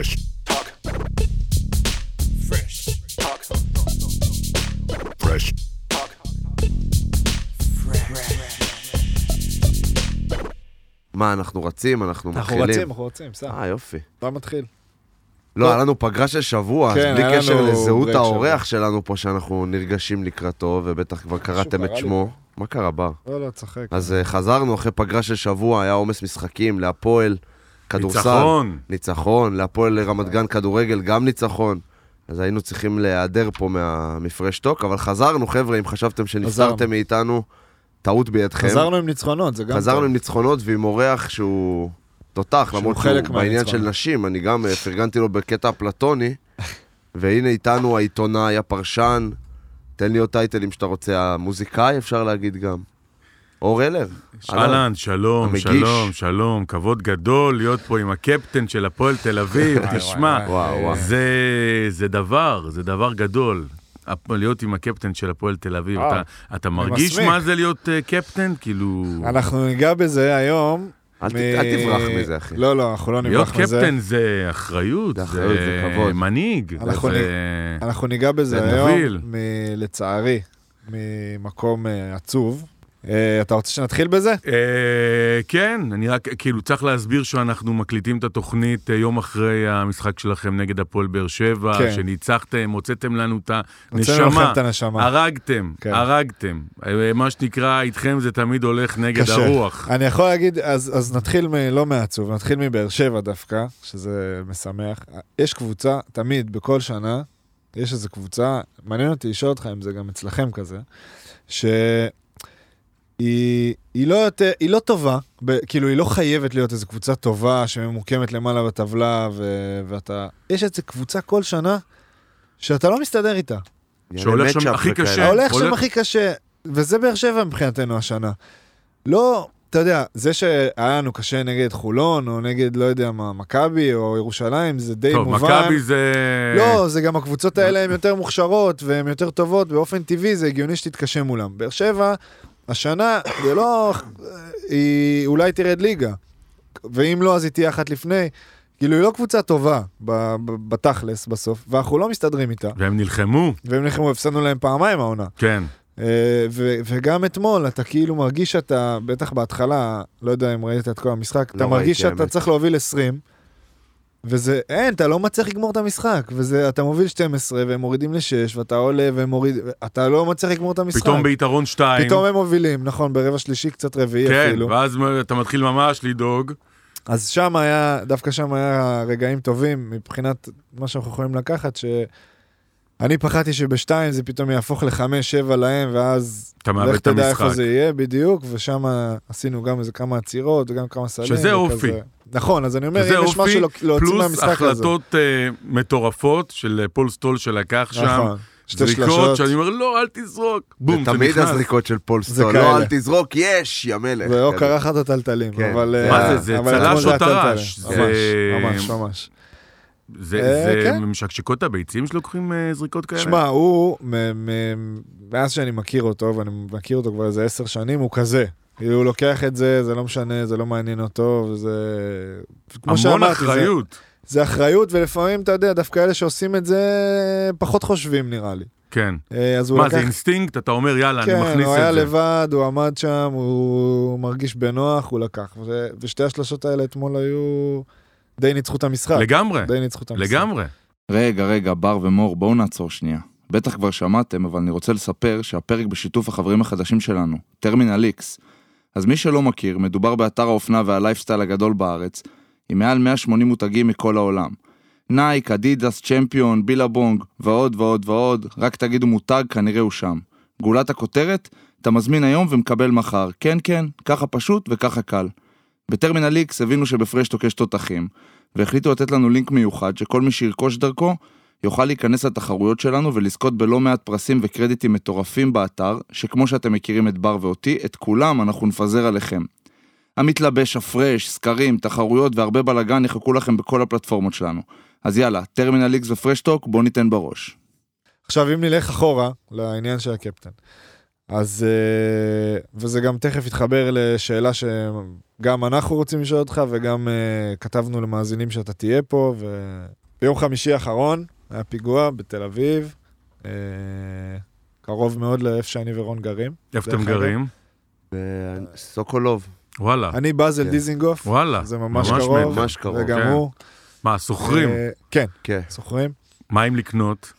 Fresh talk. Fresh talk. Fresh talk. מה, אנחנו רצים? אנחנו אנחנו מתחילים? רצים, אנחנו רצים, סע. אה, יופי. אתה מתחיל. לא, היה לנו פגרה של שבוע, אז כן, בלי קשר לנו לזהות האורח שלנו פה, שאנחנו נרגשים לקראתו, ובטח כבר קראתם את קרה לי שמו. מה קרה, בר? לא, לא, צחק. אז אה, חזרנו אחרי פגרה של שבוע, היה עומס משחקים, להפועל, כדורסל. ניצחון. ניצחון, להפועל רמת גן כדורגל, גם ניצחון. אז היינו צריכים להיעדר פה מה- מפרשטוק, אבל חזרנו, חבר'ה, אם חשבתם שנפטרתם. מאיתנו, טעות בידכם. חזרנו עם ניצחונות, זה גם חזרנו טוב. עם ניצחונות ועם אורח שהוא תותח, למרות שהוא בעניין של. נשים, אני גם אה, פרגנתי לו בקטע פלטוני, והנה איתנו העיתונאי, הפרשן, תן לי עוד טייטלים שאתה רוצה, המוזיקאי אפשר להגיד גם. אור אלר. אהלן, שלום, המגיש. שלום, שלום, כבוד גדול להיות פה עם הקפטן של הפועל תל אביב, תשמע. זה, זה דבר, זה דבר גדול. להיות עם הקפטן של הפועל תל אביב, אה, אתה, אתה מרגיש מסמיק. מה זה להיות אה, קפטן? כאילו, אנחנו ניגע בזה היום. אל מ- אל תברח מזה, אחי. לא, לא, אנחנו לא להיות נברח מזה. קפטן זה אחריות, זה אחריות, זה כבוד. מנהיג, אנחנו זה... אנחנו ניגע בזה זה היום. מ- לצערי, ממקום אה, עצוב. אה, אתה רוצה שנתחיל בזה? אה, כן, אני רק, כאילו, צריך להסביר שאנחנו מקליטים את התוכנית אה, יום אחרי המשחק שלכם נגד הפועל באר שבע, כן. שניצחתם, הוצאתם לנו את הוצאנו לכם הנשמה, את הנשמה. הרגתם, כן. הרגתם. מה שנקרא, איתכם זה תמיד הולך נגד קשה. הרוח. אני יכול להגיד, אז, אז נתחיל מ- לא מעצוב, נתחיל מבאר שבע דווקא, שזה משמח. יש קבוצה, תמיד, בכל שנה, יש איזו קבוצה, מעניין אותי לשאול אותך אם זה גם אצלכם כזה, שהיא היא לא, יותר, היא לא טובה, ב, כאילו היא לא חייבת להיות איזו קבוצה טובה שממוקמת למעלה בטבלה, ו, ואתה... יש איזו קבוצה כל שנה שאתה לא מסתדר איתה. שהולך שם הכי. קשה. ההולך שם הולך- הכי קשה, וזה באר שבע מבחינתנו השנה. לא, אתה יודע, זה שהיה לנו קשה נגד חולון, או נגד, לא יודע מה, מכבי, או ירושלים, זה די טוב, מובן. מכבי זה... לא, זה גם הקבוצות האלה הן יותר מוכשרות, והן יותר טובות, באופן טבעי זה הגיוני שתתקשה מולם. באר שבע, השנה, זה לא... היא אולי תרד ליגה, ואם לא, אז היא תהיה אחת לפני. כאילו, היא לא קבוצה טובה בתכלס בסוף, ואנחנו לא מסתדרים איתה. והם נלחמו, והם נלחמו, הפסדנו להם פעמיים העונה. כן. אה, ו- וגם אתמול, אתה כאילו מרגיש שאתה, בטח בהתחלה, לא יודע אם ראית את כל המשחק, אתה לא מרגיש ראיתי, שאתה האמת. צריך להוביל 20, וזה, אין, אתה לא מצליח לגמור את המשחק, וזה, אתה מוביל 12, והם מורידים ל-6, ואתה עולה והם מוריד, אתה לא מצליח לגמור את המשחק. פתאום ביתרון שתיים. פתאום הם מובילים, נכון, ברבע שלישי קצת רביעי כן, אפילו. ואז אתה מתחיל ממש לדאוג. אז שם היה, דווקא שם היה רגעים טובים מבחינת מה שאנחנו יכולים לקחת, שאני פחדתי שבשתיים זה פתאום יהפוך לחמש, שבע להם, ואז אתה מאבד לך את תדע איפה המשחק. זה יהיה בדיוק, ושם עשינו גם איזה כמה עצירות וגם כמה סלים. שזה. אופי. נכון, אז אני אומר, אם יש אופי, משהו להוציא פלוס מהמשחק הזה. החלטות אה, מטורפות של אה, פול סטול שלקח שם. נכון, שתי זריקות שלשות, שאני אומר, לא, אל תזרוק. בום, זה תמיד. הזריקות של פול זה סטול, כאלה. לא, אל תזרוק, יש, יא מלך. ואו כזה. קרחת או טלטלים, כן. אבל... זה- אה, מה זה, זה צלש זה או. טרש? זה- ממש, ממש, ממש. זה אה, זה כן. משקשקות הביצים שלוקחים אה, זריקות כאלה? שמע, הוא, מאז שאני מכיר אותו, ואני מכיר אותו כבר איזה עשר שנים, הוא כזה. כאילו, הוא לוקח את זה, זה לא משנה, זה לא מעניין אותו, וזה... המון שאמרתי, אחריות. זה אחריות, ולפעמים, אתה יודע, דווקא אלה שעושים את זה, פחות חושבים, נראה לי. כן. אה, אז הוא מה, לקח... זה אינסטינקט? אתה אומר, יאללה, אני כן, מכניס הוא היה את זה. לבד, הוא עמד שם, הוא מרגיש בנוח, הוא לקח. ו- ושתי השלשות האלה אתמול היו... די ניצחו את המשחק. לגמרי, די ניצחו את המשחק. לגמרי. רגע, רגע, בר ומור, בואו נעצור שנייה. בטח כבר שמעתם, אבל אני רוצה לספר שהפרק בשיתוף החברים החדשים שלנו, Terminal X. אז מי שלא מכיר, מדובר באתר האופנה והלייפסטייל הגדול בארץ, עם מעל 180 מותגים מכל העולם. נייק, אדידס, צ'מפיון, Billabong, ועוד ועוד ועוד, רק תגידו מותג, כנראה הוא שם. גולת הכותרת, אתה מזמין היום ומקבל מחר. כן, כן, ככה פשוט וככה קל. בטרמינל איקס הבינו שבפרשטוק יש תותחים, והחליטו לתת לנו לינק מיוחד שכל מי שירכוש דרכו יוכל להיכנס לתחרויות שלנו ולזכות בלא מעט פרסים וקרדיטים מטורפים באתר, שכמו שאתם מכירים את בר ואותי, את כולם אנחנו נפזר עליכם. המתלבש, הפרש, סקרים, תחרויות והרבה בלאגן יחכו לכם בכל הפלטפורמות שלנו. אז יאללה, טרמינל איקס ופרשטוק, בואו ניתן בראש. עכשיו, אם נלך אחורה לעניין של הקפטן, אז, אה, וזה גם תכף יתחבר לשאלה שגם אנחנו רוצים לשאול אותך, וגם אה, כתבנו למאזינים שאתה תהיה פה, וביום חמישי האחרון היה פיגוע בתל אביב, אה, קרוב מאוד לאיפה שאני ורון גרים. איפה אתם. גרים? סוקולוב. וואלה. אני באזל כן. דיזינגוף, וואלה. זה ממש ממש קרוב, ממש קרוב, וגם כן. הוא. מה, שוכרים? אה, כן, כן. שוכרים. מה עם לקנות?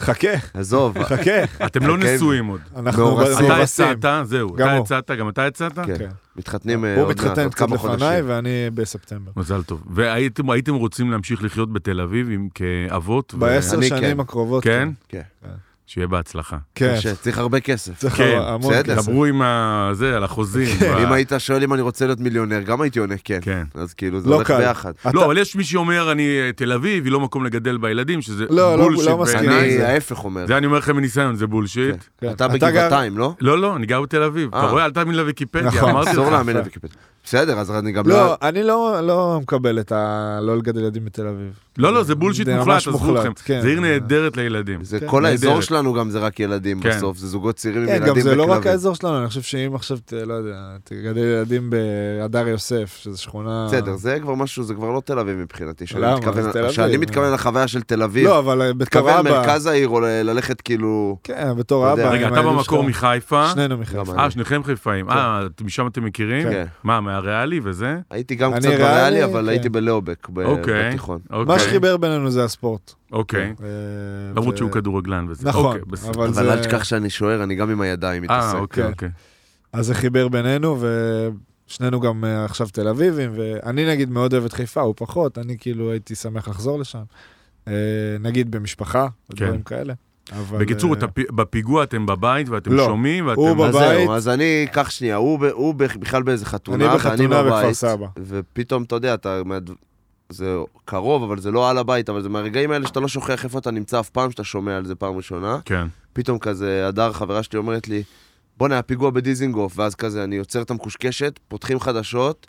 חכה, עזוב. חכה, אתם לא. נשואים עוד. אנחנו מאורסים. אתה. הצעת? זהו. אתה הוא. הצעת? גם אתה הצעת? כן. כן. מתחתנים אה, הוא עוד מעט, מתחתן קצת לפניי. ואני בספטמבר. מזל טוב. והייתם הייתם רוצים להמשיך לחיות בתל אביב עם כאבות? בעשר אני שנים כן. הקרובות. כן? כן. שיהיה בהצלחה. כן. קשה, צריך הרבה כסף. צריך כן, המון בסדר. כסף. דברו עם ה... זה, על החוזים. ב- אם היית שואל אם אני רוצה להיות מיליונר, גם הייתי עונה כן. כן. אז כאילו, זה לא הולך קל. ביחד. אתה- לא, אבל יש מי שאומר, אני אה, תל אביב, היא לא מקום לגדל בילדים, שזה לא, לא, bullshit לא מסכים. בעיניי. עם אני זה. ההפך אומר. זה אני אומר לכם מניסיון, זה bullshit. כן. אתה אתה גר- בגבעתיים, לא? לא, לא, אני גר בתל אביב. אתה אה. רואה? אל תאמין לוויקיפדיה, נכון, אמרתי אסור לך. בסדר, אז אני גם לא, לא... אני לא לא מקבל את ה... לא לגדל ילדים בתל אביב. לא, לא, זה bullshit זה מוחלט, עזבו אתכם. כן. זה עיר נהדרת לילדים. זה כן. כל האזור נהדרת. שלנו גם זה רק ילדים כן. בסוף, זה זוגות צעירים עם כן, ילדים גם זה לא רק בכלבים. האזור שלנו, אני חושב שאם עכשיו, לא יודע, תגדל ילדים בהדר יוסף, שזו שכונה... בסדר, זה כבר משהו, זה כבר לא תל אביב מבחינתי. שאני למה? מתכוון- זה תל אביב. שאני מתכוון לחוויה של תל אביב, לא, אבל בתור מתכוון אבא... מרכז העיר, או ללכת כאילו... כן, בתור. אבא... רגע, אתה במקור. מחיפה? שנינו מחיפה. אה, שניכם חיפאים. אה, משם אתם מכירים? כן. מה, מהריאלי וזה? הייתי גם קצת ריאלי, בריאלי, אבל כן. הייתי בלאובק אוקיי. בתיכון. שחיבר בינינו זה הספורט. אוקיי. אה, למרות שהוא כדורגלן וזה. נכון, אוקיי. אבל אל תשכח שאני שוער, אני גם עם הידיים אה, מתעסק. אוקיי, כן. אוקיי. אז זה חיבר בינינו, ושנינו גם אה, עכשיו תל אביבים, ואני נגיד מאוד אוהב את חיפה, הוא פחות, אני כאילו הייתי שמח לחזור לשם. אה, נגיד במשפחה, ודברים כאלה. אבל, כן. בקיצור, אה, הפ- בפיגוע אתם בבית ואתם לא. שומעים הוא ואתם... בבית. אז זהו, אז אני, קח שנייה, הוא ב- הוא ב- בכלל באיזה חתונה, אני ואני בחתונה בכפר בבית, סבא. ופתאום, אתה יודע, אתה... זה קרוב, אבל זה לא על הבית, אבל זה מהרגעים האלה שאתה לא שוכח איפה אתה נמצא אף פעם, שאתה שומע על זה פעם ראשונה. כן. פתאום כזה, הדר, חברה שלי, אומרת לי, בואנה, היה פיגוע בדיזינגוף, ואז כזה, אני עוצר את המקושקשת, פותחים חדשות,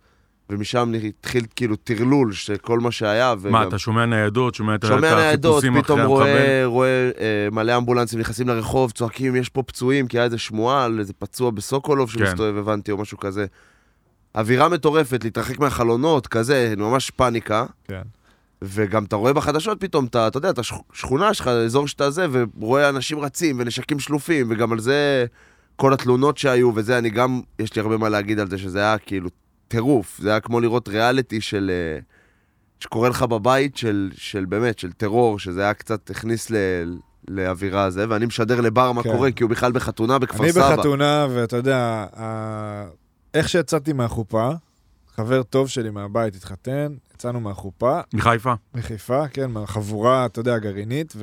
ומשם התחיל כאילו טרלול של כל מה שהיה, וגם... מה, אתה שומע ניידות, שומע את שומע את ניידות, החיפושים אחרי פתאום המחבל? רואה, רואה אה, מלא אמבולנסים נכנסים לרחוב, צועקים, יש פה פצועים, כי היה איזה שמועה על איזה פצוע בסוקולוב כן. שמסתובב, הבנתי, או משהו כזה. אווירה מטורפת, להתרחק מהחלונות, כזה, ממש פאניקה. כן. וגם אתה רואה בחדשות פתאום, אתה, אתה יודע, אתה שכ- שכונה שלך, אזור שאתה זה, ורואה אנשים רצים ונשקים שלופים, וגם על זה, כל התלונות שהיו וזה, אני גם, יש לי הרבה מה להגיד על זה, שזה היה כאילו טירוף. זה היה כמו לראות ריאליטי של... אה, שקורה לך בבית של, של באמת, של טרור, שזה היה קצת, הכניס ל, לאווירה הזה, ואני משדר לבר מה כן. קורה, כי הוא בכלל בחתונה בכפר אני סבא. בחתונה, ואתה יודע, איך שיצאתי מהחופה, חבר טוב שלי מהבית התחתן, יצאנו מהחופה, מחיפה? מחיפה, כן, מהחבורה, אתה יודע, הגרעינית,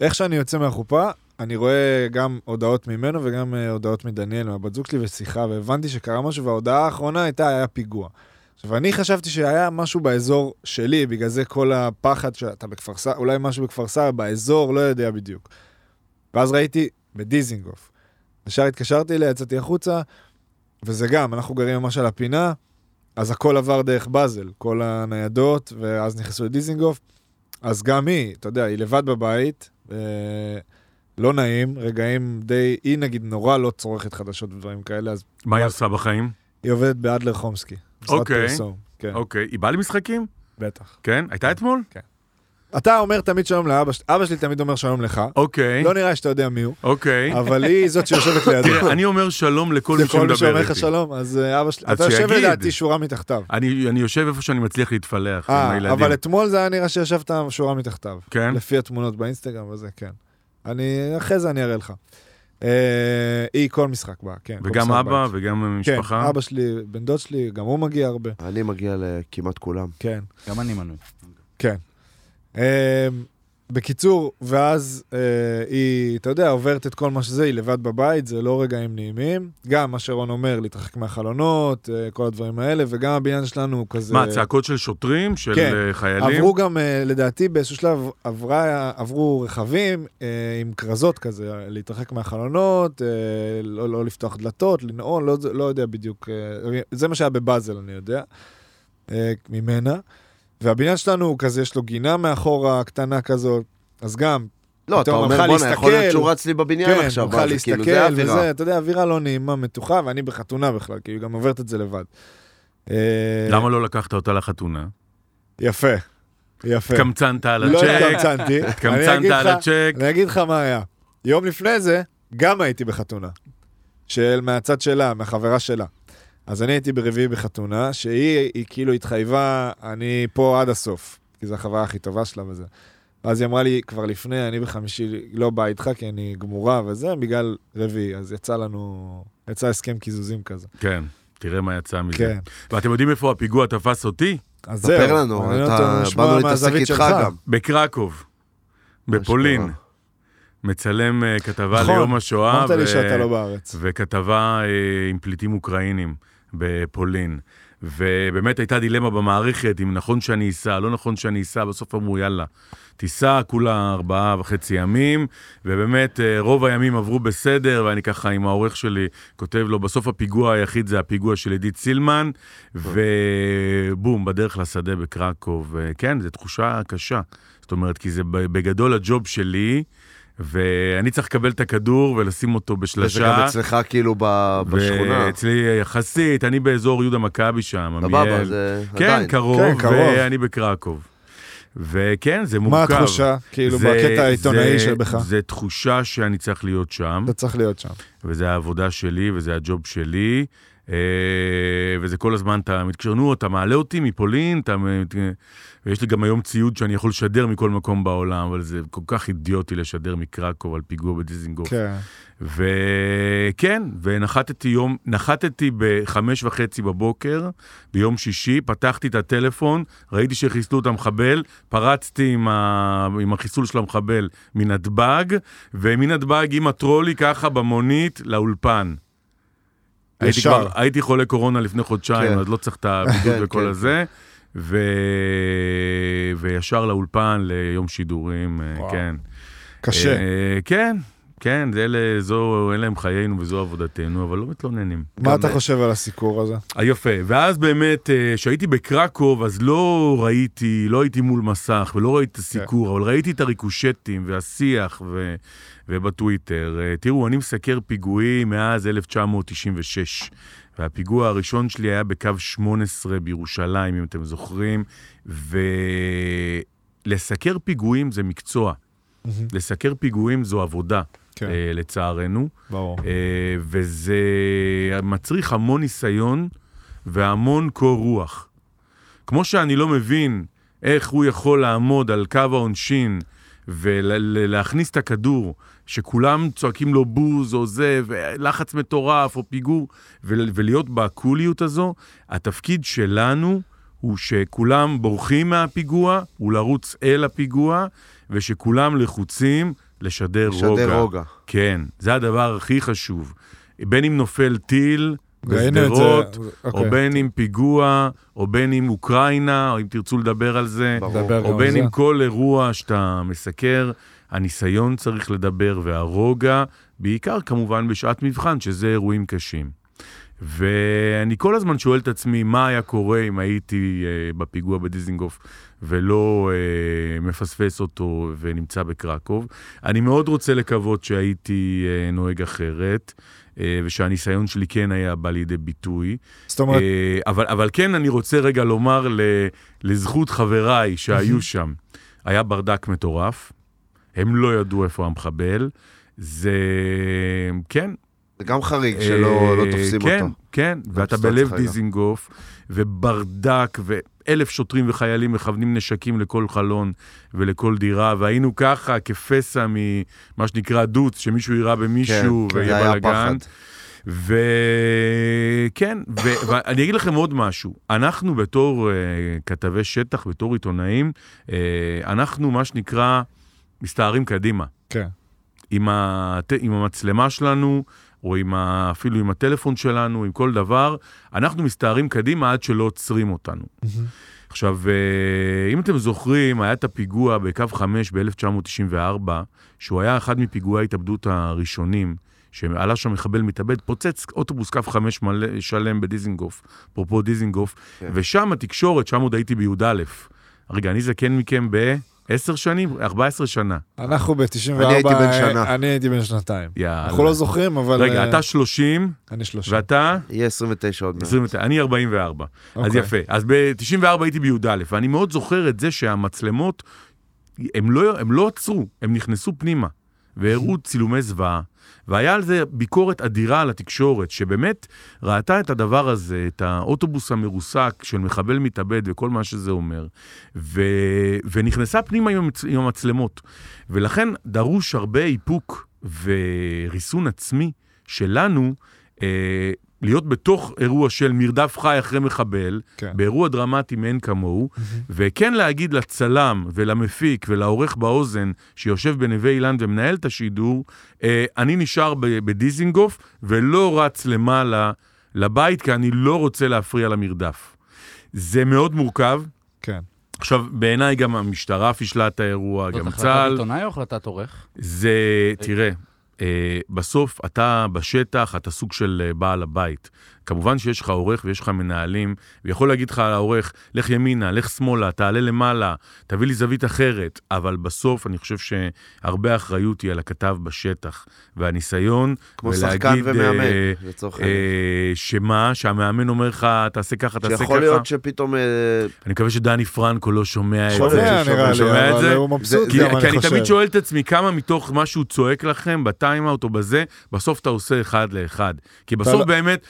ואיך שאני יוצא מהחופה, אני רואה גם הודעות ממנו וגם אה, הודעות מדניאל, מהבת זוג שלי, ושיחה, והבנתי שקרה משהו, וההודעה האחרונה הייתה, היה פיגוע. עכשיו, אני חשבתי שהיה משהו באזור שלי, בגלל זה כל הפחד שאתה בכפר סבא, אולי משהו בכפר סבא, באזור, לא יודע בדיוק. ואז ראיתי בדיזינגוף. ישר התקשרתי אליה, יצאתי החוצה, וזה גם, אנחנו גרים ממש על הפינה, אז הכל עבר דרך באזל, כל הניידות, ואז נכנסו לדיזינגוף. אז גם היא, אתה יודע, היא לבד בבית, אה, לא נעים, רגעים די, היא נגיד נורא לא צורכת חדשות ודברים כאלה, אז מה היא עושה בחיים? היא עובדת באדלר חומסקי. אוקיי. פרסום, כן, אוקיי. היא באה למשחקים? בטח. כן? הייתה אתמול? אתה אומר תמיד שלום לאבא שלי, אבא שלי תמיד אומר שלום לך. אוקיי. לא נראה שאתה יודע מי הוא, אוקיי. אבל היא זאת שיושבת לידו. תראה, אני אומר שלום לכל מי לכל מי שאומר שמדבר לך איתי. שלום, אז אה, אבא שלי, אתה יושב. לדעתי שורה מתחתיו. אני אני יושב איפה שאני מצליח להתפלח עם אה, הילדים. אבל אתמול זה היה נראה שישבת שורה מתחתיו. כן? לפי התמונות באינסטגרם וזה, כן. אני, אחרי זה אני אראה לך. אה, היא כל משחק באה, כן. כל וגם אבא. וגם כן, משפחה? אבא שלי, בן דוד שלי, גם הוא מגיע הרבה. אני מגיע לכמעט כולם. כן, גם אני מנוי. כן. אה, בקיצור, ואז אה, היא, אתה יודע, עוברת את כל מה שזה, היא לבד בבית, זה לא רגעים נעימים. גם מה שרון אומר, להתרחק מהחלונות, אה, כל הדברים האלה, וגם הבניין שלנו הוא כזה... מה, צעקות של שוטרים? של כן. אה, חיילים? עברו גם, אה, לדעתי, באיזשהו שלב עברה, עברו רכבים אה, עם כרזות כזה, להתרחק מהחלונות, אה, לא, לא לפתוח דלתות, לנעול, לא, לא יודע בדיוק. אה, זה מה שהיה בבאזל, אני יודע, אה, ממנה. והבניין שלנו הוא כזה, יש לו גינה מאחורה, קטנה כזאת, אז גם, לא, אתה אומר, בואנה, יכול להיות להסתכל. שהוא רץ לי בבניין כן, עכשיו, מה זה, כאילו, להסתכל זה האווירה. וזה, אתה יודע, אווירה לא נעימה, מתוחה, ואני בחתונה בכלל, כי היא גם עוברת את זה לבד. אה, למה לא לקחת אותה לחתונה? יפה, יפה. התקמצנת על לא הצ'ק, התקמצנתי. אני התקמצנת על הצ'ק. אני אגיד לך מה היה. יום לפני זה, גם הייתי בחתונה. של מהצד שלה, מהחברה שלה. אז אני הייתי ברביעי בחתונה, שהיא היא כאילו התחייבה, אני פה עד הסוף, כי זו החברה הכי טובה שלה וזה. ואז היא אמרה לי, כבר לפני, אני בחמישי לא באה איתך, כי אני גמורה וזה, בגלל רביעי. אז יצא לנו, יצא הסכם קיזוזים כזה. כן, תראה מה יצא מזה. כן. ואתם יודעים איפה הפיגוע תפס אותי? אז זהו. ספר לנו, אתה- באנו להתעסק איתך. גם. בקרקוב, בפולין. מצלם אה, כתבה נכון, ליום השואה. אמרת לי ו- שאתה לא בארץ. וכתבה אה, עם פליטים אוקראינים בפולין. ובאמת הייתה דילמה במערכת, אם נכון שאני אסע, לא נכון שאני אסע, בסוף אמרו, יאללה, תיסע, כולה ארבעה וחצי ימים, ובאמת אה, רוב הימים עברו בסדר, ואני ככה עם העורך שלי כותב לו, בסוף הפיגוע היחיד זה הפיגוע של עידית סילמן, ובום, בדרך לשדה בקרקוב. אה, כן, זו תחושה קשה. זאת אומרת, כי זה בגדול הג'וב שלי, ואני צריך לקבל את הכדור ולשים אותו וזה בשלשה. גם אצלך כאילו ב- בשכונה. ואצלי יחסית, אני באזור יהודה מכבי שם, סבבה. זה כן, עדיין. קרוב, כן, קרוב. ואני בקרקוב. וכן, זה מורכב. מה התחושה, כאילו, זה- בקטע העיתונאי זה- שבך? זה תחושה שאני צריך להיות שם, אתה צריך להיות שם. וזה העבודה שלי, וזה הג'וב שלי, אה, וזה כל הזמן, אתה מתקשר, נו, אתה מעלה אותי מפולין, אתה... ויש לי גם היום ציוד שאני יכול לשדר מכל מקום בעולם, אבל זה כל כך אידיוטי לשדר מקרקוב על פיגוע בדיזינגוף. כן. וכן, ונחתתי יום, נחתתי בחמש וחצי בבוקר, ביום שישי, פתחתי את הטלפון, ראיתי שחיסלו את המחבל, פרצתי עם, ה... עם החיסול של המחבל מנתב"ג, ומנתב"ג עם הטרולי ככה במונית לאולפן. הייתי. כבר, הייתי חולה קורונה לפני חודשיים, כן. אז לא צריך את הבידוד כן, וכל כן. הזה. ו... וישר לאולפן ליום שידורים, אה, וואו. כן. קשה. אה, כן, כן, זה אלה, זו, אלה הם חיינו וזו עבודתנו, אבל לא מתלוננים. מה אתה חושב על הסיקור הזה? אה, יפה, ואז באמת, אה, כשהייתי בקרקוב, אז לא ראיתי, לא הייתי מול מסך ולא ראיתי את הסיקור, אבל ראיתי את הריקושטים והשיח ו... ובטוויטר. אה, תראו, אני מסקר פיגועים מאז 1996, והפיגוע הראשון שלי היה בקו 18 בירושלים, אם אתם זוכרים, ולסקר פיגועים זה מקצוע. לסקר פיגועים זו עבודה, כן, אה, לצערנו. ברור. אה, וזה מצריך המון ניסיון והמון קור רוח. כמו שאני לא מבין איך הוא יכול לעמוד על קו העונשין ולהכניס את הכדור, שכולם צועקים לו בוז או זה, ולחץ מטורף או פיגור, ול- ולהיות בקוליות הזו, התפקיד שלנו הוא שכולם בורחים מהפיגוע, הוא לרוץ אל הפיגוע, ושכולם לחוצים לשדר רוגע. לשדר רוגע. כן, זה הדבר הכי חשוב. בין אם נופל טיל את זה. בשדרות, או אוקיי. בין אם פיגוע, או בין אם אוקראינה, או אם תרצו לדבר על זה, ברור. או בין זה. אם כל אירוע שאתה מסקר, הניסיון צריך לדבר והרוגע, בעיקר כמובן בשעת מבחן, שזה אירועים קשים. ואני כל הזמן שואל את עצמי, מה היה קורה אם הייתי אה, בפיגוע בדיזינגוף ולא אה, מפספס אותו ונמצא בקרקוב. אני מאוד רוצה לקוות שהייתי אה, נוהג אחרת, אה, ושהניסיון שלי כן היה בא לידי ביטוי. זאת אומרת, אה, אבל, אבל כן, אני רוצה רגע לומר ל, לזכות חבריי שהיו שם, היה ברדק מטורף, הם לא ידעו איפה המחבל. זה, כן, זה גם חריג שלא לא אה, תופסים כן, אותו. כן, ואתה סיטואציה בלב. דיזינגוף, וברדק, ואלף שוטרים וחיילים מכוונים נשקים לכל חלון ולכל דירה, והיינו ככה כפסע ממה שנקרא דוץ, שמישהו יירה במישהו כן, זה ויהיה היה בלאגן. וכן, ו- ואני אגיד לכם עוד משהו. אנחנו בתור uh, כתבי שטח, בתור עיתונאים, uh, אנחנו מה שנקרא מסתערים קדימה. כן. עם, הט... עם המצלמה שלנו, או עם ה... אפילו עם הטלפון שלנו, עם כל דבר, אנחנו מסתערים קדימה עד שלא עוצרים אותנו. עכשיו, אה, אם אתם זוכרים, היה את הפיגוע בקו 5 ב-1994, שהוא היה אחד מפיגועי ההתאבדות הראשונים, שעלה שם מחבל מתאבד, פוצץ אוטובוס קו 5 מלא, שלם בדיזינגוף, אפרופו דיזינגוף, כן. ושם התקשורת, שם עוד הייתי בי"א. רגע, אני זקן מכם ב... עשר שנים? 14 שנה. אנחנו ב-94, אני הייתי בן שנה. אני הייתי בן שנתיים. יאללה. אנחנו לא זוכרים, אבל... רגע, אה, אתה 30 אני שלושה. ואתה? יהיה 29 עוד מעט. 29, אני 44. אז אוקיי. יפה. אז ב-94 הייתי בי"א, ואני מאוד זוכר את זה שהמצלמות, הם לא, הם לא עצרו, הם נכנסו פנימה, והראו צילומי זוועה, והיה על זה ביקורת אדירה על התקשורת, שבאמת ראתה את הדבר הזה, את האוטובוס המרוסק של מחבל מתאבד וכל מה שזה אומר, ו... ונכנסה פנימה עם, המצ... עם המצלמות. ולכן דרוש הרבה איפוק וריסון עצמי שלנו, אה, להיות בתוך אירוע של מרדף חי אחרי מחבל, כן. באירוע דרמטי מאין כמוהו, וכן להגיד לצלם ולמפיק ולעורך באוזן שיושב בנווה אילן ומנהל את השידור, אה, אני נשאר בדיזינגוף ולא רץ למעלה לבית, כי אני לא רוצה להפריע למרדף. זה מאוד מורכב. כן. עכשיו, בעיניי גם המשטרה פישלה את האירוע, זאת גם החלטת צה"ל. עיתונאי או החלטת עורך? זה, תראה, אה, בסוף אתה בשטח, אתה סוג של אה, בעל הבית. כמובן שיש לך עורך ויש לך מנהלים, ויכול להגיד לך העורך, לך ימינה, לך שמאלה, תעלה למעלה, תביא לי זווית אחרת, אבל בסוף אני חושב שהרבה אחריות היא על הכתב בשטח, והניסיון, כמו ולהגיד, שחקן ומאמן, אה, לצורך העניין. אה, שמה, שהמאמן אומר לך, תעשה ככה, תעשה ככה. שיכול להיות שפתאום... אה, אני מקווה שדני פרנקו לא שומע את זה. שומע נראה לי, שומע אבל זה? הוא מבסוט כי, גם, כי אני אני תמיד. שואל את עצמי כמה מתוך מה שהוא צועק לכם בטיימאוט או בזה, בסוף אתה עושה אחד לאחד. כי בסוף לא- באמת,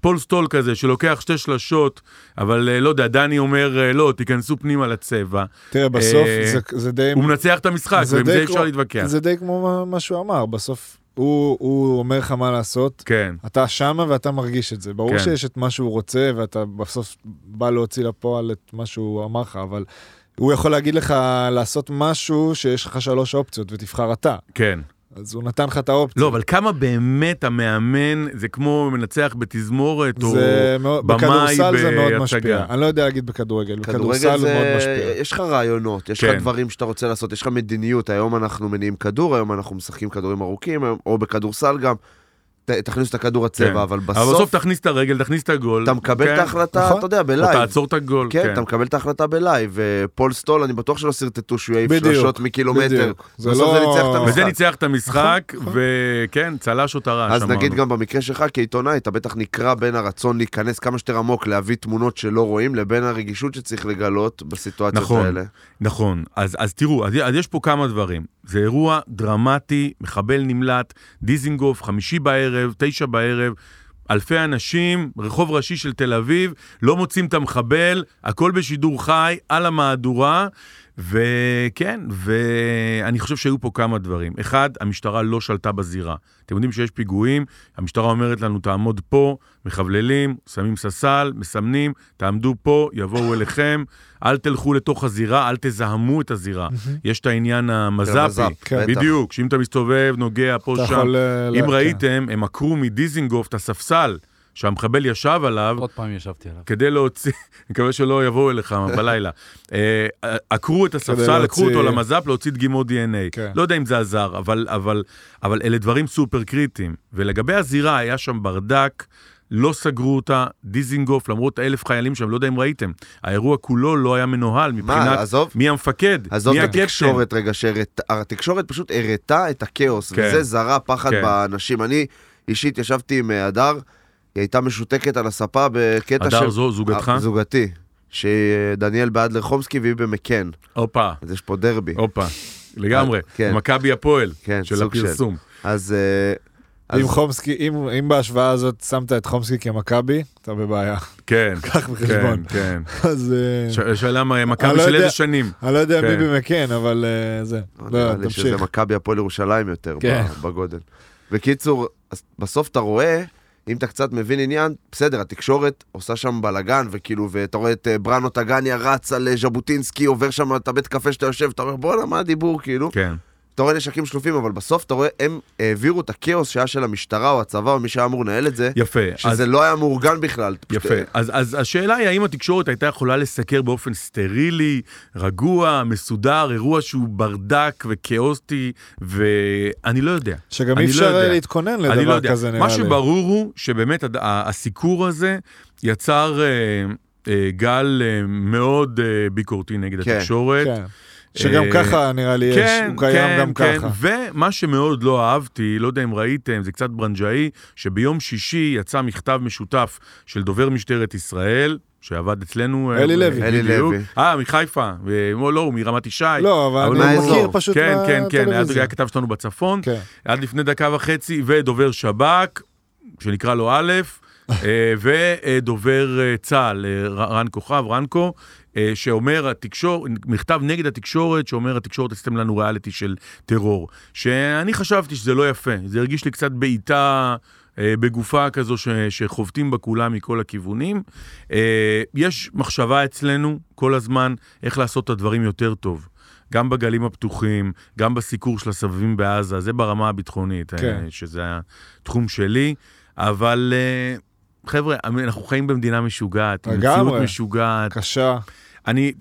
פול סטול כזה שלוקח שתי שלשות, אבל אה, לא יודע, דני אומר, אה, לא, תיכנסו פנימה לצבע. תראה, בסוף אה, זה- זה די... הוא מנצח את המשחק, זה ועם זה אפשר להתווכח. זה די כמו מה שהוא אמר, בסוף הוא הוא אומר לך מה לעשות, כן, אתה שמה ואתה מרגיש את זה. ברור כן. שיש את מה שהוא רוצה, ואתה בסוף בא להוציא לפועל את מה שהוא אמר לך, אבל הוא יכול להגיד לך לעשות משהו שיש לך שלוש אופציות ותבחר אתה. כן. אז הוא נתן לך את האופציה. לא, אבל כמה באמת המאמן, זה כמו מנצח בתזמורת, או מאוד, במאי בכדורסל זה מאוד בהצגה. משפיע. אני לא יודע להגיד בכדורגל, בכדורסל זה מאוד. משפיע. יש לך רעיונות, יש כן. לך דברים שאתה רוצה לעשות, יש לך מדיניות. היום אנחנו מניעים כדור, היום אנחנו משחקים כדורים ארוכים, או בכדורסל גם. ת- תכניס את הכדור הצבע, כן. אבל אבל בסוף בסוף תכניס את הרגל, תכניס את הגול. אתה מקבל כן? את ההחלטה, נכון. אתה יודע, או ב live. תעצור את הגול. כן, אתה מקבל את ההחלטה ב live, ופול סטול, אני בטוח שלא שרטטו שהוא יעיף שלושות מקילומטר. בדיוק. זה בסוף לא- זה ניצח את המשחק. וזה ניצח את המשחק, נכון, וכן, צלש אותה רעש, אז. נגיד גם במקרה שלך כעיתונאי, אתה בטח נקרע בין הרצון להיכנס כמה שיותר עמוק, להביא תמונות שלא רואים, לבין הרגישות שצריך לגלות בסיטואציות נכון. האלה. נכון, אז, אז תראו, אז, אז יש פה כמה דברים. זה אירוע דרמטי, מחבל נמלט, דיזינגוף, חמישי בערב, תשע בערב, אלפי אנשים, רחוב ראשי של תל אביב, לא מוצאים את המחבל, הכל בשידור חי, על המהדורה, וכן, ואני חושב שהיו פה כמה דברים. אחד, המשטרה לא שלטה בזירה. אתם יודעים שיש פיגועים, המשטרה אומרת לנו, תעמוד פה, מחבללים, שמים ססל, מסמנים, תעמדו פה, יבואו אליכם, אל תלכו לתוך הזירה, אל תזהמו את הזירה. יש את העניין המז"פי, המז"פ, כן. בדיוק, שאם אתה מסתובב, נוגע פה, שם. אה, אם ראיתם, הם עקרו מדיזינגוף את הספסל שהמחבל ישב עליו, עוד פעם ישבתי עליו. כדי להוציא, אני מקווה שלא יבואו אליך בלילה. אה, עקרו את הספסל, לקחו אותו למז"פ להוציא דגימות דנ"א. כן. לא יודע אם זה עזר, אבל, אבל, אבל אלה דברים סופר קריטיים. ולגבי הזירה, היה שם ברדק, לא סגרו אותה, דיזינגוף, למרות אלף חיילים שם, לא יודע אם ראיתם. האירוע כולו לא היה מנוהל מבחינת עזוב? מי המפקד, עזוב מי את הקפטן. התקשורת רגע, שהראתה- התקשורת פשוט הראתה את הכאוס, כן. וזה זרה פחד כן. באנשים. אני אישית ישבתי עם הדר, היא הייתה משותקת על הספה בקטע של... הדר זו, זוגתך? אה, זוגתי. שדניאל באדלר חומסקי והיא במקן. הופה, אז יש פה דרבי. הופה, לגמרי. כן. מכבי הפועל, כן, של סוג של. הפרסום. אז... אה, אז אם חומסקי, אם, אם בהשוואה הזאת שמת את חומסקי כמכבי, אתה בבעיה. כן, קח כן, בחשבון. כן. אז אה, ש- שאלה מכבי לא של יודע. איזה שנים? אני לא יודע מי כן. במקן, אבל אה, זה. נראה לא, לי שזה תמשיך. מכבי הפועל ירושלים יותר כן. בגודל. בקיצור, אז בסוף אתה רואה, אם אתה קצת מבין עניין, בסדר, התקשורת עושה שם בלאגן, וכאילו, ואתה רואה את אה, בראנו טגניה רץ על ז'בוטינסקי, עובר שם את הבית קפה שאתה יושב, אתה אומר, בואנה, מה הדיבור, כאילו? כן. אתה רואה נשקים שלופים, אבל בסוף אתה רואה, הם העבירו את הכאוס שהיה של המשטרה או הצבא או מי שהיה אמור לנהל את זה, יפה. שזה אז, לא היה מאורגן בכלל. פשוט, יפה. אה, אז, אז השאלה היא, האם התקשורת הייתה יכולה לסקר באופן סטרילי, רגוע, מסודר, אירוע שהוא ברדק וכאוסטי, ואני לא יודע. שגם אי לא אפשר יודע. להתכונן אני לא לדבר יודע. כזה, נראה מה לי. שברור הוא שבאמת הסיקור הזה יצר אה, אה, גל אה, מאוד אה, ביקורתי נגד כן. התקשורת. כן. שגם אה, ככה נראה לי יש, כן, הוא קיים כן, גם כן. ככה. ומה שמאוד לא אהבתי, לא יודע אם ראיתם, זה קצת ברנג'אי, שביום שישי יצא מכתב משותף של דובר משטרת ישראל, שעבד אצלנו. אלי אה, לוי. אלי. לוי. אה, מחיפה. ו- לא, הוא מרמת ישי. לא, אבל אני. מכיר פשוט כן, כן, כן, היה מהטלוויזיה. היה כתב שלנו בצפון, כן. עד לפני דקה וחצי, ודובר שב"כ, שנקרא לו א', אה, ודובר אה, צה"ל, אה, רן כוכב, רנקו, אה, שאומר, התקשור, מכתב נגד התקשורת, שאומר, התקשורת עשיתם לנו ריאליטי של טרור. שאני חשבתי שזה לא יפה, זה הרגיש לי קצת בעיטה... אה, בגופה כזו ש, שחובטים בה כולם מכל הכיוונים. אה, יש מחשבה אצלנו כל הזמן איך לעשות את הדברים יותר טוב. גם בגלים הפתוחים, גם בסיקור של הסבבים בעזה, זה ברמה הביטחונית, אה, כן. שזה התחום שלי. אבל אה, חבר'ה, אנחנו חיים במדינה משוגעת. מציאות משוגעת. קשה. אני,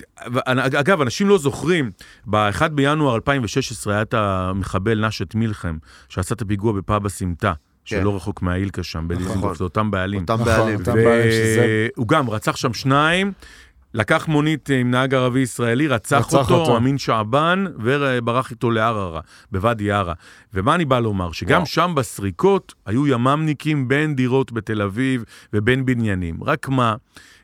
אגב, אנשים לא זוכרים, ב-1 בינואר 2016 היה את המחבל נשאת מילחם, שעשה את הפיגוע בפאב הסמטה, כן. שלא רחוק מהאילקה שם, בדיזנגוף, זה אותם בעלים. אותם נכון, בעלים. אותם בעלים שזה- והוא גם רצח שם שניים, לקח מונית עם נהג ערבי ישראלי, רצח, רצח אותו, אותו. אמין שעבן, וברח איתו לערערה, בוואדי ערה. ומה אני בא לומר? שגם וואו. שם בסריקות היו ימ"מניקים בין דירות בתל אביב ובין בניינים. רק מה,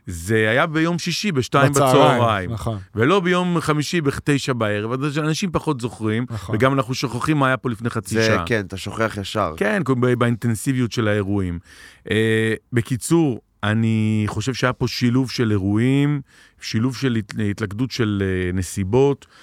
זה היה ביום שישי בשתיים בצהריים. נכון. ולא ביום חמישי בתשע בערב, אז אנשים פחות זוכרים, נכון. וגם אנחנו שוכחים מה היה פה לפני חצי זה, שעה. כן, אתה שוכח ישר. כן, באינטנסיביות של האירועים. אה, בקיצור, אני חושב שהיה פה שילוב של אירועים, שילוב של הת- התלכדות של אה, נסיבות, אה,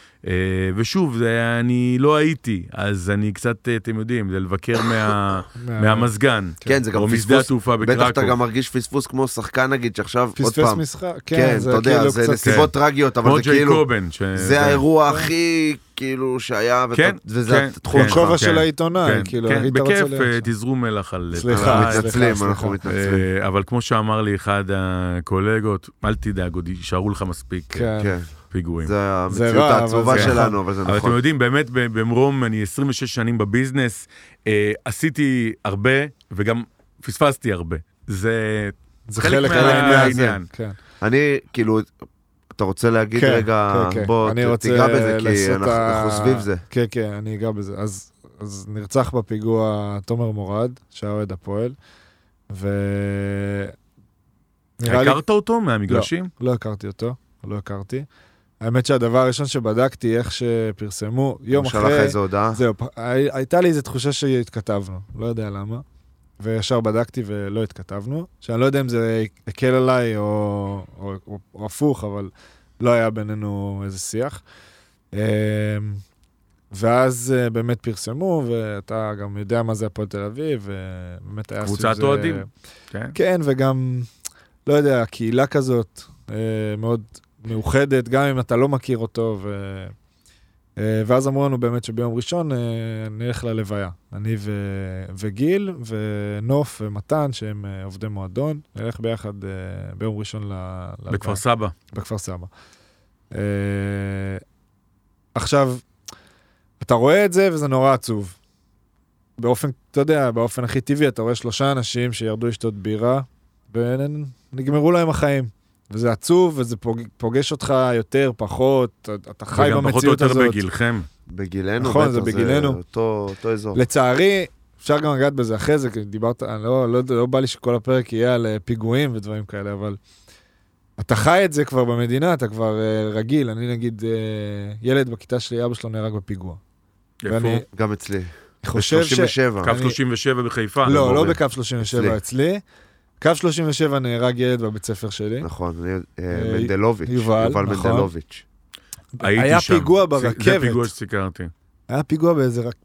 ושוב, זה, אני לא הייתי, אז אני קצת, אה, אתם יודעים, זה לבקר מה, מה- מהמזגן. כן, זה גם או משדה פספוס. התעופה בטח אתה. גם מרגיש פספוס כמו שחקן, נגיד, שעכשיו, עוד פספס פעם. משחק, כן, כן, אתה זה יודע, כאילו זה קצת... נסיבות טרגיות, כמו אבל זה כאילו... ג'ייקובן. ש- זה האירוע הכי, כאילו, שהיה, ואתה- כן, וזה כן, התחום כן. שלך. בכובע כן, של העיתונאי, כן, כאילו, כן, היית רוצה בכיף, להיות אה, שם. תזרו מלח על... סליחה, סליחה. מתנצלים, אנחנו מתנצלים. אה, אבל כמו שאמר לי אחד הקולגות, אל תדאג, עוד יישארו לך מספיק אה, כן. פיגועים. זה המציאות העצובה שלנו, אבל זה אבל אתם נכון. יודעים, באמת במרום, אני 26 שנים בביזנס, אה, עשיתי הרבה וגם פספסתי הרבה. זה זה חלק חלק מה- מהעניין. כן. אני, כאילו, אתה רוצה להגיד כן, רגע, כן. בוא, תיגע בזה, כי אנחנו ה- אנחנו סביב זה. כן, כן, אני אגע בזה. אז, אז נרצח בפיגוע תומר מורד, שהיה אוהד הפועל, ו... נראה לי... הכרת אותו מהמגרשים? לא הכרתי אותו, לא הכרתי. האמת שהדבר הראשון שבדקתי, איך שפרסמו, יום הוא שלח אחרי... איזו הודעה. זהו, הייתה לי איזו תחושה שהתכתבנו, לא יודע למה. וישר בדקתי ולא התכתבנו, שאני לא יודע אם זה הקל עליי או, או, או, או הפוך, אבל לא היה בינינו איזה שיח. אמ, ואז אה, באמת פרסמו, ואתה גם יודע מה זה הפועל תל אביב, ובאמת היה קבוצת זה- אוהדים. כן. כן, וגם, לא יודע, קהילה כזאת אה, מאוד מאוחדת, גם אם אתה לא מכיר אותו, ו... אה, ואז אמרו לנו באמת שביום ראשון אה, נלך ללוויה. אני ו... וגיל, ונוף ומתן, שהם אה, עובדי מועדון, נלך ביחד ביום ראשון ל... ללוויה. בכפר סבא. בכפר סבא. עכשיו, אתה רואה את זה וזה נורא עצוב. באופן, אתה יודע, באופן הכי טבעי, אתה רואה שלושה אנשים שירדו לשתות בירה, ונגמרו להם החיים. וזה עצוב, וזה פוג... פוגש אותך יותר, פחות, אתה- חי וגם פחות או במציאות יותר הזאת. בגילכם. בגילנו, נכון, בטח, זה בגילנו. אותו אותו אזור. לצערי, אפשר גם לגעת בזה אחרי זה, כי דיברת, אני לא, לא, לא בא לי שכל הפרק יהיה על אה, פיגועים ודברים כאלה, אבל אתה חי את זה כבר במדינה, אתה כבר uh, רגיל. אני נגיד, uh, ילד בכיתה שלי, אבא שלו נהרג בפיגוע. איפה? ואני גם אצלי. חושב ש... 37. קו אני- 37 בחיפה. לא, לא. בקו 37 אצלי. אצלי. קו 37 נהרג ילד בבית ספר שלי. נכון, אני- אה, אה, מנדלוביץ', יובל, נכון. מנדלוביץ'. הייתי היה. פיגוע ברכבת. זה פיגוע שסיקרתי. היה פיגוע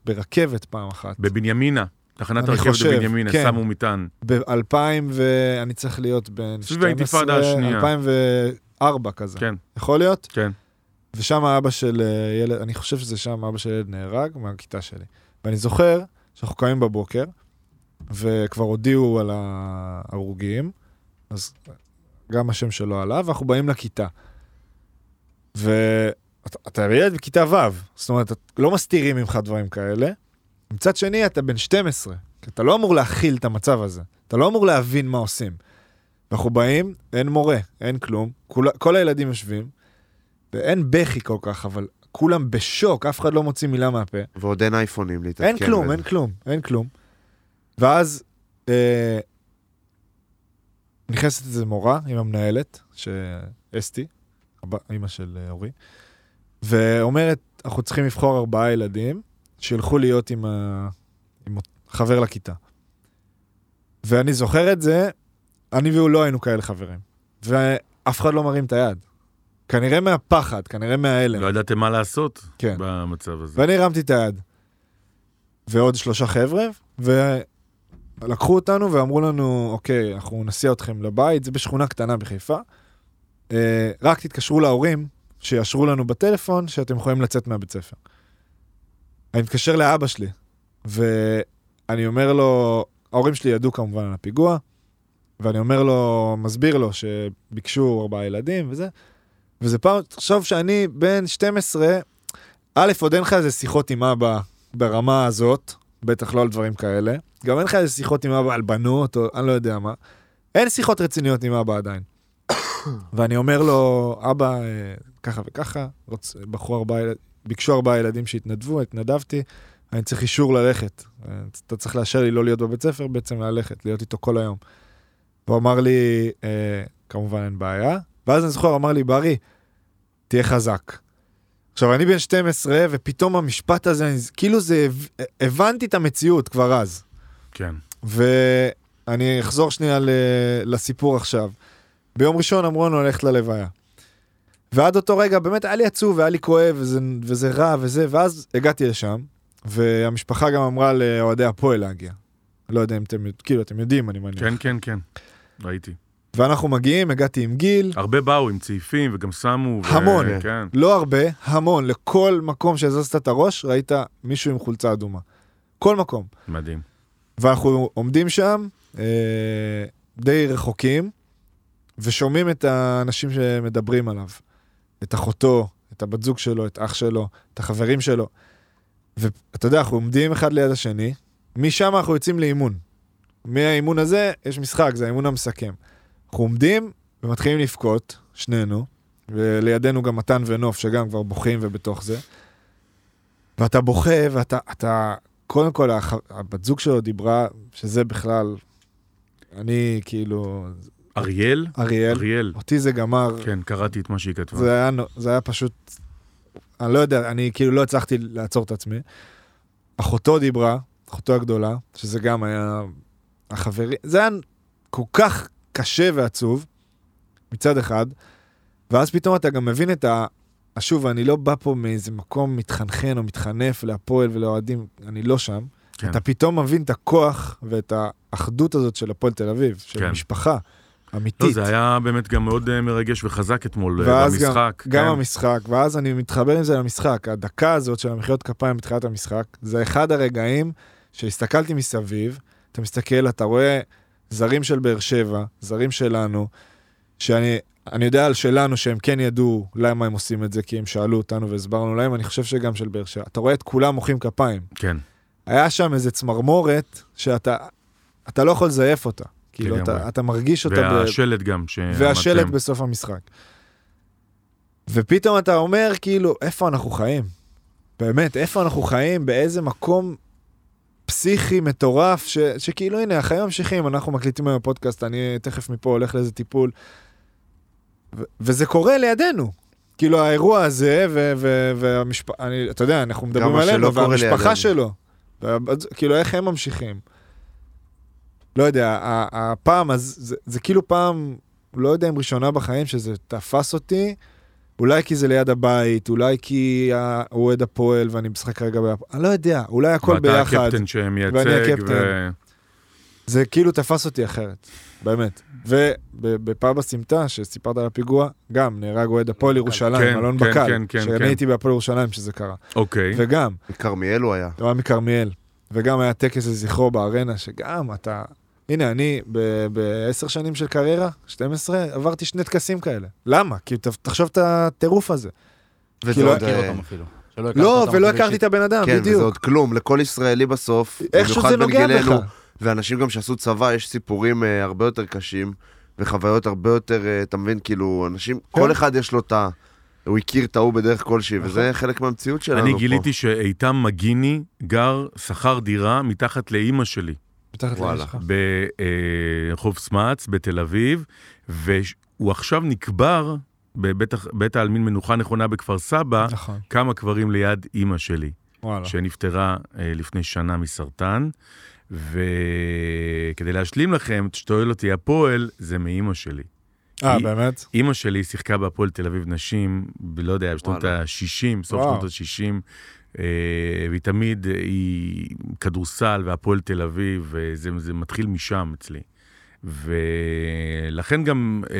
ברכבת פעם אחת. בבנימינה. תחנת אני הרכבת בבנימינה, כן. שמו מטען. ב-2000 ואני צריך להיות בן 12, סביב האינתיפאדה השנייה. 2004 כזה. כן, יכול להיות? כן. ושם אבא של אה, ילד, אני חושב שזה שם אבא של ילד נהרג מהכיתה שלי. ואני זוכר שאנחנו קמים בבוקר, וכבר הודיעו על ההרוגים, אז גם השם שלו עלה, ואנחנו באים לכיתה. ואתה אתה ילד בכיתה ו', זאת אומרת, לא מסתירים ממך דברים כאלה. מצד שני, אתה בן 12, כי אתה לא אמור להכיל את המצב הזה. אתה לא אמור להבין מה עושים. ואנחנו באים, אין מורה, אין כלום, כול, כל הילדים יושבים, ואין בכי כל כך, אבל כולם בשוק, אף אחד לא מוציא מילה מהפה. ועוד אין אייפונים להתעדכן. אין כלום. אין כלום, אין כלום. ואז אה, נכנסת איזה מורה עם המנהלת, שאסתי, הב- אימא של אה, אורי, ואומרת, אנחנו צריכים לבחור ארבעה ילדים שילכו להיות עם, ה... עם חבר לכיתה. ואני זוכר את זה, אני והוא לא היינו כאלה חברים. ואף אחד לא מרים את היד. כנראה מהפחד, כנראה מההלם. לא ידעתם מה לעשות כן. במצב הזה. ואני הרמתי את היד. ועוד שלושה חבר'ה, ולקחו אותנו ואמרו לנו, אוקיי, אנחנו נסיע אתכם לבית, זה בשכונה קטנה בחיפה. אה, רק תתקשרו להורים, שיאשרו לנו בטלפון שאתם יכולים לצאת מהבית ספר. אני מתקשר לאבא שלי, ואני אומר לו, ההורים שלי ידעו כמובן על הפיגוע, ואני אומר לו, מסביר לו שביקשו ארבעה ילדים וזה, וזה פעם, תחשוב שאני בן 12, א', עוד אין לך איזה שיחות עם אבא ברמה הזאת, בטח לא על דברים כאלה. גם אין לך איזה שיחות עם אבא על בנות, או אני לא יודע מה. אין שיחות רציניות עם אבא עדיין. ואני אומר לו, אבא, אה, ככה וככה, רוצ... בחרו ארבעה, יל- ביקשו ארבעה ילדים שהתנדבו, התנדבתי, אני צריך אישור ללכת. אה, אתה צריך לאשר לי לא להיות בבית ספר, בעצם ללכת, להיות איתו כל היום. והוא אמר לי, אה, כמובן אין בעיה. ואז אני זוכר, אמר לי, ברי, תהיה חזק. עכשיו, אני בן 12, ופתאום המשפט הזה, אני- כאילו זה, הבנתי את המציאות כבר אז. כן. ואני אחזור שנייה לסיפור עכשיו. ביום ראשון אמרו לנו ללכת ללוויה. ועד אותו רגע באמת היה לי עצוב והיה לי כואב וזה, וזה רע וזה, ואז הגעתי לשם, והמשפחה גם אמרה לאוהדי הפועל להגיע. לא יודע אם אתם, כאילו, אתם יודעים, אני מניח. כן, כן, כן. ראיתי. ואנחנו מגיעים, הגעתי עם גיל, הרבה באו עם צעיפים וגם שמו. ו- המון. כן. לא הרבה, המון, לכל מקום שהזזת את הראש, ראית מישהו עם חולצה אדומה. כל מקום. מדהים. ואנחנו עומדים שם, אה, די רחוקים, ושומעים את האנשים שמדברים עליו. את אחותו, את הבת זוג שלו, את אח שלו, את החברים שלו. ואתה יודע, אנחנו עומדים אחד ליד השני, משם אנחנו יוצאים לאימון. מהאימון הזה יש משחק, זה האימון המסכם. אנחנו עומדים ומתחילים לבכות, שנינו, ולידינו גם מתן ונוף, שגם כבר בוכים ובתוך זה. ואתה בוכה, ואתה, אתה, קודם כל, הח- הבת זוג שלו דיברה, שזה בכלל, אני כאילו, אריאל? אריאל, אריאל. אותי זה גמר, כן, קראתי את מה שהיא כתבה. זה היה, זה היה פשוט, אני לא יודע, אני כאילו לא הצלחתי לעצור את עצמי. אחותו דיברה, אחותו הגדולה, שזה גם היה החברים, זה היה כל כך קשה ועצוב, מצד אחד, ואז פתאום אתה גם מבין את ה... שוב, אני לא בא פה מאיזה מקום מתחנחן או מתחנף להפועל ולאוהדים, אני לא שם. כן. אתה פתאום מבין את הכוח ואת האחדות הזאת של הפועל תל אביב, של כן. משפחה אמיתית. לא, זה היה באמת גם מאוד אה, מרגש וחזק אתמול אה, גם, במשחק. גם כן. המשחק, ואז אני מתחבר עם זה למשחק. הדקה הזאת של המחיאות כפיים בתחילת המשחק, זה אחד הרגעים שהסתכלתי מסביב, אתה מסתכל, אתה רואה זרים של באר שבע, זרים שלנו, שאני אני יודע על שלנו שהם כן ידעו למה הם עושים את זה, כי הם שאלו אותנו והסברנו להם, אני חושב שגם של באר שבע. אתה רואה את כולם מוחאים כפיים. כן. היה שם איזה צמרמורת שאתה אתה לא יכול לזייף אותה. כאילו, אתה. אתה מרגיש אותה ב... והשלט גם. שעמדתם. והשלט בסוף המשחק. ופתאום אתה אומר, כאילו, איפה אנחנו חיים? באמת, איפה אנחנו חיים? באיזה מקום פסיכי מטורף, ש, שכאילו, הנה, החיים ממשיכים, אנחנו מקליטים היום פודקאסט, אני תכף מפה הולך לאיזה טיפול. ו- וזה קורה לידינו. כאילו, האירוע הזה, ו- ו- והמשפחה, אתה יודע, אנחנו מדברים עלינו, והמשפחה. שלו. כאילו, איך הם ממשיכים? לא יודע, הפעם, אז זה, זה כאילו פעם, לא יודע אם ראשונה בחיים, שזה תפס אותי, אולי כי זה ליד הבית, אולי כי אוהד הפועל ואני משחק כרגע בהפועל, אני לא יודע, אולי הכל ביחד. ואתה הקפטן שמייצג. ואני הקפטן. ו- זה כאילו תפס אותי אחרת, באמת. ובפאב הסמטה, שסיפרת על הפיגוע, גם נהרג אוהד הפועל ירושלים, כן, אלון כן, בקל, כן, כן, שאני כן. הייתי בהפועל ירושלים כשזה קרה. אוקיי. וגם, מכרמיאל הוא היה. הוא היה מכרמיאל, וגם היה טקס לזכרו בארנה, שגם אתה... הנה, אני בעשר שנים של קריירה, 12, עברתי שני טקסים כאלה. למה? כי ת- תחשוב את הטירוף הזה. וזה עוד... מכיר אה, אותם אפילו. לא, ולא הכרתי. את הבן אדם, כן, וזה בדיוק. עוד כלום, לכל ישראלי בסוף, איכשהו במיוחד זה נוגע בך. ואנשים גם שעשו צבא, יש סיפורים אה, הרבה יותר קשים, וחוויות הרבה יותר, אה, אתה מבין, כאילו, אנשים, כן. כל אחד יש לו את ה... הוא הכיר את ההוא בדרך כלשהי, וזה חלק מהמציאות שלנו אני פה. גיליתי שאיתם מגיני גר, שכר דירה מתחת לאימא שלי, מתחת. לאש שלך. ברחוב סמץ, בתל אביב, והוא עכשיו נקבר בבית העלמין מנוחה נכונה בכפר סבא, נכון, כמה קברים ליד אימא שלי, וואלה. שנפטרה אה, לפני שנה מסרטן. וכדי להשלים לכם, שואל אותי, הפועל זה מאימא שלי. אה, באמת? אימא שלי שיחקה בהפועל תל אביב נשים, ב- לא יודע, בשנות וואלה. ה-60, סוף. שנות ה-60, והיא תמיד, אה, היא כדורסל והפועל תל אביב, וזה זה מתחיל משם אצלי. ולכן גם, אה,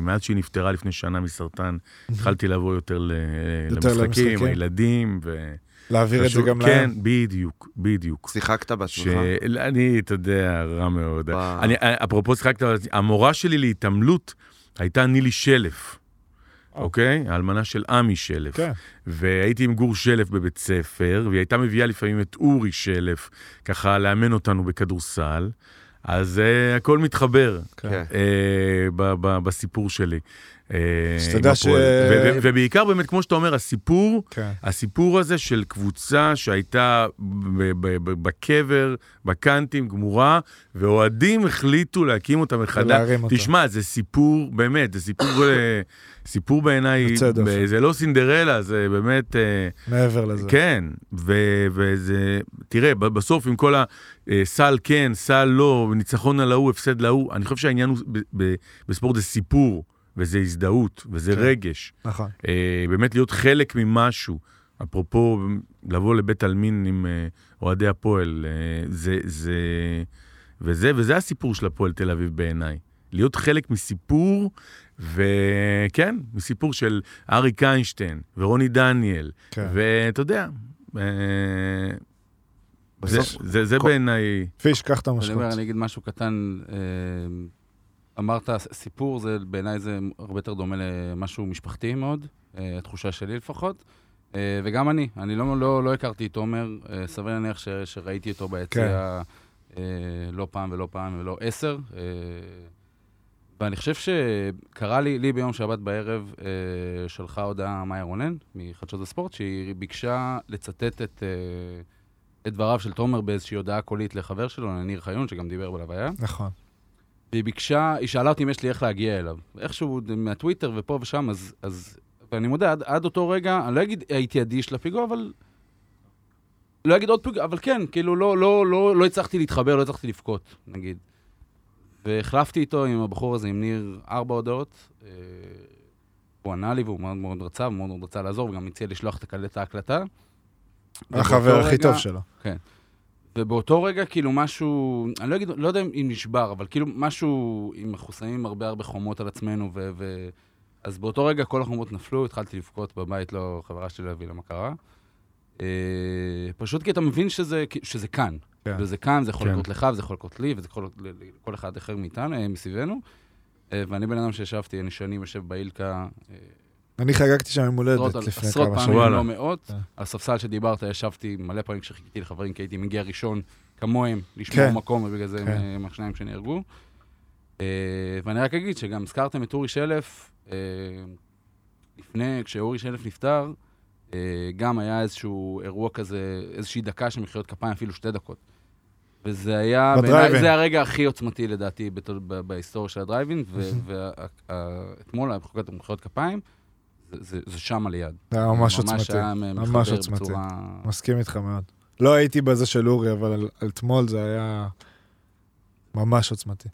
מאז שהיא נפטרה לפני שנה מסרטן, התחלתי לבוא יותר ל- יותר למשחקים, למשחקים. הילדים, ו... להעביר את זה גם כן, להם. בדיוק, בדיוק. שיחקת בעצמך? שאני, אתה יודע, רע מאוד. וואו. אני, אפרופו שיחקת, המורה שלי להתעמלות הייתה נילי שלף, או. אוקיי? האלמנה של עמי שלף. כן. והייתי עם גור שלף בבית ספר, והיא הייתה מביאה לפעמים את אורי שלף, ככה לאמן אותנו בכדורסל. אז uh, הכל מתחבר כן. כן. uh, ב- ב- בסיפור שלי. אה, שתדע ש- ובעיקר באמת, כמו שאתה אומר, הסיפור, כן. הסיפור הזה של קבוצה שהייתה בקבר, בקאנטים, גמורה, ואוהדים החליטו להקים אותה מחדש. תשמע, זה סיפור, באמת, זה סיפור, אה, סיפור בעיניי, זה לא סינדרלה, זה באמת... אה, מעבר לזה. כן, ו- וזה, תראה, בסוף עם כל הסל כן, סל לא, ניצחון על ההוא, הפסד להוא, אני חושב שהעניין הוא, בספורט זה סיפור, וזה הזדהות, וזה כן. רגש. נכון. אה, באמת להיות חלק ממשהו. אפרופו, לבוא לבית עלמין עם אה, אוהדי הפועל, אה, זה, זה, וזה, וזה הסיפור של הפועל תל אביב בעיניי. להיות חלק מסיפור, וכן, מסיפור של אריק איינשטיין ורוני דניאל, כן. ואתה יודע, אה, זה, בסוף, זה, זה כל- בעיניי, פיש, קח את. אומר, אני אגיד משהו קטן. אה, אמרת, סיפור, זה בעיניי זה הרבה יותר דומה למשהו משפחתי מאוד, אה, התחושה שלי לפחות. אה, וגם אני, אני לא, לא, לא הכרתי את תומר, אה, סביר להניח ש, שראיתי אותו ביציע אה, לא פעם ולא פעם ולא עשר. ואני חושב שקרה לי, לי ביום שבת בערב, שלחה הודעה מאיה רונן מחדשות הספורט, שהיא ביקשה לצטט את, את דבריו של תומר באיזושהי הודעה קולית לחבר שלו, לניר חיון, שגם דיבר בלוויה. נכון. והיא ביקשה, היא שאלה אותי אם יש לי איך להגיע אליו. איכשהו מהטוויטר ופה ושם, אז, אז ואני מודה, עד, עד אותו רגע, אני לא אגיד הייתי אדיש לפיגוע, אבל... לא אגיד עוד פיגוע, אבל כן, כאילו לא, לא, לא, לא הצלחתי להתחבר, לא הצלחתי לבכות, נגיד. והחלפתי איתו עם הבחור הזה, עם ניר, ארבע הודעות. אה, הוא ענה לי והוא מאוד מאוד רצה, מאוד מאוד רצה לעזור, וגם הציע לשלוח את הקל- את ההקלטה. החבר הכי רגע- טוב שלו. ובאותו רגע, כאילו, משהו, אני לא, אגיד, לא יודע אם נשבר, אבל כאילו, משהו, אם אנחנו שמים הרבה הרבה חומות על עצמנו, ו... ו... אז באותו רגע כל החומות נפלו, התחלתי לבכות בבית, לא, חברה שלי לא הבינה מה קרה. אה, פשוט כי אתה מבין שזה, שזה כאן. כן. וזה כאן, זה יכול כן. לקרות לך, וזה יכול לקרות לי, וזה יכול לקרות לכל אחד אחר מאיתנו, אה, מסביבנו. אה, ואני בן אדם שישבתי, אני שנים יושב באילקה, אה, אני חגגתי שם יום עשרות, הולדת לפני עשרות כמה פעמים, שנים. וואלה. לא מאות. כן. הספסל שדיברת, ישבתי מלא פעמים כשחיכיתי לחברים, כי הייתי מגיע ראשון כמוהם, לשמור כן. מקום, ובגלל זה כן. הם הם השניים שנהרגו. אה, ואני רק אגיד שגם הזכרתם את אורי שלף, אה, לפני, כשאורי שלף נפטר, אה, גם היה איזשהו אירוע כזה, איזושהי דקה של מחיאות כפיים, אפילו שתי דקות. וזה היה. בעיניי, זה הרגע הכי עוצמתי לדעתי בהיסטוריה של הדרייבין, ואתמול היה בחוקת מחיאות כפיים, זה- זה- שם ליד. זה היה ממש ממש עוצמתי. היה ממש עוצמתי. בצורה... מסכים איתך מאוד. לא הייתי בזה של אורי, אבל על, על אתמול זה היה ממש עוצמתי.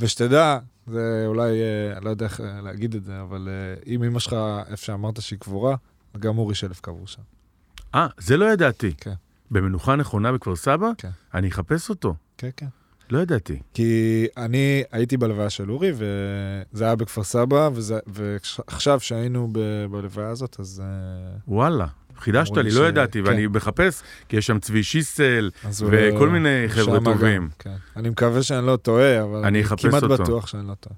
ושתדע, זה אולי, אה, לא יודע איך אה, להגיד את זה, אבל אה, אם אמא שלך, איפה שאמרת שהיא קבורה, גם אורי שלף קבור שם. אה, זה לא ידעתי. כן. במנוחה נכונה בכפר סבא? כן. אני אחפש אותו. כן, כן. לא ידעתי. כי אני הייתי בלוויה של אורי, וזה היה בכפר סבא, וזה- ועכשיו שהיינו ב- בלוויה הזאת, אז... אה, וואלה. חידשת לי, לא ש- ידעתי, כן. ואני מחפש, כי יש שם צבי שיסל, אז הוא- וכל מיני חבר'ה טובים. גם, כן. אני מקווה שאני לא טועה, אבל אני אני כמעט אותו. בטוח שאני לא טועה.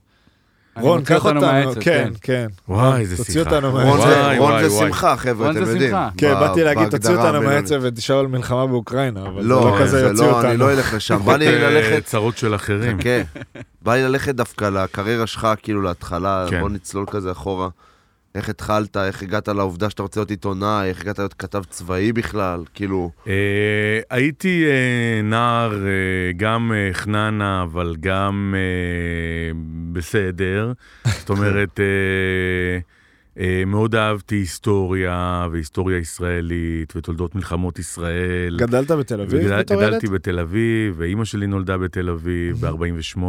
אני רון, קח אותנו מהעצב, כן, כן. וואי, איזה תוציא. אותנו רון מהעצב. זה- רון. שמחה, חבר'ה, רון אתם זה יודעים. שמחה. כן, באתי להגיד, תוציא אותנו. מהעצב ותשאל על מלחמה באוקראינה, אבל זה לא, לא כזה זה יוציא לא, אני אותנו. לא אלך לשם. בא לי אה, ללכת... צרות של אחרים. כן. בא לי ללכת דווקא לקריירה שלך, כאילו להתחלה, כן. בוא נצלול כזה אחורה. איך התחלת, איך הגעת לעובדה שאתה רוצה להיות עיתונאי, איך הגעת להיות כתב צבאי בכלל, כאילו... אה, הייתי אה, נער אה, גם אה, חננה, אבל גם אה, בסדר. זאת אומרת, אה, אה, מאוד אהבתי היסטוריה, והיסטוריה ישראלית, ותולדות מלחמות ישראל. גדלת בתל אביב בתור ילד? גדלתי בתל אביב, ואימא שלי נולדה בתל אביב ב-48,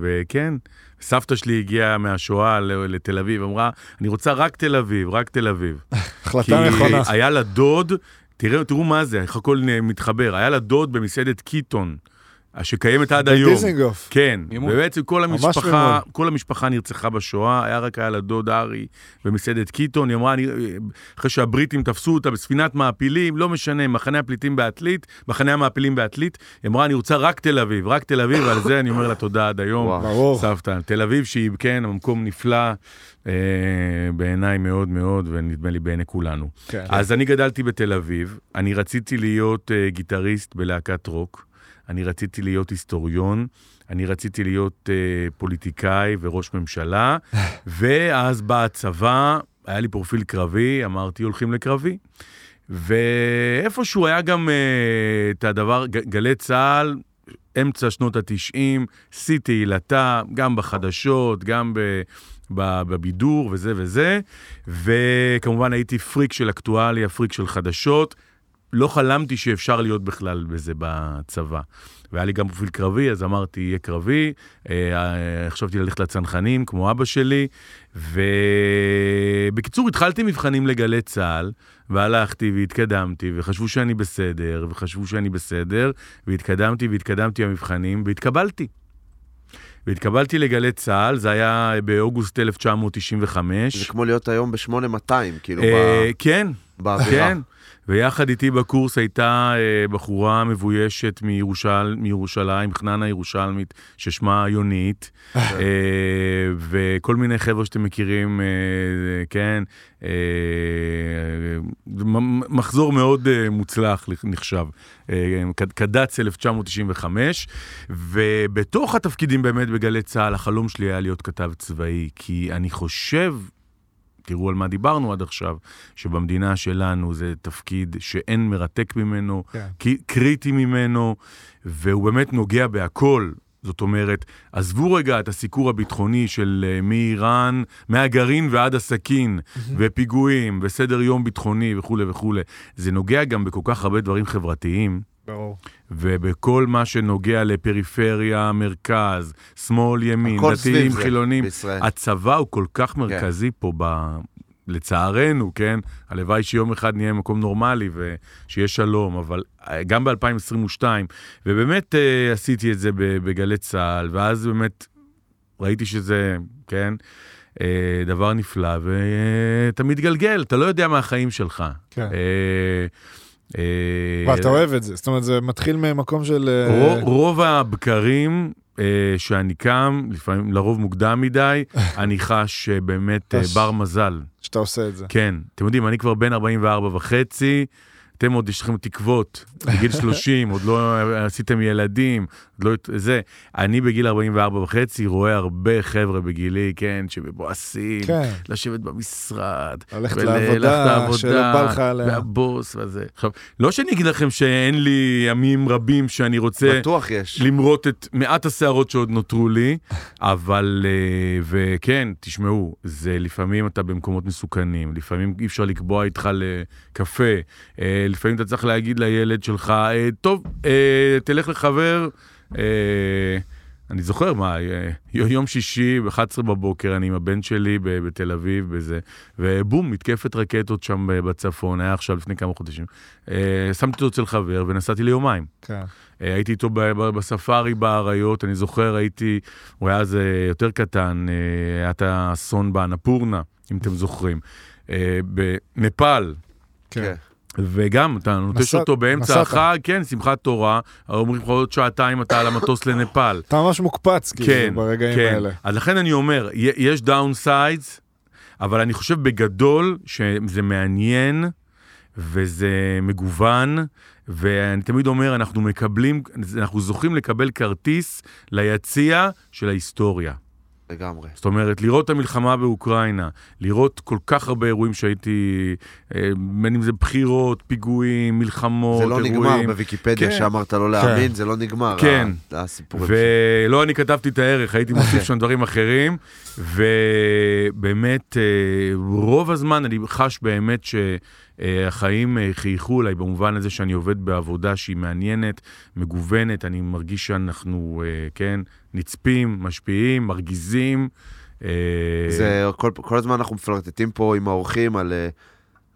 וכן, סבתא שלי הגיעה מהשואה לתל אביב, אמרה, אני רוצה רק תל אביב, רק תל אביב. כי החלטה נכונה. היה לה דוד, תראו, תראו מה זה, איך הכל מתחבר, היה לה דוד במסעדת קיטון, שקיימת עד היום. דיזינגוף. כן. ובעצם כל המשפחה. כל המשפחה נרצחה בשואה, היה רק היה לה דוד ארי במסעדת קיטון, היא אמרה, אני, אחרי שהבריטים תפסו אותה בספינת מעפילים, לא משנה, מחנה הפליטים בעתלית, מחנה המעפילים בעתלית, היא אמרה, אני רוצה רק תל אביב, רק תל אביב, ועל זה אני אומר לה תודה עד היום. וואו. ברור. סבתא. תל אביב שהיא, כן, המקום נפלא אה, בעיניי מאוד מאוד, ונדמה לי בעיני כולנו. כן. אז אני גדלתי בתל אביב, אני רציתי להיות uh, גיטריסט בלהקת רוק, אני רציתי להיות היסטוריון, אני רציתי להיות uh, פוליטיקאי וראש ממשלה, ואז בא הצבא, היה לי פרופיל קרבי, אמרתי הולכים לקרבי. ואיפשהו היה גם uh, את הדבר, ג- גלי צה"ל, אמצע שנות ה-90, שיא תהילתה, גם בחדשות, גם ב... ב- בבידור וזה וזה, וכמובן הייתי פריק של אקטואליה, פריק של חדשות. לא חלמתי שאפשר להיות בכלל בזה בצבא. והיה לי גם פרופיל קרבי, אז אמרתי, יהיה קרבי. אה, אה, חשבתי ללכת לצנחנים, כמו אבא שלי. ובקיצור, התחלתי מבחנים לגלי צה"ל, והלכתי והתקדמתי, וחשבו שאני בסדר, וחשבו שאני בסדר, והתקדמתי והתקדמתי במבחנים, והתקבלתי. והתקבלתי לגלי צה"ל, זה היה באוגוסט 1995. זה כמו להיות היום ב-8200, כאילו, אה, כן, ב- באווירה. כן. ויחד איתי בקורס הייתה אה, בחורה מבוישת מירושל, מירושלים, חננה ירושלמית, ששמה יונית, אה, וכל מיני חבר'ה שאתם מכירים, אה, כן, אה, מחזור מאוד אה, מוצלח נחשב, אה, קד- קד"צ 1995, ובתוך התפקידים באמת בגלי צה"ל, החלום שלי היה להיות כתב צבאי, כי אני חושב... תראו על מה דיברנו עד עכשיו, שבמדינה שלנו זה תפקיד שאין מרתק ממנו, כן. קריטי ממנו, והוא באמת נוגע בהכל. זאת אומרת, עזבו רגע את הסיקור הביטחוני של אה, מאיראן, מהגרעין ועד הסכין, ופיגועים, וסדר יום ביטחוני וכולי וכולי. זה נוגע גם בכל כך הרבה דברים חברתיים. ברור. ובכל מה שנוגע לפריפריה, מרכז, שמאל, ימין, דתיים, חילונים. בישראל. הצבא הוא כל כך מרכזי פה ב... לצערנו, כן? הלוואי שיום אחד נהיה במקום נורמלי ושיהיה שלום, אבל אה, גם ב-2022, ובאמת אה, עשיתי את זה ב- בגלי צה"ל, ואז באמת ראיתי שזה, כן, אה, דבר נפלא, ואתה מתגלגל, אתה לא יודע מה החיים שלך. כן. אה, ואתה אוהב את זה, זאת אומרת, זה מתחיל ממקום של... אה, רוב, הבקרים אה, שאני קם, לפעמים, לרוב מוקדם מדי, אני חש אה, באמת אה. בר מזל. שאתה עושה את זה. כן, אתם יודעים, אני כבר בן 44 וחצי, אתם עוד יש לכם תקוות, בגיל 30, עוד לא עשיתם ילדים, עוד לא זה. אני בגיל 44 וחצי רואה הרבה חבר'ה בגילי, כן, שמבואסים, כן. לשבת במשרד, ללכת ול- לעבודה, שלא בא לך עליה. והבוס וזה. עכשיו, לא שאני אגיד לכם שאין לי ימים רבים שאני רוצה בטוח יש. למרוט את מעט השערות שעוד נותרו לי, אבל, אה, וכן, תשמעו, זה לפעמים אתה במקומות מסוכנים, לפעמים אי אפשר לקבוע איתך לקפה, אה, לפעמים אתה צריך להגיד לילד שלך, אה, טוב, אה, תלך לחבר, אה, אני זוכר מה, יום שישי ב-11 בבוקר, אני עם הבן שלי בתל אביב, בזה, ובום, מתקפת רקטות שם בצפון, היה עכשיו לפני כמה חודשים. שמתי אותו אצל חבר ונסעתי ליומיים. כן. הייתי איתו בספארי באריות, אני זוכר, הייתי, הוא היה אז יותר קטן, היה את האסון באנפורנה, אם אתם זוכרים. בנפאל, כן. וגם, אתה נוטש אותו באמצע. החג, כן, שמחת תורה, אומרים לך עוד שעתיים אתה על המטוס לנפאל. אתה ממש מוקפץ, כאילו, כן, ברגעים כן. האלה. אז לכן אני אומר, יש downsides, אבל אני חושב בגדול שזה מעניין וזה מגוון, ואני תמיד אומר, אנחנו מקבלים, אנחנו זוכים לקבל כרטיס ליציע של ההיסטוריה. לגמרי. זאת אומרת, לראות את המלחמה באוקראינה, לראות כל כך הרבה אירועים שהייתי, אה, בין אם זה בחירות, פיגועים, מלחמות, זה לא אירועים. נגמר בוויקיפדיה כן. שאמרת לא להאמין, זה לא נגמר. כן. הסיפורים. ולא אני כתבתי את הערך, הייתי מוסיף שם דברים אחרים, ובאמת, אה, רוב הזמן אני חש באמת שהחיים אה, חייכו אליי במובן הזה שאני עובד בעבודה שהיא מעניינת, מגוונת, אני מרגיש שאנחנו, אה, כן, נצפים, משפיעים, מרגיזים. אה, זה כל, כל הזמן אנחנו מפלרטטים פה עם האורחים על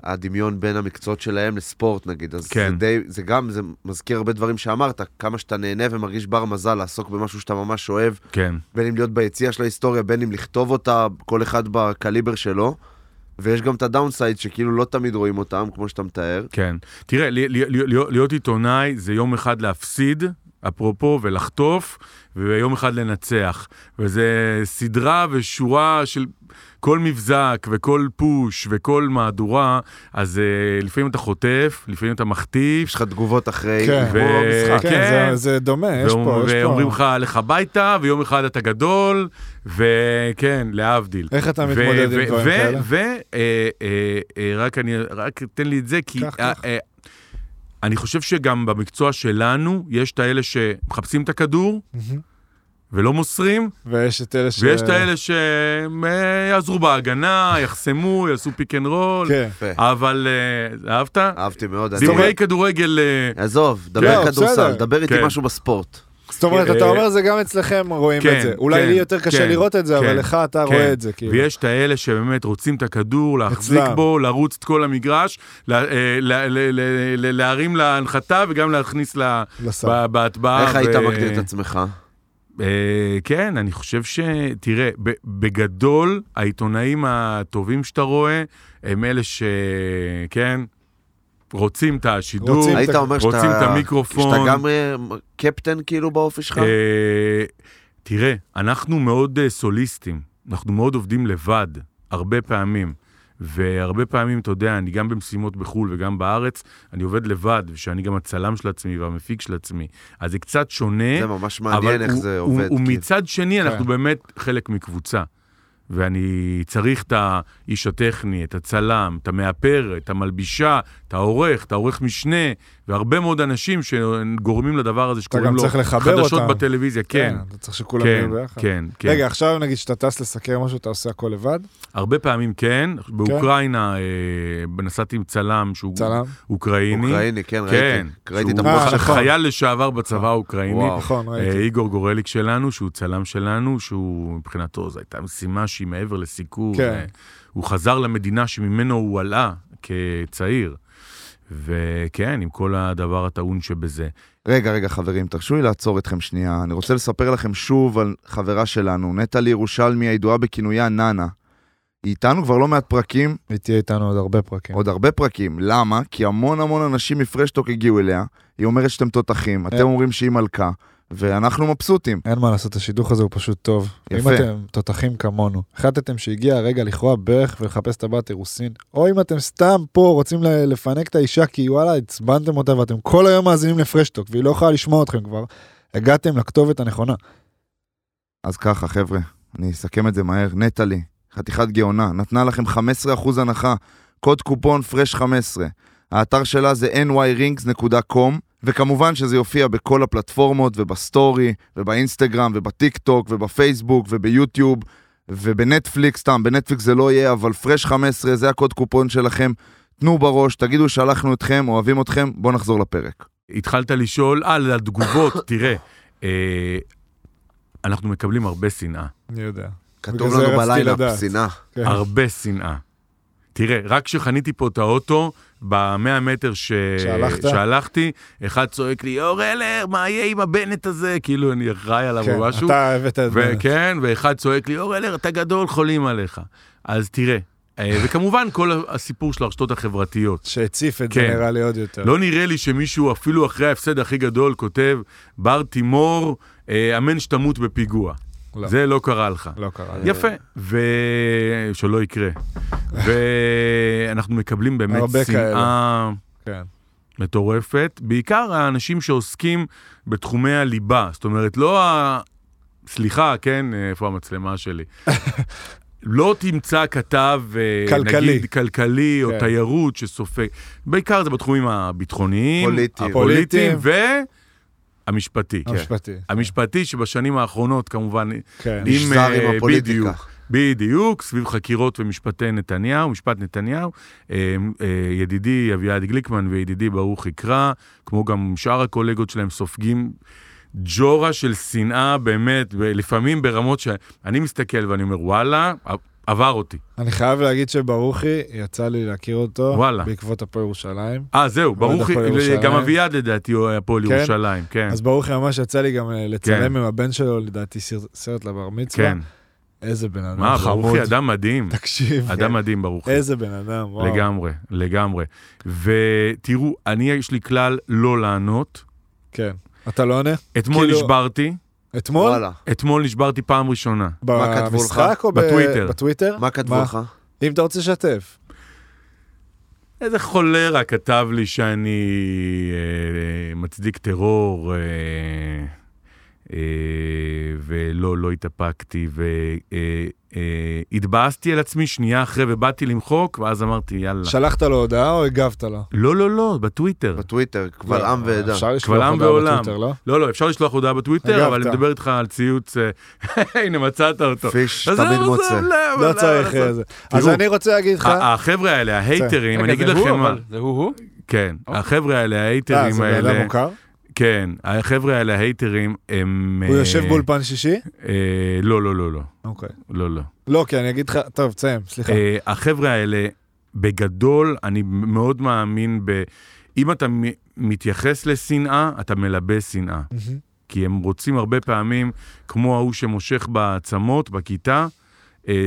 הדמיון בין המקצועות שלהם לספורט נגיד, אז כן. זה, די, זה גם, זה מזכיר הרבה דברים שאמרת, כמה שאתה נהנה ומרגיש בר מזל לעסוק במשהו שאתה ממש אוהב, כן, בין אם להיות ביציע של ההיסטוריה, בין אם לכתוב אותה, כל אחד בקליבר שלו, ויש גם את הדאונסייד שכאילו לא תמיד רואים אותם, כמו שאתה מתאר. כן. תראה, להיות עיתונאי זה יום אחד להפסיד, אפרופו, ולחטוף, ויום אחד לנצח. וזה סדרה ושורה של כל מבזק וכל פוש וכל מהדורה, אז uh, לפעמים אתה חוטף, לפעמים אתה מחטיף. יש לך תגובות אחרי, כן. כמו ו- במשחק. כן, כן. זה- זה דומה, יש ואומר- פה, יש ואומרים פה... לך, לך הביתה, ויום אחד אתה גדול, וכן, להבדיל. איך אתה מתמודד עם דברים כאלה? ורק אני, רק תן לי את זה, כי אה, קח. אה, אני חושב שגם במקצוע שלנו, יש את האלה שמחפשים את הכדור מהמם. ולא מוסרים, ויש את אלה ש... ויש את האלה שיעזרו בהגנה, יחסמו, יעשו pick and roll, כן. אבל אה, אהבת? אהבתי מאוד. דברי כדורגל... אה, עזוב, לא, דבר בסדר. כדורסל, דבר איתי כן. משהו בספורט. זאת אומרת, אה, אתה אומר זה גם אצלכם רואים כן, את זה. אולי כן, לי יותר קשה כן, לראות את זה, אבל כן, לך אתה כן. רואה את זה, כאילו. ויש את האלה שבאמת רוצים את הכדור, להחזיק אצלם. בו, לרוץ את כל המגרש, אה, להרים להנחתה וגם להכניס בהטבעה. איך היית מגדיר את עצמך? אה, כן, אני חושב ש... תראה, בגדול, העיתונאים הטובים שאתה רואה, הם אלה ש... כן? רוצים את השידור, רוצים היית אומר שאתה... רוצים את המיקרופון. שאתה גם אה, קפטן כאילו באופי שלך? אה, תראה, אנחנו מאוד סוליסטים, אנחנו מאוד עובדים לבד, הרבה פעמים. והרבה פעמים, אתה יודע, אני גם במשימות בחו"ל וגם בארץ, אני עובד לבד, ושאני גם הצלם של עצמי והמפיק של עצמי. אז זה קצת שונה, זה ממש אבל מעניין איך הוא- זה עובד. כאילו. ומצד שני, אנחנו כן. באמת חלק מקבוצה. ואני צריך את האיש הטכני, את הצלם, את המאפר, את המלבישה, את העורך, את העורך משנה, והרבה מאוד אנשים שגורמים לדבר הזה שקוראים גם לו צריך לחבר חדשות אותם. בטלוויזיה, כן. אתה צריך שכולם כן, יהיו ביחד. כן, כן. רגע, עכשיו נגיד שאתה טס לסקר משהו, אתה עושה הכל לבד? הרבה פעמים כן. באוקראינה אה, נסעתי עם צלם שהוא צלם? אוקראיני. אוקראיני, כן, כן. ראיתי. ראיתי את שהוא אה, המוח שלך. נכון. חייל לשעבר בצבא האוקראיני. וואו. נכון, אה, ראיתי. איגור גורליק שלנו, שהוא צלם שלנו, שהוא מבחינתו, זו הייתה משימה שהיא מעבר לסיקור. כן. אה, הוא חזר למדינה שממנו הוא עלה כצעיר. וכן, עם כל הדבר הטעון שבזה. רגע, רגע, חברים, תרשו לי לעצור אתכם שנייה. אני רוצה לספר לכם שוב על חברה שלנו, נטלי ירושלמי, הידועה בכינויה נאנה. היא איתנו כבר לא מעט פרקים, היא תהיה איתנו עוד הרבה פרקים. עוד הרבה פרקים. למה? כי המון המון אנשים מפרשטוק הגיעו אליה. היא אומרת שאתם תותחים, אתם אה. אומרים שהיא מלכה, ואנחנו מבסוטים. אין מה לעשות, השידוך הזה הוא פשוט טוב. יפה. אם אתם תותחים כמונו, החלטתם שהגיע הרגע לכרוע ברך ולחפש טבעת אירוסין, או אם אתם סתם פה רוצים לפנק את האישה כי וואלה, עצבנתם אותה ואתם כל היום מאזינים לפרשטוק והיא לא יכולה לשמוע אתכם כבר, הגעתם לכתובת הנכונה. אז ככה, חבר'ה, אני אסכם את זה מהר. נטלי, חתיכת גאונה, נתנה לכם 15% הנחה, קוד קופון פרש 15. האתר שלה זה nyrings.com, וכמובן שזה יופיע בכל הפלטפורמות, ובסטורי, ובאינסטגרם, ובטיק טוק, ובפייסבוק, וביוטיוב, ובנטפליקס, סתם, בנטפליקס זה לא יהיה, אבל פרש 15 זה הקוד קופון שלכם. תנו בראש, תגידו שלחנו אתכם, אוהבים אתכם, בואו נחזור לפרק. התחלת לשאול, על התגובות, תראה, אה, אנחנו מקבלים הרבה שנאה. אני יודע. כתוב לנו לדעת. שנאה. כן. הרבה שנאה. תראה, רק כשחניתי פה את האוטו, במאה מטר ש... שהלכת? שהלכתי, אחד צועק לי, אור אלר, מה יהיה עם הבנט הזה? כאילו אני אחראי עליו כן, או משהו. אתה הבאת את זה. וכן, ואחד צועק לי, אור אלר, אתה גדול, חולים עליך. אז תראה, אה, וכמובן כל הסיפור של הרשתות החברתיות. שהציף את זה כן. נראה לי עוד יותר. לא נראה לי שמישהו, אפילו אחרי ההפסד הכי גדול, כותב, בר תימור, אה, אמן שתמות בפיגוע. לא. זה לא קרה לך. לא קרה. יפה, ושלא יקרה. ואנחנו מקבלים באמת שנאה כן. מטורפת, בעיקר האנשים שעוסקים בתחומי הליבה, זאת אומרת, לא סליחה, כן, איפה המצלמה שלי? לא תמצא כתב, אה, כלכלי. נגיד כלכלי או כן. תיירות שסופג, בעיקר זה בתחומים הביטחוניים, פוליטיים. הפוליטיים והמשפטי. המשפטי. המשפטי שבשנים האחרונות כמובן, כן. עם, נשזר עם אה, הפוליטיקה. בדיוק, בדיוק, סביב חקירות ומשפטי נתניהו, משפט נתניהו. אה, אה, ידידי אביעד גליקמן וידידי ברוך יקרא, כמו גם שאר הקולגות שלהם, סופגים ג'ורה של שנאה באמת, לפעמים ברמות שאני מסתכל ואני אומר, וואלה, עבר אותי. אני חייב להגיד שברוכי, יצא לי להכיר אותו, וואלה. בעקבות הפועל ירושלים. אה, זהו, ירושלים. גם אביעד לדעתי הוא הפועל כן? ירושלים, כן. אז ברוכי ממש יצא לי גם אה, לצלם כן. עם הבן שלו, לדעתי סרט- לבר מצווה. כן. איזה בן אדם מה, חמוד. ברוכי אדם מדהים. תקשיב, אדם מדהים, ברוכי. איזה בן אדם, וואו. לגמרי, לגמרי. ותראו, אני, יש לי כלל לא לענות. כן. אתה לא עונה? אתמול כאילו- נשברתי, אתמול? וואלה. אתמול נשברתי פעם ראשונה. מה כתבו לך? במשחק או ב- בטוויטר. בטוויטר? מה כתבו לך? אם אתה רוצה לשתף. איזה חולרה כתב לי שאני אה, מצדיק טרור, אה, אה, ולא, לא התאפקתי, והתבאסתי על עצמי שנייה אחרי ובאתי למחוק, ואז אמרתי, יאללה. שלחת לו הודעה או הגבת לו? לא, לא, לא, בטוויטר. בטוויטר, קבל לא, עם ועדה. אפשר לשלוח קבל עם הודעה ועולם. בטוויטר, לא? לא, לא, אפשר לשלוח הודעה בטוויטר, הגבת. אבל אני מדבר איתך על ציוץ, אה, הנה, מצאת אותו. פיש תמיד מוצא. לא, לא צריך. איזה. אז תראו, אני רוצה להגיד לך... החבר'ה האלה, ההייטרים, אני אגיד זה הוא, לכם מה, זה הוא-הוא? כן, אוקיי. החבר'ה האלה, אה, ההייטרים זה בן אדם האלה, מוכר? כן, החבר'ה האלה, ההייטרים, הם... הוא אה, יושב באולפן שישי? אה, לא, לא, לא, לא, אוקיי. לא, לא. לא, כי אני אגיד לך... טוב, תסיים, סליחה. אה, החבר'ה האלה, בגדול, אני מאוד מאמין ב... אם אתה מתייחס לשנאה, אתה מלבה שנאה. כי הם רוצים הרבה פעמים, כמו ההוא שמושך בעצמות, בכיתה,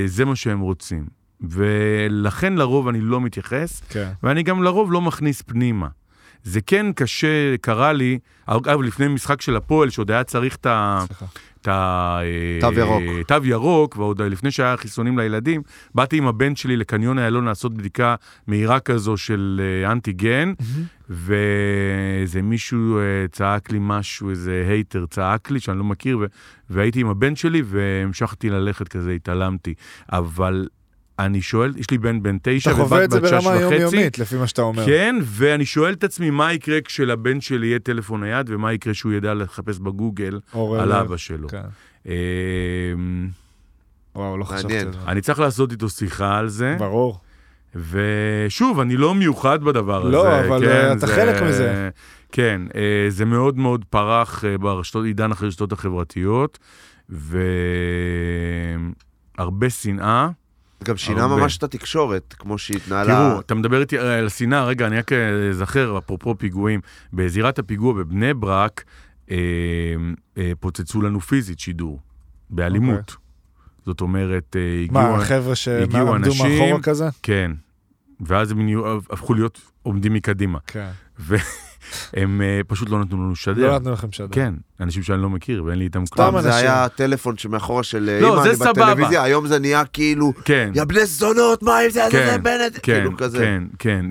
זה מה שהם רוצים. ולכן לרוב אני לא מתייחס, כן. ואני גם לרוב לא מכניס פנימה. זה כן קשה, קרה לי, אגב, לפני משחק של הפועל, שעוד היה צריך את ה... סליחה. את ה... תו ירוק. אה, תו ירוק, ועוד לפני שהיה חיסונים לילדים, באתי עם הבן שלי לקניון איילון לעשות בדיקה מהירה כזו של אה, אנטיגן, ואיזה מישהו אה, צעק לי משהו, איזה hater צעק לי, שאני לא מכיר, ו... והייתי עם הבן שלי והמשכתי ללכת כזה, התעלמתי. אבל אני שואל, יש לי בן בן תשע אתה חווה ובת את זה בת שש ברמה וחצי. יומיומית, לפי מה שאתה אומר. כן, ואני שואל את עצמי, מה יקרה כשלבן שלי יהיה טלפון נייד, ומה יקרה שהוא ידע לחפש בגוגל על אבא שלו. כן. אמ, וואו, לא חשבתי. על זה. אני צריך לעשות איתו שיחה על זה, ברור. ושוב, אני לא מיוחד בדבר לא, הזה. אבל, כן, אה, אתה חלק מזה. כן, אה, זה מאוד מאוד פרח אה, ברשתות, עידן הרשתות החברתיות, והרבה שנאה. גם שינה הרבה. ממש את התקשורת, כמו שהיא התנהלה. תראו, אתה מדבר איתי אה, על שנאה, רגע, אני רק אזכר, אפרופו פיגועים, בזירת הפיגוע בבני ברק, אה, אה, פוצצו לנו פיזית שידור, באלימות. זאת אומרת, אה, הגיעו... מה, החבר'ה הגיעו שעמדו אנשים- מאחורה כזה? כן. ואז הם הפכו להיות עומדים מקדימה. כן. הם אה, פשוט לא נתנו לנו לשדר. לא נתנו לכם שדר. כן, אנשים שאני לא מכיר ואין לי איתם כלום. פעם זה. היה טלפון שמאחורה של לא, אמא, זה אני. בטלוויזיה, היום זה נהיה כאילו, כן, יא בני זונות, מה עם זה, כן, זה בנט, כן, כאילו כזה. כן, כן,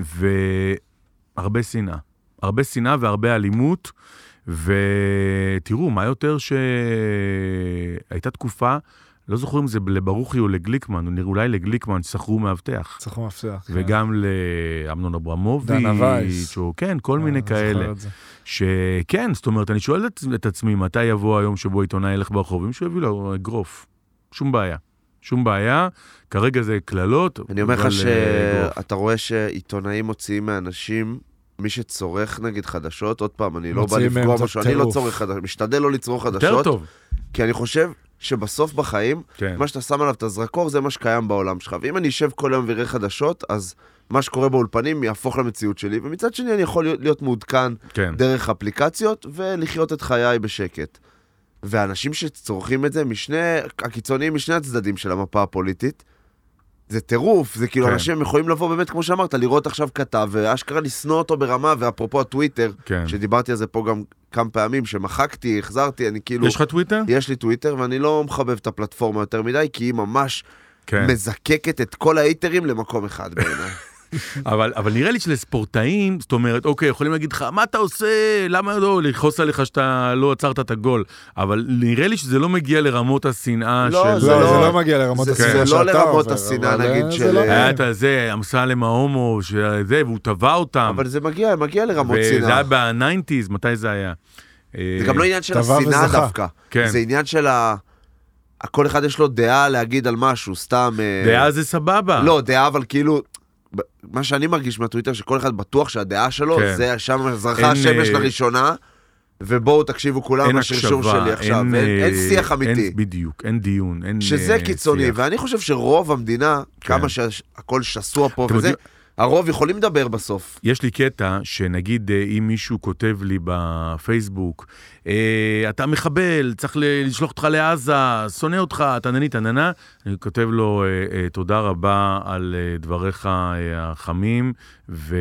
והרבה שנאה. הרבה שנאה והרבה אלימות, ותראו, מה יותר שהייתה תקופה, לא זוכר אם זה לברוכי או לגליקמן, או אולי לגליקמן, שכרו מאבטח. צריך מפתח. כן. וגם לאמנון אברמוביץ', דנה וייס. או כן, כל אה, מיני כאלה. שכן, זאת אומרת, אני שואל את, את עצמי, מתי יבוא היום שבו עיתונאי ילך ברחוב, אם שהוא יביא לו אגרוף. שום בעיה. שום בעיה, כרגע זה קללות, אני אומר לך אה. שאתה רואה שעיתונאים מוציאים מאנשים, מי שצורך נגיד חדשות, עוד פעם, אני לא בא לפגוע משהו, אני לא. צורך חדשות, משתדל לא לצרוך יותר חדשות, טוב. כי אני חושב שבסוף בחיים, כן. מה שאתה שם עליו את הזרקור זה מה שקיים בעולם שלך. ואם אני אשב כל היום ואראה חדשות, אז מה שקורה באולפנים יהפוך למציאות שלי, ומצד שני אני יכול להיות, להיות מעודכן כן. דרך אפליקציות ולחיות את חיי בשקט. ואנשים שצורכים את זה משני, הקיצוניים משני הצדדים של המפה הפוליטית, זה טירוף, זה כאילו כן. אנשים יכולים לבוא באמת, כמו שאמרת, לראות עכשיו כתב, ואשכרה לשנוא אותו ברמה, ואפרופו הטוויטר, כן. שדיברתי על זה פה גם כמה פעמים, שמחקתי, החזרתי, אני כאילו... יש לך טוויטר? יש לי טוויטר, ואני לא מחבב את הפלטפורמה יותר מדי, כי היא ממש כן. מזקקת את כל ההייטרים למקום אחד בעיניי. אבל, אבל נראה לי שלספורטאים, זאת אומרת, אוקיי, יכולים להגיד לך, מה אתה עושה? למה לא לכעוס עליך שאתה לא עצרת את הגול? אבל נראה לי שזה לא מגיע לרמות השנאה לא, של... זה לא, זה לא- מגיע לרמות זה- השנאה זה לא לרמות עובר, השנאה, אבל, נגיד, אה, של- זה לא היה. את הזה, אמסלם ההומו, שזה, והוא תבע אותם. אבל זה מגיע, מגיע לרמות שנאה. היה בניינטיז, מתי זה היה? זה גם לא עניין של השנאה. דווקא. כן. זה עניין של ה... כל אחד יש לו דעה להגיד על משהו, סתם... אה, דעה זה סבבה. לא, דעה, אבל כאילו... מה שאני מרגיש מהטוויטר, שכל אחד בטוח שהדעה שלו, כן. זה שם זרחה אין, השמש אה, לראשונה, ובואו תקשיבו כולם אין לשרשור שלי עכשיו. אין, אין אה, שיח אמיתי. אין, בדיוק, אין דיון, אין שזה אה, קיצוני, שיח. ואני חושב שרוב המדינה, כן. כמה שהכל שסוע פה וזה, יודעים- הרוב יכולים לדבר בסוף. יש לי קטע שנגיד אה, אם מישהו כותב לי בפייסבוק, אה, אתה מחבל, צריך לשלוח אותך לעזה, שונא אותך, תנני תננה, אני כותב לו, אה, תודה רבה על דבריך החמים, ו,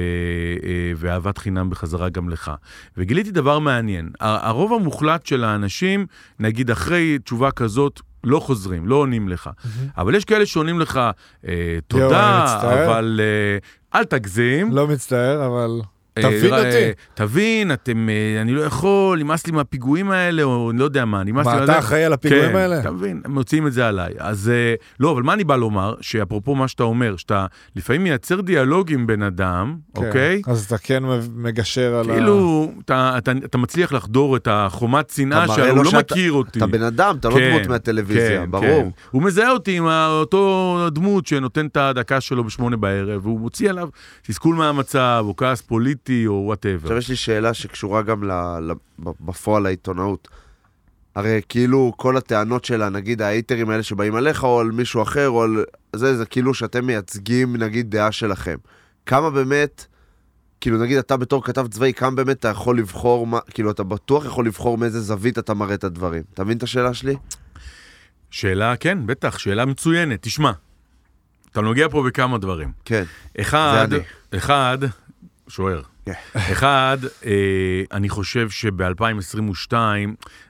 אה, ואהבת חינם בחזרה גם לך. וגיליתי דבר מעניין, הרוב המוחלט של האנשים, נגיד אחרי תשובה כזאת, לא חוזרים, לא עונים לך. אבל יש כאלה שעונים לך, אה, תודה. אבל אה, אל תגזים. לא מצטער, אבל... אה, תבין אה, אותי. תבין, אתם, אה, אני לא יכול, נמאס לי מהפיגועים האלה, או אני לא יודע מה, נמאס לי... מה. אתה אחראי על הפיגועים כן, האלה? אתה מבין, הם מוציאים את זה עליי. אז אה, לא, אבל מה אני בא לומר? שאפרופו מה שאתה אומר, שאתה לפעמים מייצר דיאלוג עם בן אדם, כן. אוקיי? אז אתה כן מגשר על ה... כאילו, אתה, מצליח לחדור את החומת שנאה שהוא לא מכיר אותי. אתה בן אדם, אתה לא כן, דמות מהטלוויזיה, כן, ברור. כן. הוא מזהה אותי עם אותו דמות שנותן את הדקה שלו בשמונה בערב, והוא מוציא עליו תסכול מהמצב, או כעס פוליטי, או whatever. עכשיו יש לי שאלה שקשורה גם ל, ל, ב- בפועל לעיתונאות. הרי כאילו כל הטענות שלה, נגיד ההייטרים האלה שבאים עליך, או על מישהו אחר, או על זה, זה כאילו שאתם מייצגים נגיד דעה שלכם. כמה באמת, כאילו נגיד אתה בתור כתב צבאי, כמה באמת אתה יכול לבחור, מה, כאילו אתה בטוח יכול לבחור מאיזה זווית אתה מראה את הדברים. אתה מבין את השאלה שלי? שאלה, כן, בטח, שאלה מצוינת. תשמע, אתה נוגע פה בכמה דברים. כן. אחד, זה אני. אחד, שוער. כן. אחד, אה, אני חושב שב-2022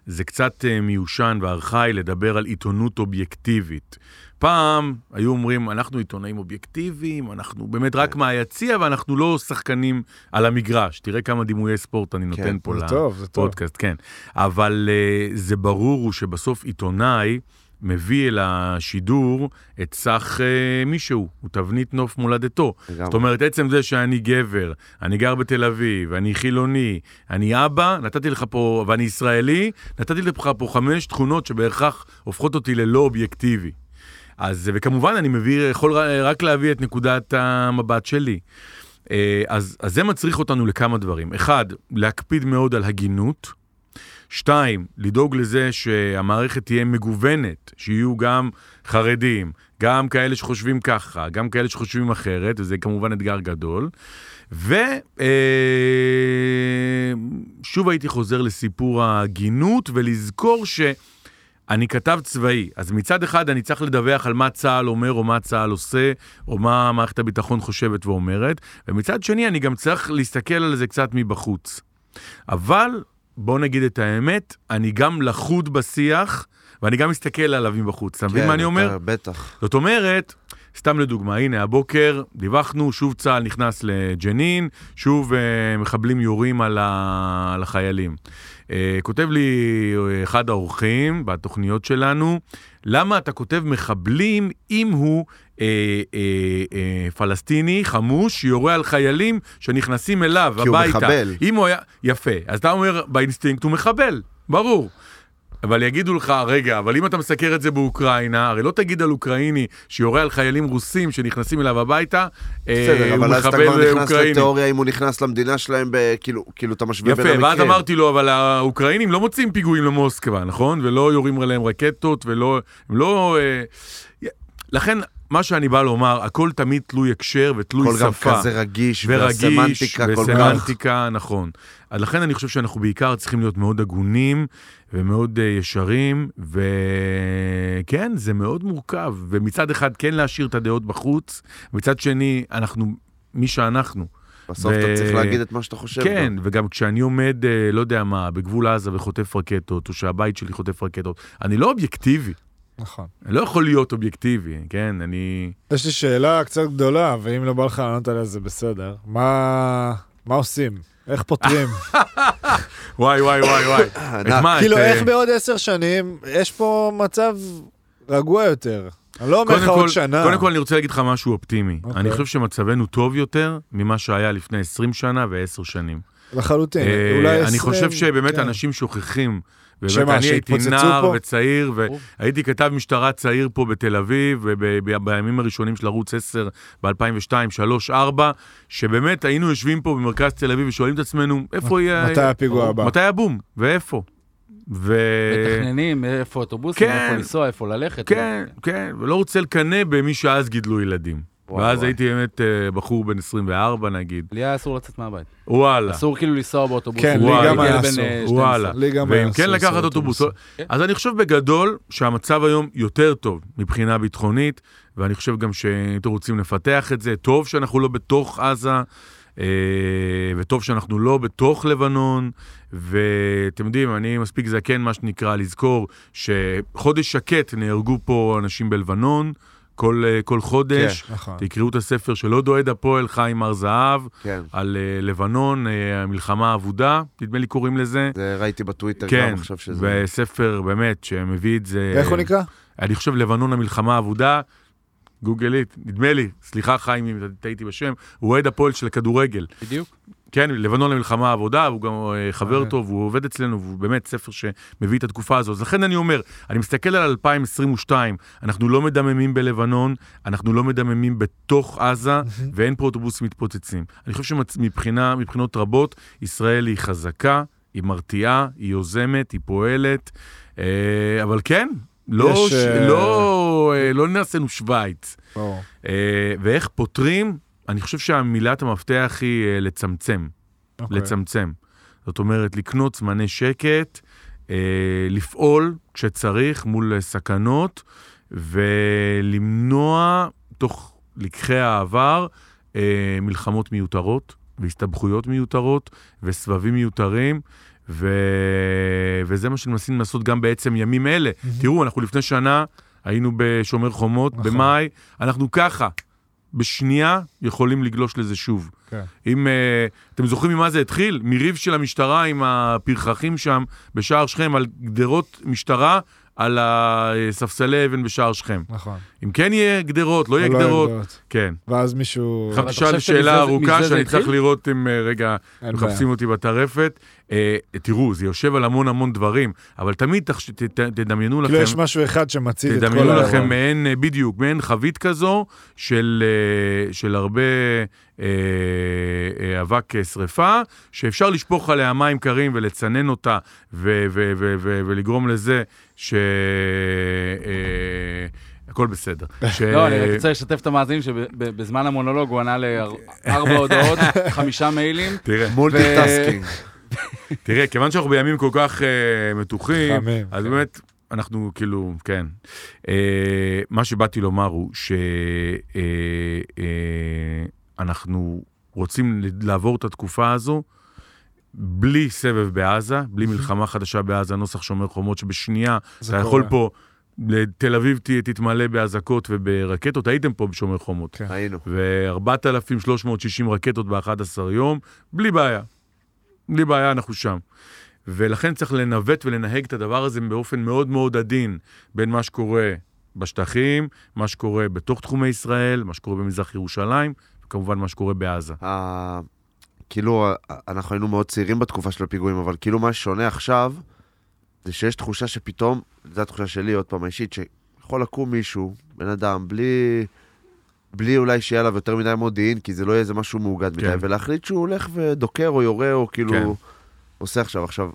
זה קצת אה, מיושן וארכאי לדבר על עיתונות אובייקטיבית. פעם היו אומרים, אנחנו עיתונאים אובייקטיביים, אנחנו באמת רק מהיציע ואנחנו לא שחקנים על המגרש. תראה כמה דימויי ספורט אני נותן פה זה טוב. לפודקאסט, כן. אבל uh, זה ברור הוא שבסוף עיתונאי מביא אל השידור את סך uh, מישהו, הוא תבנית נוף מולדתו. לגמרי. זאת אומרת, עצם זה שאני גבר, אני גר בתל אביב, אני חילוני, אני אבא, נתתי לך פה, ואני ישראלי, נתתי לך פה חמש תכונות שבהכרח הופכות אותי ללא אובייקטיבי. אז, וכמובן, אני מביא, יכול רק להביא את נקודת המבט שלי. אה, אז, אז זה מצריך אותנו לכמה דברים. אחד, להקפיד מאוד על הגינות. שתיים, לדאוג לזה שהמערכת תהיה מגוונת, שיהיו גם חרדים, גם כאלה שחושבים ככה, גם כאלה שחושבים אחרת, וזה כמובן אתגר גדול. ושוב הייתי חוזר לסיפור ההגינות, ולזכור ש... אני כתב צבאי, אז מצד אחד אני צריך לדווח על מה צה"ל אומר או מה צה"ל עושה, או מה מערכת הביטחון חושבת ואומרת, ומצד שני אני גם צריך להסתכל על זה קצת מבחוץ. אבל, בוא נגיד את האמת, אני גם לחוד בשיח, ואני גם מסתכל עליו מבחוץ. אתה מבין כן, מה אני אומר? אתה- בטח. זאת אומרת, סתם לדוגמה, הנה הבוקר דיווחנו, שוב צה"ל נכנס לג'נין, שוב אה, מחבלים יורים על, ה... על החיילים. אה, כותב לי אה, אחד האורחים בתוכניות שלנו, למה אתה כותב מחבלים אם הוא אה, אה, אה, פלסטיני חמוש שיורה על חיילים שנכנסים אליו כי הוא הביתה? מחבל. אם הוא היה... יפה. אז אתה אומר, באינסטינקט הוא מחבל, ברור. אבל יגידו לך, רגע, אבל אם אתה מסקר את זה באוקראינה, הרי לא תגיד על אוקראיני שיורה על חיילים רוסים שנכנסים אליו הביתה, אה, בסדר, אבל אז אתה כבר נכנס אוקראיני. לתיאוריה אם הוא נכנס למדינה שלהם, ב- כאילו, כאילו אתה משווה בין יפה, המקרים. ואז אמרתי לו, אבל האוקראינים לא מוצאים פיגועים למוסקבה, נכון? ולא יורים עליהם רקטות, ולא... הם לא... לכן, מה שאני בא לומר, הכל תמיד תלוי הקשר ותלוי הכל שפה. גם כזה רגיש, ורגיש, והסמנטיקה כל כך. וסמנטיקה, נכון. אז לכן אני חושב שאנחנו בעיקר צריכים להיות מאוד הגונים ומאוד uh, ישרים, וכן, זה מאוד מורכב. ומצד אחד כן להשאיר את הדעות בחוץ, מצד שני, אנחנו מי שאנחנו. בסוף ו- אתה צריך להגיד את מה שאתה חושב. כן, גם. וגם כשאני עומד, אה, לא יודע מה, בגבול עזה וחוטף רקטות, או שהבית שלי חוטף רקטות, אני לא אובייקטיבי. נכון. אני לא יכול להיות אובייקטיבי, כן? אני... יש לי שאלה קצת גדולה, ואם לא בא לך לענות עליה זה בסדר. מה, מה עושים? איך פותרים? וואי, וואי, וואי, וואי. מה, כאילו, איך אה, בעוד עשר שנים, יש פה מצב רגוע יותר. אני לא אומר לך עוד שנה. קודם כל אני רוצה להגיד לך משהו אופטימי. אוקיי. אני חושב שמצבנו טוב יותר ממה שהיה לפני 20 שנה ו-10 שנים. לחלוטין. אה, אולי אני 20, חושב שבאמת כן. אנשים שוכחים. באמת, שמה, אני הייתי נער פה? וצעיר. והייתי כתב משטרה צעיר פה בתל אביב, ובימים הראשונים של ערוץ 10, ב-2002, 2003, 2004, שבאמת היינו יושבים פה במרכז תל אביב ושואלים את עצמנו, איפה יהיה... מתי הפיגוע הבא? מתי הבום? ואיפה? ו... מתכננים איפה אוטובוסים, כן. איפה לנסוע, איפה ללכת. כן, כן, ולא רוצה לקנא במי שאז גידלו ילדים. ואז. הייתי באמת אה, בחור בן 24 נגיד. לי היה אסור לצאת מהבית. וואלה. אסור כאילו לנסוע באוטובוס. כן, לי גם היה אסור. אה, 12. וואלה. לי גם היה ואם כן אסור לקחת לנסוע אוטובוס. אוטובוסים. כן. אז אני חושב בגדול שהמצב היום יותר טוב מבחינה ביטחונית, ואני חושב גם שאתם רוצים לפתח את זה. טוב שאנחנו לא בתוך עזה, אה, וטוב שאנחנו לא בתוך לבנון, ואתם יודעים, אני מספיק זקן, מה שנקרא, לזכור שחודש שקט נהרגו פה אנשים בלבנון. כל, אה, כל חודש, נכון. תקראו את הספר של עוד אוהד הפועל, חיים הר זהב, כן, על uh, לבנון, uh, המלחמה האבודה, נדמה לי קוראים לזה. זה ראיתי בטוויטר כן, גם עכשיו שזה... וספר באמת שמביא את זה... ואיך הוא נקרא? אני חושב לבנון המלחמה האבודה, גוגלית, נדמה לי, סליחה חיים אם טעיתי בשם, הוא אוהד הפועל של הכדורגל. בדיוק. כן, לבנון המלחמה העבודה, הוא גם אה, חבר אוקיי. טוב, הוא עובד אצלנו, והוא באמת ספר שמביא את התקופה הזו. אז לכן אני אומר, אני מסתכל על 2022, אנחנו לא מדממים בלבנון, אנחנו לא מדממים בתוך עזה, ואין פה אוטובוסים מתפוצצים. אני חושב שמבחינה, מבחינות רבות, ישראל היא חזקה, היא מרתיעה, היא יוזמת, היא פועלת, אה, אבל כן, לא, יש. אה, לא, אה, לא נעשינו שווייץ. אה, ואיך פותרים? אני חושב שהמילת המפתח היא אה, לצמצם. אוקיי. לצמצם. זאת אומרת, לקנות זמני שקט, אה, לפעול כשצריך מול סכנות, ולמנוע, תוך לקחי העבר, אה, מלחמות מיותרות, והסתבכויות מיותרות, וסבבים מיותרים. ו... וזה מה שמנסים לעשות גם בעצם ימים אלה. תראו, אנחנו לפני שנה היינו בשומר חומות, נכון. במאי, אנחנו ככה, בשנייה יכולים לגלוש לזה שוב. כן. אם uh, אתם זוכרים ממה זה התחיל? מריב של המשטרה עם הפרחחים שם בשער שכם על גדרות משטרה על הספסלי אבן בשער שכם. נכון. אם כן יהיה גדרות, לא יהיה לא יהיה גדרות, גדרות. כן. ואז מישהו... עכשיו תשאל שאלה ארוכה שאני צריך? לראות אם אה, רגע מחפשים אותי בטרפת. אה, תראו, זה יושב על המון המון דברים, אבל תמיד תחש- ת- ת- תדמיינו לכם... כאילו יש משהו אחד שמצית את כל תדמיינו האירוע. לכם מעין, אה, בדיוק, מעין חבית כזו של, אה, של הרבה אה, אה, אבק שרפה, שאפשר לשפוך עליה מים קרים ולצנן אותה ו- ו- ו- ו- ולגרום לזה ש... אה, הכל בסדר. ש- לא, אני רק רוצה לשתף את המאזינים שבזמן המונולוג הוא ענה לארבע הודעות, חמישה מיילים. תראה, multitasking. תראה, כיוון שאנחנו בימים כל כך אה, מתוחים, אז כן. באמת, אנחנו כאילו, כן. אה, מה שבאתי לומר הוא שאנחנו רוצים לעבור את התקופה הזו בלי סבב בעזה, בלי מלחמה חדשה בעזה, נוסח שומר חומות, שבשנייה אתה יכול. פה, לתל אביב ת- תתמלא באזעקות וברקטות, הייתם פה בשומר חומות. כן. היינו. ו-4,360 רקטות ב-11 יום, בלי בעיה. בלי בעיה, אנחנו שם. ולכן צריך לנווט ולנהג את הדבר הזה באופן מאוד מאוד עדין בין מה שקורה בשטחים, מה שקורה בתוך תחומי ישראל, מה שקורה במזרח ירושלים, וכמובן מה שקורה בעזה. כאילו, ה- אנחנו היינו מאוד צעירים בתקופה של הפיגועים, אבל כאילו מה ששונה עכשיו, זה שיש תחושה שפתאום, זו התחושה שלי, עוד פעם, האישית, שיכול לקום מישהו, בן אדם, בלי... בלי אולי שיהיה עליו יותר מדי מודיעין, כי זה לא יהיה איזה משהו מאוגד מדי, כן. ולהחליט שהוא הולך ודוקר או יורה, או כאילו... כן. עושה עכשיו, עכשיו,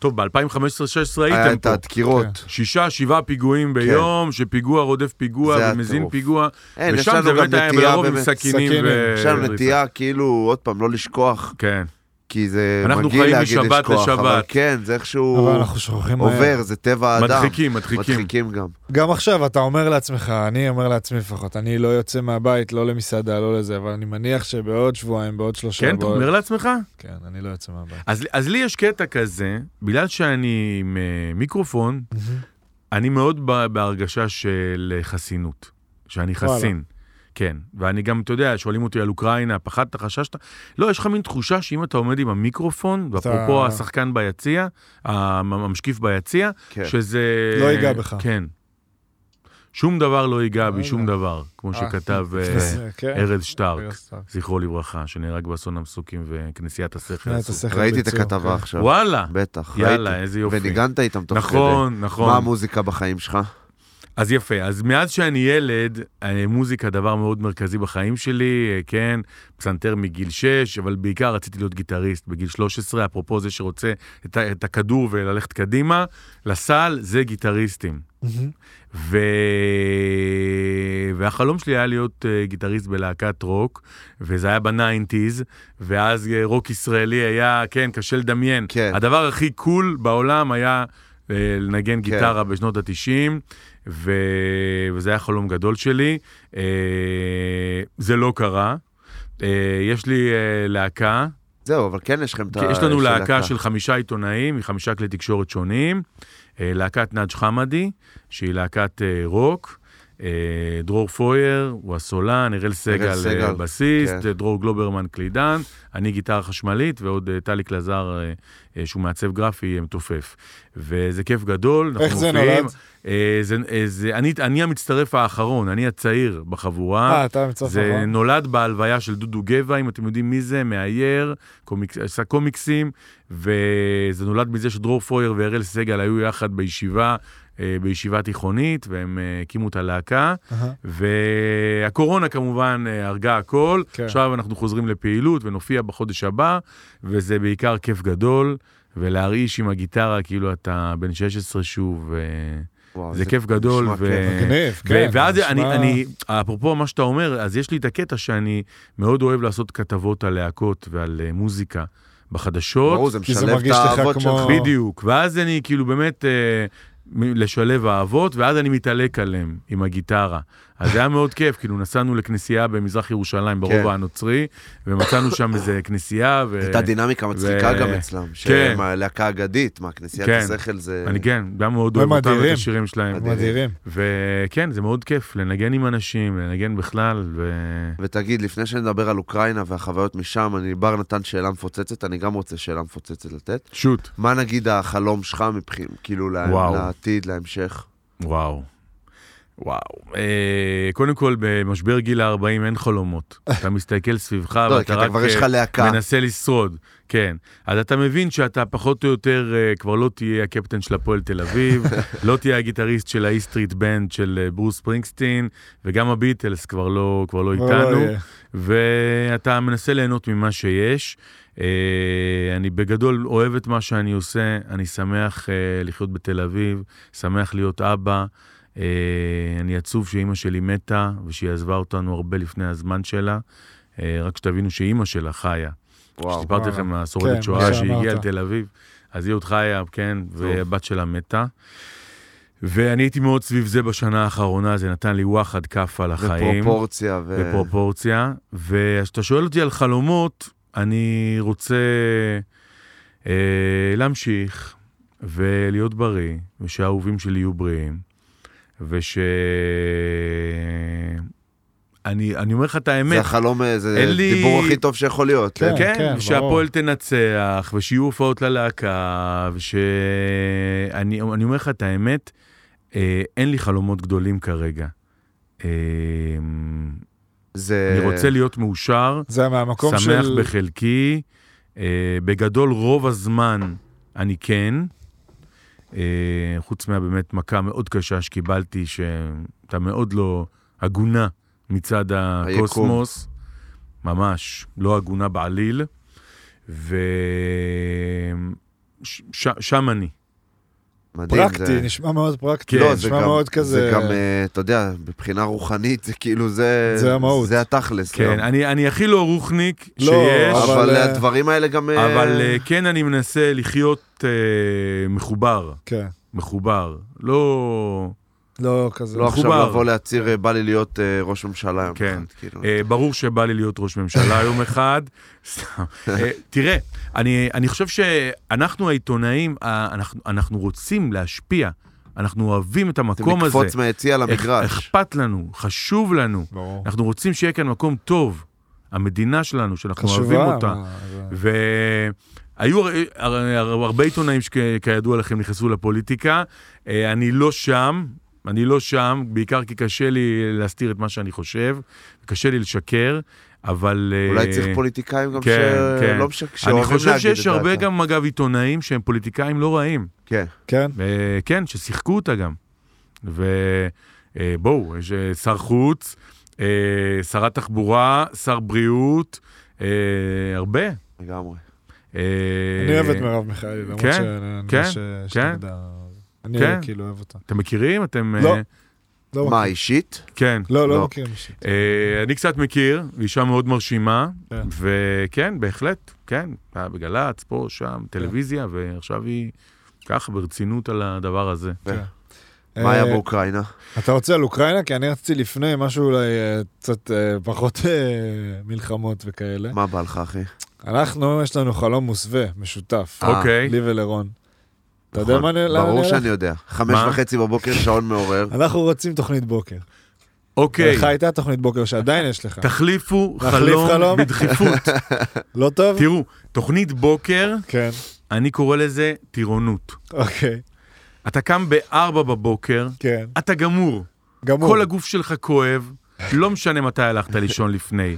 טוב, ב-2015-2016 היה הייתם את פה. הדקירות. שישה, שבעה פיגועים ביום, שפיגוע רודף פיגוע ומזין. פיגוע, אין, ושם זה באמת היה לרוב עם סכינים. יש לנו. נטייה כאילו, עוד פעם, לא לשכוח, כן. כי זה אנחנו מגעיל חיים להגיד משבת לשכוח, אבל לשבת. כן, זה איכשהו אבל אנחנו שוכחים מהר. עובר, זה טבע האדם. מדחיקים, מדחיקים. מדחיקים גם. גם עכשיו אתה אומר לעצמך, אני אומר לעצמי לפחות, אני לא יוצא מהבית, לא למסעדה, לא לזה, אבל אני מניח שבעוד שבועיים, בעוד שלושה, כן, אתה בעוד... אומר לעצמך? כן, אני לא יוצא מהבית. אז, אז לי יש קטע כזה, בגלל שאני עם אה, מיקרופון, אני מאוד בהרגשה של חסינות, שאני וואלה. כן, ואני גם, אתה יודע, שואלים אותי על אוקראינה, פחדת, חששת? לא, יש לך מין תחושה שאם אתה עומד עם המיקרופון, ואפרופו השחקן ביציע, המשקיף ביציע, כן. שזה... לא ייגע בך. כן. שום דבר לא ייגע בי, לא שום. דבר, כמו אה, שכתב אה, כן. ארז שטרק. זכרו לברכה, שנהרג באסון המסוקים וכנסיית השכל. ראיתי את הכתבה כן. עכשיו. וואלה, בטח, יאללה, ראיתי. איזה יופי. וניגנת איתם תוך כדי. נכון, נכון. מה המוזיקה בחיים שלך? אז יפה, אז מאז שאני ילד, אה, מוזיקה דבר מאוד מרכזי בחיים שלי, אה, כן, פסנתר מגיל 6, אבל בעיקר רציתי להיות גיטריסט בגיל 13, אפרופו זה שרוצה את, את הכדור וללכת קדימה, לסל זה גיטריסטים. מהמם. ו... והחלום שלי היה להיות אה, גיטריסט בלהקת רוק, וזה היה ב nineties, ואז רוק ישראלי היה, כן, קשה לדמיין. כן. הדבר הכי cool בעולם היה לנגן כן. גיטרה בשנות ה-90, ו... וזה היה חלום גדול שלי. אה, זה לא קרה. Uh, יש לי uh, להקה, זהו, אבל כן יש לכם את ה... יש לנו של להקה של חמישה עיתונאים מחמישה כלי תקשורת שונים. אה, להקת נאג' חמדי, שהיא להקת אה, רוק. אה, דרור פויר הוא הסולן, אראל סגל סגל, אה, בסיסט, כן. דרור גלוברמן קלידן, אני גיטרה חשמלית, ועוד אה, טלי קלזר, אה, אה, שהוא מעצב גרפי, מתופף. וזה כיף גדול, איך זה מופיעים. נולד? אה, זה, אה, זה, אני, אני המצטרף האחרון, אני הצעיר בחבורה. אה, אתה מצטרף זה אחרון? נולד בהלוויה של דודו גבע, אם אתם יודעים מי זה, מאייר, קומיק, עשה קומיקסים, וזה נולד מזה שדרור פויר ואראל סגל היו יחד בישיבה, בישיבה תיכונית, והם אה, הקימו את הלהקה, אהה. והקורונה כמובן אה, הרגה הכל. כן. עכשיו אנחנו חוזרים לפעילות ונופיע בחודש הבא, וזה בעיקר כיף גדול, ולהרעיש עם הגיטרה כאילו אתה בן 16 שוב. אה, וואו, זה כיף גדול, ו... כיף. מגניב, ו- כן. ואז נשמע- אני, אני, אפרופו מה שאתה אומר, אז יש לי את הקטע שאני מאוד אוהב לעשות כתבות על להקות ועל אה, מוזיקה בחדשות. ברור, זה זה משלב את האהבות כמו- שלך. בדיוק, ואז אני כאילו באמת אה, לשלב אהבות, ואז אני מתעלק עליהם עם הגיטרה. אז זה היה מאוד כיף, כאילו נסענו לכנסייה במזרח ירושלים, ברובע כן. הנוצרי, ומצאנו שם איזה כנסייה, ו... הייתה דינמיקה מצחיקה ו- גם אצלם. כן. שהם הלהקה האגדית, מה, כנסיית כן. השכל זה... אני כן, גם מאוד אוהב אותם. ואת השירים שלהם. מדהירים. וכן, זה מאוד כיף לנגן עם אנשים, לנגן בכלל, ו... ותגיד, לפני שנדבר על אוקראינה והחוויות משם, אני, בר נתן שאלה מפוצצת, אני גם רוצה שאלה מפוצצת לתת. shoot. מה נגיד החלום שלך מבחין, כאילו לה- וואו. לעתיד, להמשך? וואו. וואו. אה, קודם כל, במשבר גיל ה-40 אין חלומות. אתה מסתכל סביבך לא, ואתה אתה רק כבר יש לך אה, להקה. מנסה לשרוד. כן. אז אתה מבין שאתה פחות או יותר אה, כבר לא תהיה הקפטן של הפועל תל אביב, לא תהיה הגיטריסט של ה E Street Band של אה, ברוס ספרינגסטין, וגם הביטלס כבר לא, כבר לא כבר לא איתנו. ואתה מנסה ליהנות ממה שיש. Uh, אני בגדול אוהב את מה שאני עושה, אני שמח uh, לחיות בתל אביב, שמח להיות אבא. Uh, אני עצוב שאימא שלי מתה ושהיא עזבה אותנו הרבה לפני הזמן שלה. Uh, רק שתבינו שאימא שלה חיה. כשסיפרתי. לכם על השורדת כן, שואה שהגיעה. לתל אביב, אז היא עוד חיה, כן, והבת שלה מתה. ואני הייתי מאוד סביב זה בשנה האחרונה, זה נתן לי וואחד כאפה לחיים. ופרופורציה ו... בפרופורציה. וכשאתה שואל אותי על חלומות, אני רוצה אה, להמשיך ולהיות בריא, ושהאהובים שלי יהיו בריאים, וש... אני, אני אומר לך את האמת, זה החלום, אה, זה אין לי- הדיבור הכי טוב שיכול להיות. כן. כן, כן, ושהפועל תנצח, ושיהיו הופעות ללהקה, ושאני אני אומר לך את האמת, אה, אין לי חלומות גדולים כרגע. אה, זה... אני רוצה להיות מאושר, זה מהמקום של... שמח בחלקי. אה, בגדול, רוב הזמן אני כן. אה, חוץ מהבאמת מכה מאוד קשה שקיבלתי, שהייתה מאוד לא הגונה מצד הקוסמוס. ממש, לא הגונה בעליל. ושם אני. מדהים. פרקטי, זה... נשמע מאוד פרקטי. כן, לא, נשמע גם, מאוד כזה... זה גם, אה, אתה יודע, מבחינה רוחנית, זה כאילו, זה... זה המהות. זה התכלס. כן, גם. אני, אני הכי לא רוחניק לא, שיש. אבל, אבל אה, הדברים האלה גם... אה, אבל כן אני מנסה לחיות אה, מחובר, כן, מחובר. לא... לא כזה. לא עכשיו. לבוא להצהיר, אה, בא לי להיות אה, ראש ממשלה יום כן. אחד, כאילו. אה, ברור שבא לי להיות ראש ממשלה יום אחד. סתם. אה, תראה, אני, אני חושב שאנחנו העיתונאים, אנחנו, אנחנו רוצים להשפיע. אנחנו אוהבים את אתם המקום הזה. לקפוץ מהיציע למגרש. אכפת לנו, חשוב לנו. ברור. אנחנו רוצים שיהיה כאן מקום טוב. המדינה שלנו, שאנחנו אוהבים חשובה. אותה. זה- והיו הר- הר- הרבה עיתונאים שכידוע לכם נכנסו לפוליטיקה. אה, אני לא שם, אני לא שם, בעיקר כי קשה לי להסתיר את מה שאני חושב, קשה לי לשקר, אבל... אה, אולי צריך פוליטיקאים גם כן, כן. שלא משק... אני שאוהבים חושב להגיד שיש את הרבה דעתם. גם, אגב, עיתונאים שהם פוליטיקאים לא רעים. כן. כן? אה, כן, ששיחקו אותה גם. ובואו, יש אה, שר חוץ, אה, שרת תחבורה, שר בריאות, אה, הרבה. לגמרי. אה, אני אוהב את מרב מיכאלי, למרות כן, שאני כן, שיש כן. אני כן. כאילו אוהב אותה. אתם מכירים? אתם... לא. אה, לא מה, מכיר. אישית? כן. לא, לא לא. מכיר אישית. אה, אני קצת מכיר, אישה מאוד מרשימה, כן. וכן, בהחלט, כן, היה בגל"צ, פה, שם, טלוויזיה, ועכשיו היא ככה ברצינות על הדבר הזה. מה היה אה, באוקראינה? אתה רוצה על אוקראינה? כי אני רציתי לפני משהו אולי אה, קצת אה, פחות אה, מלחמות וכאלה. מה בא לך, אחי? אנחנו, יש לנו חלום מוסווה, משותף. אה, אוקיי. לי ולרון. אתה יודע נכון. מה אני... לאן ברור אני שאני? יודע. חמש? וחצי בבוקר, שעון מעורר. אנחנו רוצים תוכנית בוקר. אוקיי, לך הייתה תוכנית בוקר שעדיין יש לך. תחליפו חלום? בדחיפות. לא טוב? תראו, תוכנית בוקר, כן, אני קורא לזה טירונות. אוקיי, אתה קם ב-4 בבוקר, כן. אתה גמור. גמור. כל הגוף שלך כואב, לא משנה מתי הלכת לישון לפני.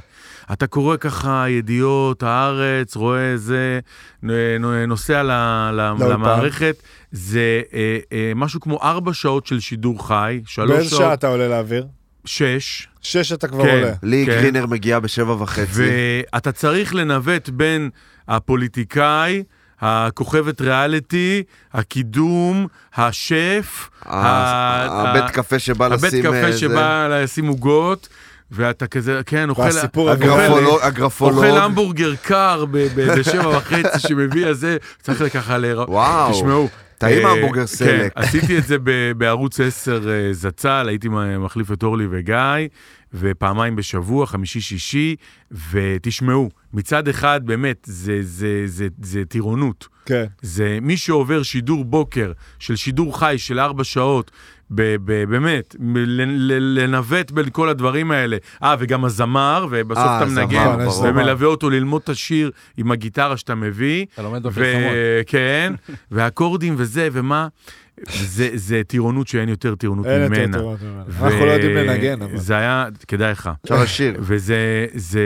אתה קורא ככה ידיעות, הארץ, רואה זה, נ- נ- נוסע ל- ל-. למערכת, זה אה, אה, משהו כמו ארבע שעות של שידור חי, שלוש באיזה שעה שעות, אתה עולה לאוויר? שש, שש אתה כבר כן. עולה. לי כן. גרינר מגיע בשבע וחצי. ואתה צריך לנווט בין הפוליטיקאי, הכוכבת ריאליטי, הקידום, השף, ה- ה- הבית קפה שבא הבית לשים... קפה אה. שבא לשים עוגות, ואתה כזה, כן, אוכל... והסיפור הגרפולוג. אוכל המבורגר קר בשבע וחצי שמביא הזה, צריך ככה להיראות. וואו. תשמעו. טעים אה, ההמבורגר סלק. כן, עשיתי את זה בערוץ 10 אה, זצ"ל, הייתי מחליף את אורלי וגיא, ופעמיים בשבוע, חמישי-שישי, ותשמעו, מצד אחד, באמת, זה טירונות. כן. זה מי שעובר שידור בוקר של שידור חי של ארבע שעות, ב- ב- באמת, לנווט בין כל הדברים האלה. אה, וגם הזמר, ובסוף אה, אתה מנגן, נכון. ומלווה אותו ללמוד את השיר עם הגיטרה שאתה מביא. אתה לומד בפרסומות. וכן, והאקורדים וזה, ומה. זה, זה טירונות שאין יותר טירונות אין יותר ממנה. טירונות ממנה. אנחנו לא יודעים לנגן, אבל. זה היה, כדאי לך. אפשר לשיר. וזה זה,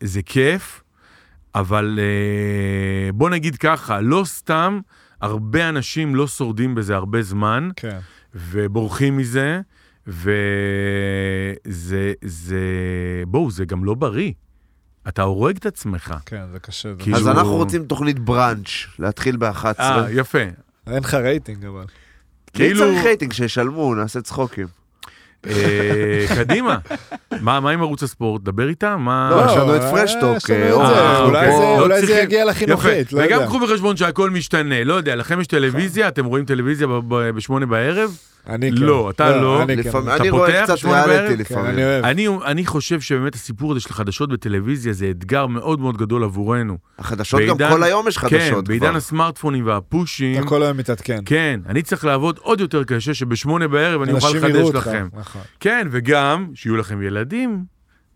זה כיף, אבל אה, בוא נגיד ככה, לא סתם הרבה אנשים לא שורדים בזה הרבה זמן, כן. ובורחים מזה, וזה, זה, בואו, זה גם לא בריא. אתה הורג את עצמך. כן, זה קשה. זה- כאילו- אז אנחנו רוצים תוכנית בראנץ', להתחיל ב-11. אה, יפה. אין לך רייטינג, אבל. מי כאילו, צריך רייטינג? שישלמו, נעשה צחוקים. אה, קדימה. מה עם ערוץ הספורט? דבר איתם, מה... לא, יש לנו את אה, פרשטוק, אה. אנחנו אולי. זה- לא יגיע לחינוכית. לא וגם יודע. קחו בחשבון שהכל משתנה, לא יודע, לכם יש טלוויזיה? אתם רואים טלוויזיה בשמונה בערב? אני כן. לא, אתה לא. אני כן. לפעמים- אתה אני רואה קצת ריאליטי? כן, אני לפעמים. אוהב. אני, אני חושב שבאמת הסיפור הזה של חדשות בטלוויזיה זה אתגר מאוד מאוד גדול עבורנו. החדשות גם בעידן- כל היום יש כן, חדשות בעידן כבר. הסמארטפונים והפושים, אתה כל היום מתעדכן. כן, אני צריך לעבוד עוד יותר קשה שבשמונה בערב אני אוכל לחדש. לכם. נכון. כן, וגם, שיהיו לכם ילדים,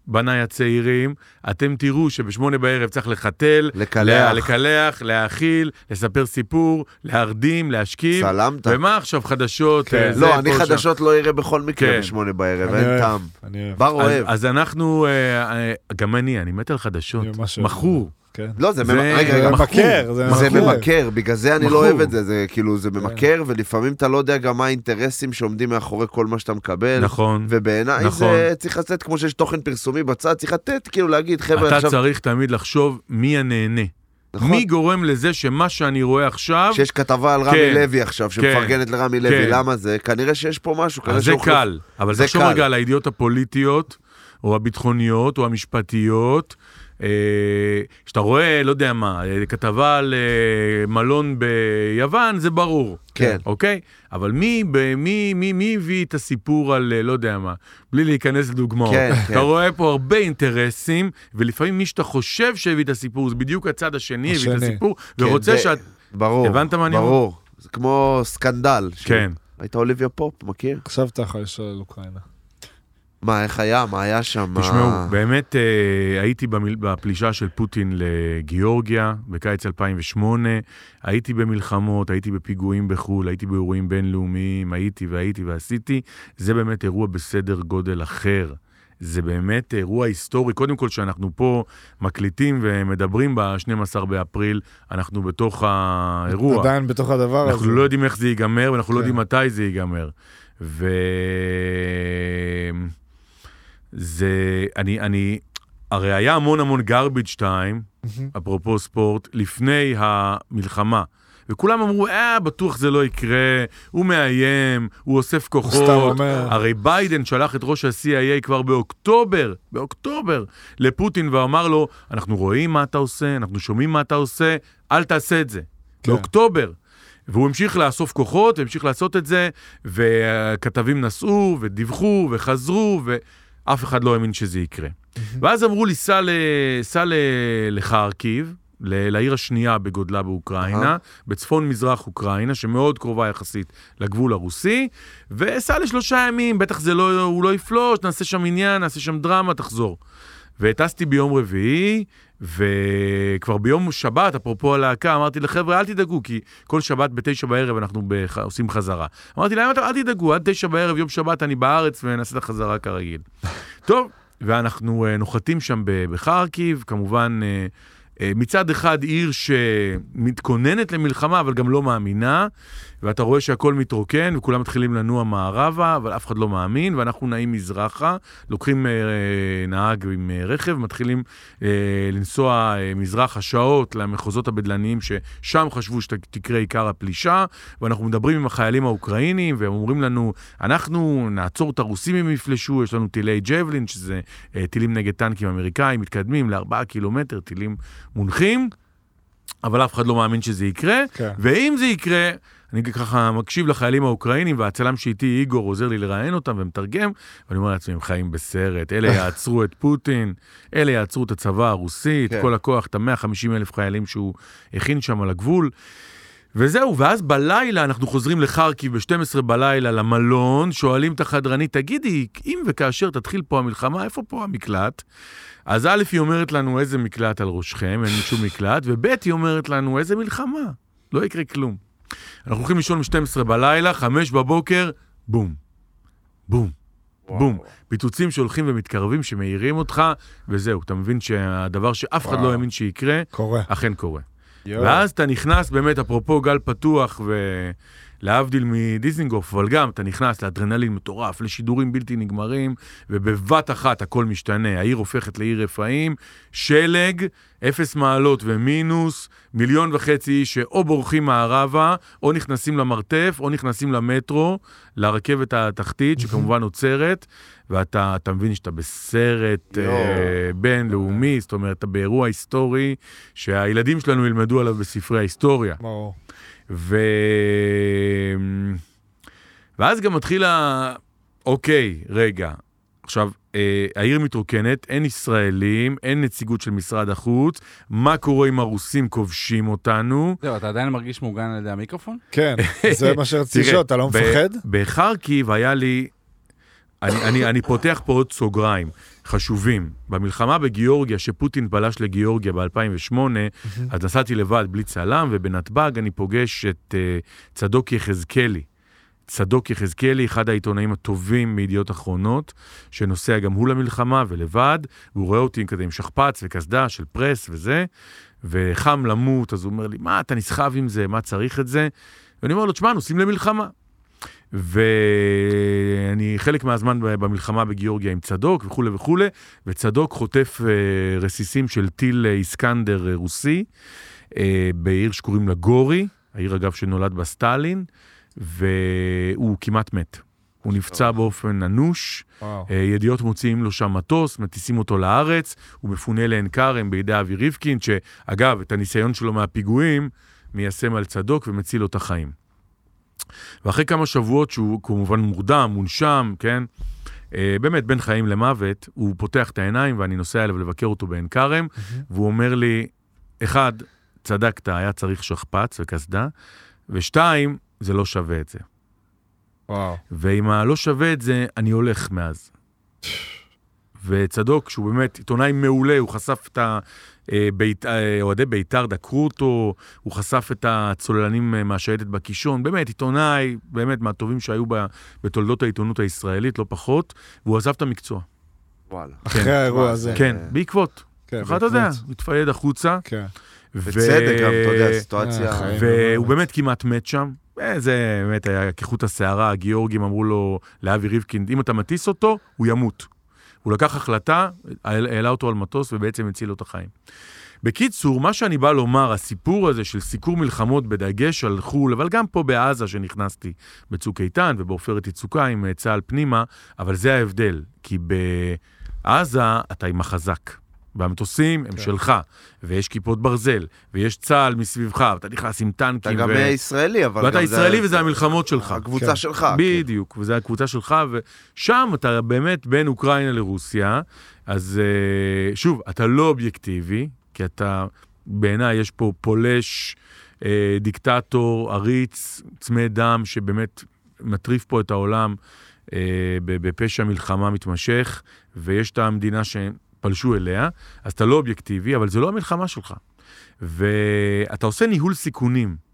בניי הצעירים, אתם תראו שבשמונה בערב צריך לחתל, לקלח. לה- לקלח, להאכיל, לספר סיפור, להרדים, להשכיב. סלמת. ומה עכשיו חדשות? כן. אה, זה, לא, אני פה, שם? חדשות לא אראה בכל מקרה כן. בשמונה בערב, אין טעם. אני אוהב. בר אז, אוהב. אז אנחנו, אה, אה, גם אני, אני מת על חדשות. אני ממש אוהב. מכור. כן. לא, זה... זה- ממ- רגע, רגע. ממכר, זה זה ממכר. ממכר, בגלל זה אני לא מכור. אוהב את זה, זה כאילו, זה ממכר, ולפעמים אתה לא יודע גם מה האינטרסים שעומדים מאחורי כל מה שאתה מקבל. נכון. ובעיניי נכון. זה צריך לצאת, כמו שיש תוכן פרסומי בצד, צריך לתת, כאילו להגיד, חבר'ה, אתה עכשיו, צריך תמיד לחשוב מי הנהנה. נכון. מי גורם לזה שמה שאני רואה עכשיו, שיש כתבה על רמי כן. לוי עכשיו, שמפרגנת לרמי לוי, כן. למה זה? כנראה שיש פה משהו, כנראה אז זה קל. אבל זה תחשוב. רגע על הידיעות הפוליטיות, או הביטחוניות, או המשפטיות. אה, כשאתה רואה, לא יודע מה, אה, כתבה על אה, מלון ביוון, זה ברור. כן. אוקיי? אבל מי, ב- מי, מי, מי הביא את הסיפור על, לא יודע מה, בלי להיכנס לדוגמאות. כן, כן. אתה רואה פה הרבה אינטרסים, ולפעמים מי שאתה חושב שהביא את הסיפור, זה בדיוק הצד השני הביא את השני. הסיפור, כן, ורוצה זה- שאת... ברור, הבנת מה אני אומר? ברור. זה כמו סקנדל. ש- כן. היית אוליביה פופ, מכיר? עכשיו אתה יכול לשאול על אוקראינה. מה, איך היה? מה היה שם? מה- תשמעו, באמת אה, הייתי במיל- בפלישה של פוטין לגיאורגיה בקיץ 2008, הייתי במלחמות, הייתי בפיגועים בחו"ל, הייתי באירועים בינלאומיים, הייתי והייתי ועשיתי. זה באמת אירוע בסדר גודל אחר. זה באמת אירוע היסטורי. קודם כל, שאנחנו פה מקליטים ומדברים ב-12 באפריל, אנחנו בתוך האירוע. עדיין בתוך הדבר הזה. אנחנו לא יודעים איך זה ייגמר, ואנחנו לא כן. יודעים מתי זה ייגמר. ו... זה... אני... אני... הרי היה המון המון garbage time. אפרופו ספורט, לפני המלחמה. וכולם אמרו, אה, בטוח זה לא יקרה, הוא מאיים, הוא אוסף הוא סתם כוחות. אומר. הרי ביידן שלח את ראש ה-CIA כבר באוקטובר, באוקטובר, לפוטין ואמר לו, אנחנו רואים מה אתה עושה, אנחנו שומעים מה אתה עושה, אל תעשה את זה. כן. באוקטובר. והוא המשיך לאסוף כוחות, המשיך לעשות את זה, וכתבים נסעו, ודיווחו, וחזרו, ואף אחד לא האמין שזה יקרה. ואז אמרו לי, סע, ל... סע ל... לחרקיב, ל- לעיר השנייה בגודלה באוקראינה. בצפון מזרח אוקראינה, שמאוד קרובה יחסית לגבול הרוסי, וסע לשלושה ימים, בטח זה לא, הוא לא יפלוש, נעשה שם עניין, נעשה שם דרמה, תחזור. וטסתי ביום רביעי, וכבר ביום שבת, אפרופו הלהקה, אמרתי לחבר'ה, אל תדאגו, כי כל שבת בתשע בערב אנחנו בח... עושים חזרה. אמרתי להם, אל תדאגו, עד תשע בערב, יום שבת אני בארץ, ונעשה את החזרה כרגיל. טוב, ואנחנו אה, נוחתים שם בחרקיב, כמובן, אה, אה, מצד אחד עיר שמתכוננת למלחמה, אבל גם לא מאמינה, ואתה רואה שהכל מתרוקן, וכולם מתחילים לנוע מערבה, אבל אף אחד לא מאמין, ואנחנו נעים מזרחה, לוקחים אה, נהג עם אה, רכב, מתחילים אה, לנסוע אה, מזרחה שעות למחוזות הבדלניים, ששם חשבו שתקרה עיקר הפלישה, ואנחנו מדברים עם החיילים האוקראינים, והם אומרים לנו, אנחנו נעצור את הרוסים אם יפלשו, יש לנו טילי ג'בלין, שזה אה, טילים נגד טנקים אמריקאים, מתקדמים לארבעה קילומטר, טילים מונחים, אבל אף אחד לא מאמין שזה יקרה, כן. ואם זה יקרה, אני ככה מקשיב לחיילים האוקראינים, והצלם שאיתי, איגור, עוזר לי לראיין אותם ומתרגם, ואני אומר לעצמי, הם חיים בסרט, אלה יעצרו את פוטין, אלה יעצרו את הצבא הרוסי, את כן. כל הכוח, את ה-150 אלף חיילים שהוא הכין שם על הגבול. וזהו, ואז בלילה אנחנו חוזרים לחרקיב ב-12 בלילה למלון, שואלים את החדרנית, תגידי, אם וכאשר תתחיל פה המלחמה, איפה פה המקלט? אז א', היא אומרת לנו, איזה מקלט על ראשכם, אין שום מקלט, וב', היא אומרת לנו, איזה מלחמה, לא יקרה כלום. אנחנו הולכים לישון ב-12 בלילה, 5 בבוקר, בום. בום. בום. פיצוצים שהולכים ומתקרבים, שמאירים אותך, וזהו, אתה מבין שהדבר שאף אחד לא וואו. האמין שיקרה, קורה. אכן קורה. יואו. ואז אתה נכנס, באמת, אפרופו גל פתוח, ולהבדיל מדיזנגוף, אבל גם אתה נכנס לאדרנלין מטורף, לשידורים בלתי נגמרים, ובבת אחת הכל משתנה. העיר הופכת לעיר רפאים, שלג, אפס מעלות ומינוס, מיליון וחצי איש שאו בורחים מערבה, או נכנסים למרתף, או נכנסים למטרו, לרכבת התחתית, שכמובן עוצרת, ואתה אתה מבין שאתה בסרט. אה, בינלאומי, זאת אומרת, אתה באירוע היסטורי, שהילדים שלנו ילמדו עליו בספרי ההיסטוריה. ברור. ו... ואז גם מתחיל ה... אוקיי, רגע. עכשיו, אה, העיר מתרוקנת, אין ישראלים, אין נציגות של משרד החוץ, מה קורה אם הרוסים כובשים אותנו? זהו, אתה עדיין מרגיש מוגן על ידי המיקרופון? כן, זה מה שרציתי לשאול, אתה לא מפחד? בחרקיב היה לי... אני, אני, אני פותח פה עוד סוגריים חשובים. במלחמה בגיאורגיה, שפוטין פלש לגיאורגיה ב-2008, אז נסעתי לבד בלי צלם, ובנתב"ג אני פוגש את uh, צדוק יחזקאלי. צדוק יחזקאלי, אחד העיתונאים הטובים מידיעות אחרונות, שנוסע גם הוא למלחמה ולבד, והוא רואה אותי כזה עם שכפ"ץ וקסדה של פרס וזה, וחם למות, אז הוא אומר לי, מה, אתה נסחב עם זה, מה צריך את זה? ואני אומר לו, תשמע, נוסעים למלחמה. ואני חלק מהזמן במלחמה בגיאורגיה עם צדוק וכולי וכולי, וצדוק חוטף אה, רסיסים של טיל אה, איסקנדר אה, רוסי בעיר שקוראים לה גורי, העיר אגב שנולד בה סטלין, והוא כמעט מת. הוא נפצע באופן אנוש, ידיעות מוציאים לו שם מטוס, מטיסים אותו לארץ, הוא מפונה לעין כרם בידי אבי ריבקין, שאגב, את הניסיון שלו מהפיגועים, מיישם על צדוק ומציל לו את החיים. ואחרי כמה שבועות שהוא כמובן מורדם, מונשם, כן? אה, באמת, בין חיים למוות, הוא פותח את העיניים ואני נוסע אליו לבקר אותו בעין כרם, והוא אומר לי, אחד, צדקת, היה צריך שכפ"ץ וקסדה, ושתיים, זה לא שווה את זה. וואו. ועם הלא שווה את זה, אני הולך מאז. וצדוק, שהוא באמת עיתונאי מעולה, הוא חשף את ה... אה, בית- אה, אוהדי בית"ר דקרו אותו, הוא חשף את הצוללנים אה, מהשייטת בקישון, באמת עיתונאי, באמת מהטובים שהיו ב- בתולדות העיתונות הישראלית, לא פחות, והוא עזב את המקצוע. וואלה. אחרי האירוע הזה. זה- כן, בעקבות. כן, ככה אתה יודע, בעקבות. מתפייד החוצה. כן. בצדק גם, אתה יודע, סיטואציה... אה, חיים. והוא באמת כמעט מת שם. זה באמת היה כחוט השערה, הגיאורגים אמרו לו, לאבי ריבקינד, אם אתה מטיס אותו, הוא ימות. הוא לקח החלטה, העלה אותו על מטוס ובעצם הציל לו את החיים. בקיצור, מה שאני בא לומר, הסיפור הזה של סיקור מלחמות בדגש על חו"ל, אבל גם פה בעזה שנכנסתי בצוק איתן ובעופרת יצוקה עם אה, צה"ל פנימה, אבל זה ההבדל, כי בעזה אתה עם החזק. והמטוסים הם כן. שלך, ויש כיפות ברזל, ויש צה"ל מסביבך, ואתה נכנס עם אתה טנקים. גם ו- ישראלי, אבל... ואתה גם זה- ישראלי וזה המלחמות שלך. הקבוצה כן. שלך. בדיוק, וזו הקבוצה שלך, ושם אתה באמת בין אוקראינה לרוסיה, אז אה, שוב, אתה לא אובייקטיבי, כי אתה, בעיניי יש פה פולש, אה, דיקטטור, עריץ, צמא דם, שבאמת מטריף פה את העולם אה, בפשע מלחמה מתמשך, ויש את המדינה שפלשו אליה, אז אתה לא אובייקטיבי, אבל זה לא המלחמה שלך. ואתה עושה ניהול סיכונים.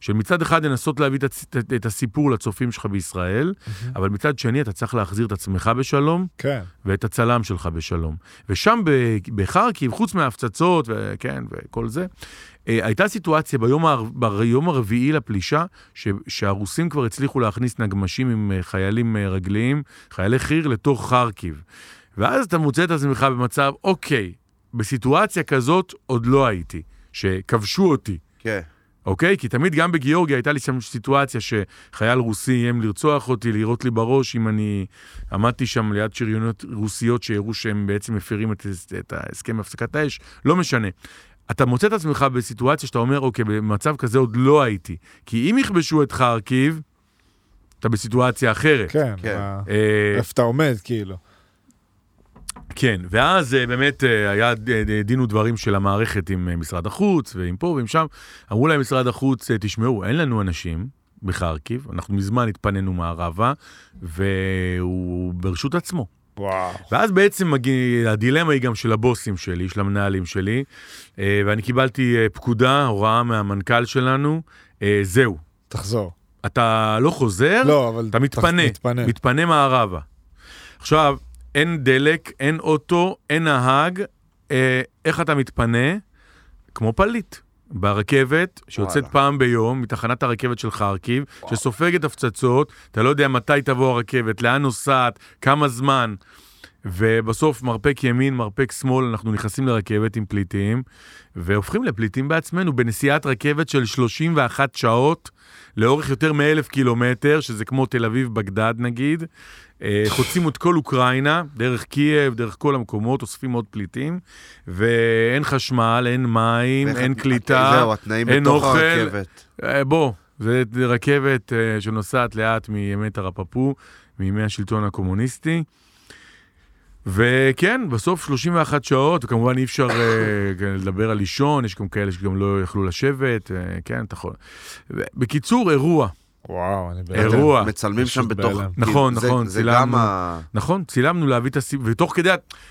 של מצד אחד לנסות להביא את, הצ- את, את הסיפור לצופים שלך בישראל, אבל מצד שני אתה צריך להחזיר את עצמך בשלום כן. ואת הצלם שלך בשלום. ושם בחרקיב, חוץ מההפצצות, וכן, וכל זה, אה, הייתה סיטואציה ביום, הר... ביום הרביעי לפלישה, ש... שהרוסים כבר הצליחו להכניס נגמשים עם אה, חיילים אה, רגליים, חיילי חי"ר, לתוך חרקיב. ואז אתה מוצא את עצמך במצב, אוקיי, בסיטואציה כזאת עוד לא הייתי, שכבשו אותי. כן. אוקיי? כי תמיד גם בגיאורגיה הייתה לי שם סיטואציה שחייל רוסי איים לרצוח אותי, לירות לי בראש, אם אני עמדתי שם ליד שריונות רוסיות שהראו שהם בעצם מפרים את, את ההסכם הפסקת האש, לא משנה. אתה מוצא את עצמך בסיטואציה שאתה אומר, אוקיי, במצב כזה עוד לא הייתי. כי אם יכבשו את חרקיב, אתה בסיטואציה אחרת. כן. כן. אה, איפה אתה עומד, כאילו. כן, ואז אה, באמת אה, היה ד- דין ודברים של המערכת עם אה, משרד החוץ, ועם פה ועם שם. אמרו להם משרד החוץ, אה, תשמעו, אין לנו אנשים בחרקיב, אנחנו מזמן התפנינו מערבה, והוא ברשות עצמו. וואו. ואז בעצם מגיע, הדילמה היא גם של הבוסים שלי, של המנהלים שלי, אה, ואני קיבלתי אה, פקודה, הוראה מהמנכ"ל שלנו, אה, זהו, תחזור. אתה לא חוזר, לא, אבל... אתה מתפנה, מתפנה. מתפנה מערבה. עכשיו, אין דלק, אין אוטו, אין נהג, אה, איך אתה מתפנה? כמו פליט. ברכבת, שיוצאת וואלה. פעם ביום, מתחנת הרכבת של חרקיב, שסופגת הפצצות, אתה לא יודע מתי תבוא הרכבת, לאן נוסעת, כמה זמן. ובסוף מרפק ימין, מרפק שמאל, אנחנו נכנסים לרכבת עם פליטים, והופכים לפליטים בעצמנו בנסיעת רכבת של 31 שעות, לאורך יותר מאלף קילומטר, שזה כמו תל אביב-בגדד נגיד. אה, חוצים את כל אוקראינה, דרך קייב, דרך כל המקומות, אוספים עוד פליטים, ואין חשמל, אין מים, אין קליטה, זהו, התנאים אין בתוך אוכל. הרכבת. אה, בוא, זה רכבת אה, שנוסעת לאט מימי תרפפו, מימי השלטון הקומוניסטי. וכן, בסוף 31 שעות, וכמובן אי אפשר אה, לדבר על לישון, יש גם כאלה שגם לא יכלו לשבת, אה, כן, אתה יכול. בקיצור, אירוע. וואו, אני בהלם. אירוע. מצלמים פשוט שם בתוך... כאילו, נכון, זה- נכון, זה צילמנו. גם ה... נכון, צילמנו להביא את הסיפור, ותוך כדי,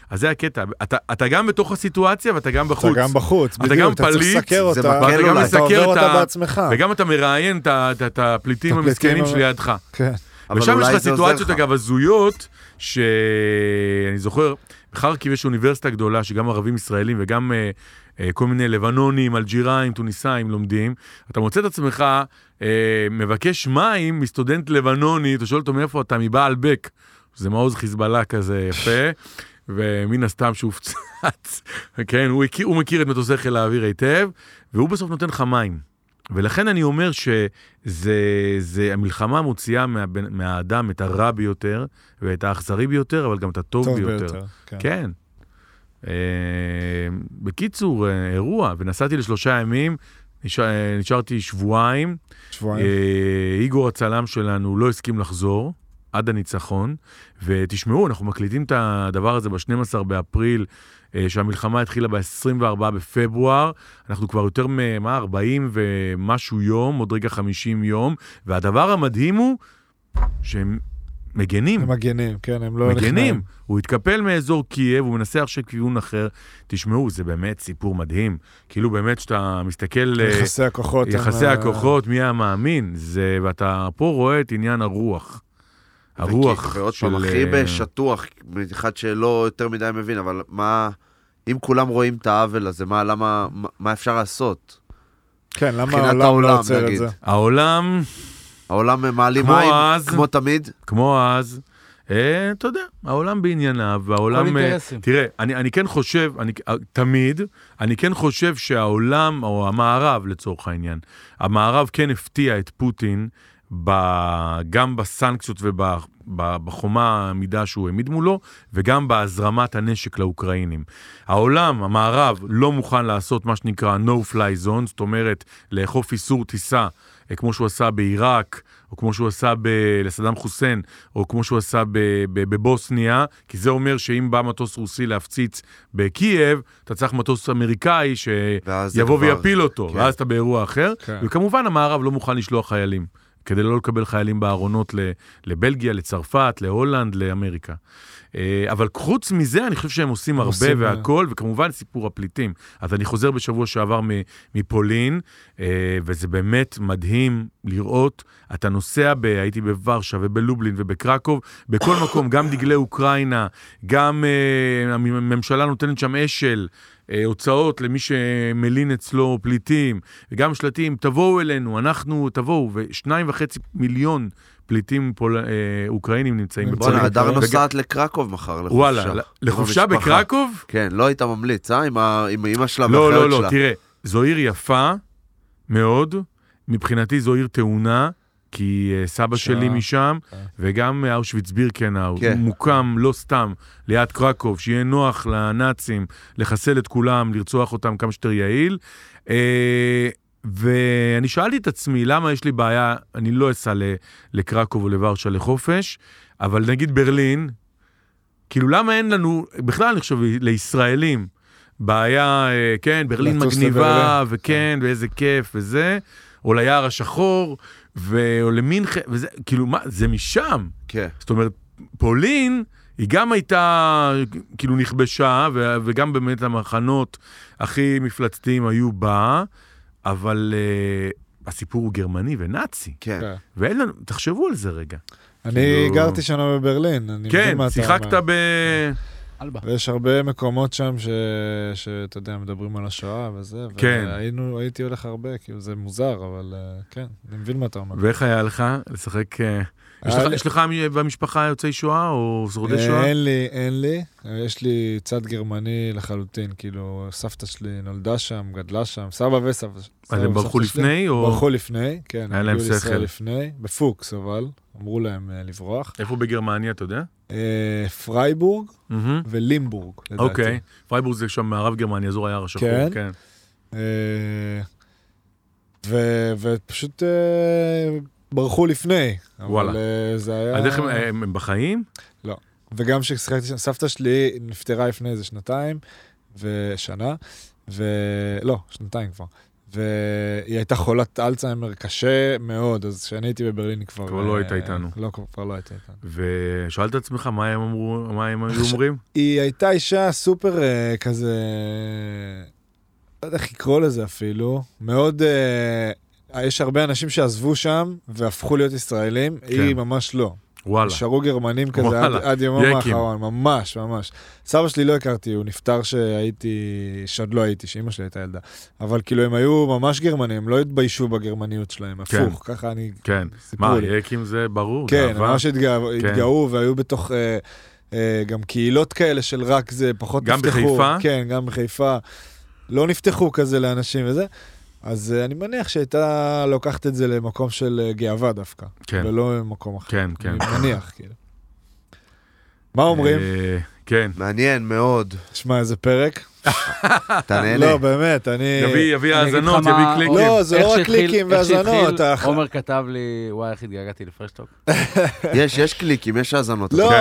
אז זה הקטע, אתה, אתה גם בתוך הסיטואציה ואתה גם בחוץ. אתה גם בחוץ, אתה בדיוק, גם אתה צריך פליט, לסקר זה אותה, מקל ואתה אולי. אתה עובר לסקר את אותה בעצמך. וגם אתה מראיין את הפליטים המסכנים אבל- שלידך. כן. אבל ושם יש לך זה סיטואציות. אגב, הזויות, שאני זוכר, בחרקיב יש אוניברסיטה גדולה, שגם ערבים ישראלים וגם אה, כל מיני לבנונים, אלג'יראים, טוניסאים לומדים. אתה מוצא את עצמך אה, מבקש מים מסטודנט לבנוני, אתה שואל אותו מאיפה אתה, מבעלבק. זה מעוז חיזבאללה כזה יפה, ומן הסתם שהופצץ, כן, הוא, הכיר, הוא מכיר את מטוסי חיל האוויר היטב, והוא בסוף נותן לך מים. ולכן אני אומר שזה, זה, המלחמה מוציאה מה, מהאדם את הרע ביותר, ואת האכזרי ביותר, אבל גם את הטוב טוב ביותר. ביותר. כן. כן. אה, בקיצור, אה, אירוע, ונסעתי לשלושה ימים, נשאר, אה, נשארתי שבועיים. שבועיים. אה, איגור הצלם שלנו לא הסכים לחזור עד הניצחון, ותשמעו, אנחנו מקליטים את הדבר הזה ב-12 באפריל, אה, שהמלחמה התחילה ב-24 בפברואר, אנחנו כבר יותר מ-מה, 40 ומשהו יום, עוד רגע 50 יום, והדבר המדהים הוא, שהם מגנים. הם מגנים, כן, הם לא מגנים. נכנעים. הוא התקפל מאזור קייב, הוא מנסה עכשיו כיוון אחר. תשמעו, זה באמת סיפור מדהים. כאילו באמת, כשאתה מסתכל... אה, יחסי הכוחות. הם, יחסי אה, הכוחות, מי המאמין? זה, ואתה פה רואה את עניין הרוח. הרוח ועוד של... פעם, הכי אה, בשטוח, אחד שלא יותר מדי מבין, אבל מה... אם כולם רואים את העוול הזה, מה, למה, מה- מה אפשר לעשות? כן, למה העולם העולם, לא עוצר את. זה? העולם, העולם מעלים כמו מים, אז. כמו תמיד. כמו אז, אה, אתה יודע, העולם בענייניו, והעולם... אה, אינטרסים. תראה, אני, אני כן חושב, אני, אה, תמיד, אני כן חושב שהעולם, או המערב לצורך העניין, המערב כן הפתיע את פוטין ב, גם בסנקציות ובחומה העמידה שהוא העמיד מולו, וגם בהזרמת הנשק לאוקראינים. העולם, המערב, לא מוכן לעשות מה שנקרא no-fly zone, זאת אומרת, לאכוף איסור טיסה, כמו שהוא עשה בעיראק, או כמו שהוא עשה ב- לסדאם חוסיין, או כמו שהוא עשה ב- ב- בבוסניה, כי זה אומר שאם בא מטוס רוסי להפציץ בקייב, אתה צריך מטוס אמריקאי שיבוא כבר- ויפיל אותו, כן. ואז אתה באירוע אחר. כן. וכמובן, המערב לא מוכן לשלוח חיילים, כדי לא לקבל חיילים בארונות ל- לבלגיה, לצרפת, להולנד, לאמריקה. אה, אבל חוץ מזה, אני חושב שהם עושים הרבה עושים, אה, והכול, וכמובן סיפור הפליטים. אז אני חוזר בשבוע שעבר מפולין, אה, וזה באמת מדהים לראות, אתה נוסע, ב, הייתי בוורשה ובלובלין ובקרקוב, בכל מקום, גם דגלי אוקראינה, גם הממשלה נותנת שם אשל. הוצאות למי שמלין אצלו פליטים, וגם שלטים, תבואו אלינו, אנחנו, תבואו, ושניים וחצי מיליון פליטים פול... אה, אוקראינים נמצאים בואנה, בואנה. הדר נוסעת לקרקוב מחר, לחופשה. וואלה, לחופשה. בקרקוב? כן, לא היית ממליץ, אה? עם ה- עם אמא שלה לא, לא, שלה. לא, תראה, זו עיר יפה מאוד, מבחינתי זו עיר טעונה, כי אה, סבא. שלי משם, כן. וגם אה, אושוויץ בירקנאו, כן. מוקם לא סתם ליד קרקוב, שיהיה נוח לנאצים לחסל את כולם, לרצוח אותם כמה שיותר יעיל. ואני שאלתי את עצמי, למה יש לי בעיה, אני לא אסע לקרקוב או לוורשה לחופש, אבל נגיד ברלין, כאילו למה אין לנו, בכלל אני חושב לישראלים, בעיה, אה, כן, ברלין מגניבה, לברלין. וכן, ואיזה כיף וזה, או ליער השחור, ו- או למינכן, וזה, כאילו, מה, זה משם. כן. זאת אומרת, פולין, היא גם הייתה, כאילו, נכבשה, ו- וגם באמת המחנות הכי מפלצתיים היו בה, אבל uh, הסיפור הוא גרמני ונאצי. כן. כן. ואין לנו, תחשבו על זה רגע. אני כאילו- גרתי שנה בברלין, אני כן, מבין מה אתה שיחקת אומר. ב... אלבה. ויש הרבה מקומות שם ש- שאתה יודע, מדברים על השואה וזה, כן. והיינו, הייתי הולך הרבה, כאילו זה מוזר, אבל אה, כן, אני מבין מה אתה אומר. ואיך היה לך לשחק... אה, יש לך- לי- יש לך במשפחה יוצאי שואה או שורדי אה, שואה? אין לי, אין לי. אה, יש לי צד גרמני לחלוטין, כאילו, סבתא שלי נולדה שם, גדלה שם, סבא וסבתא. אז הם ברחו. לפני או... ברחו לפני, כן. היה להם שכל. לפני, בפוקס אבל, אמרו להם אה, לברוח. איפה בגרמניה, אתה יודע? אה, פרייבורג. ולימבורג, לדעתי. אוקיי. פרייבורג זה שם מערב גרמניה, אזור היער השחור. כן? כן. אה, ו- ופשוט אה, ברחו לפני. וואלה. אבל אה, זה היה... אז איך הם- הם הם בחיים? וגם כששיחקתי שם, סבתא שלי נפטרה לפני איזה שנתיים ושנה, ו... לא, שנתיים כבר. והיא הייתה חולת אלצהיימר קשה מאוד, אז כשאני הייתי בברלין כבר... כבר לא אה, הייתה איתנו. לא, כבר לא הייתה איתנו. ושאלת את עצמך מה הם אמרו, מה הם היו אומרים? היא הייתה אישה סופר אה, כזה, לא יודע איך לקרוא לזה אפילו, מאוד, אה, יש הרבה אנשים שעזבו שם והפכו להיות ישראלים, היא ממש לא. וואלה. נשארו גרמנים כזה עד, וואלה, עד יומם יקים. האחרון, ממש, ממש. סבא שלי לא הכרתי, הוא נפטר שהייתי, שעוד לא הייתי, שאימא שלי הייתה ילדה. אבל כאילו הם היו ממש גרמנים, הם לא התביישו בגרמניות שלהם, כן. הפוך, ככה אני... כן. מה, לי. יקים זה ברור. כן, גאווה. ממש התגאו, כן. התגאו והיו בתוך אה, אה, גם קהילות כאלה של רק זה, פחות גם נפתחו. בחיפה? כן, גם בחיפה. לא נפתחו כזה לאנשים וזה. אז אה, אני מניח שהייתה לוקחת את זה למקום של אה, גאווה דווקא, כן, ולא למקום אחר. כן, כן. אני מניח, כאילו. מה אומרים? כן. מעניין מאוד. שמע, איזה פרק. אתה נהנה. לא, באמת, אני... יביא יביא האזנות, יביא קליקים. לא, זה לא רק קליקים איך שהתחיל, והאזנות. עומר כתב לי, וואי, איך התגעגעתי לפרשטוק. יש, יש קליקים, יש האזנות. לא,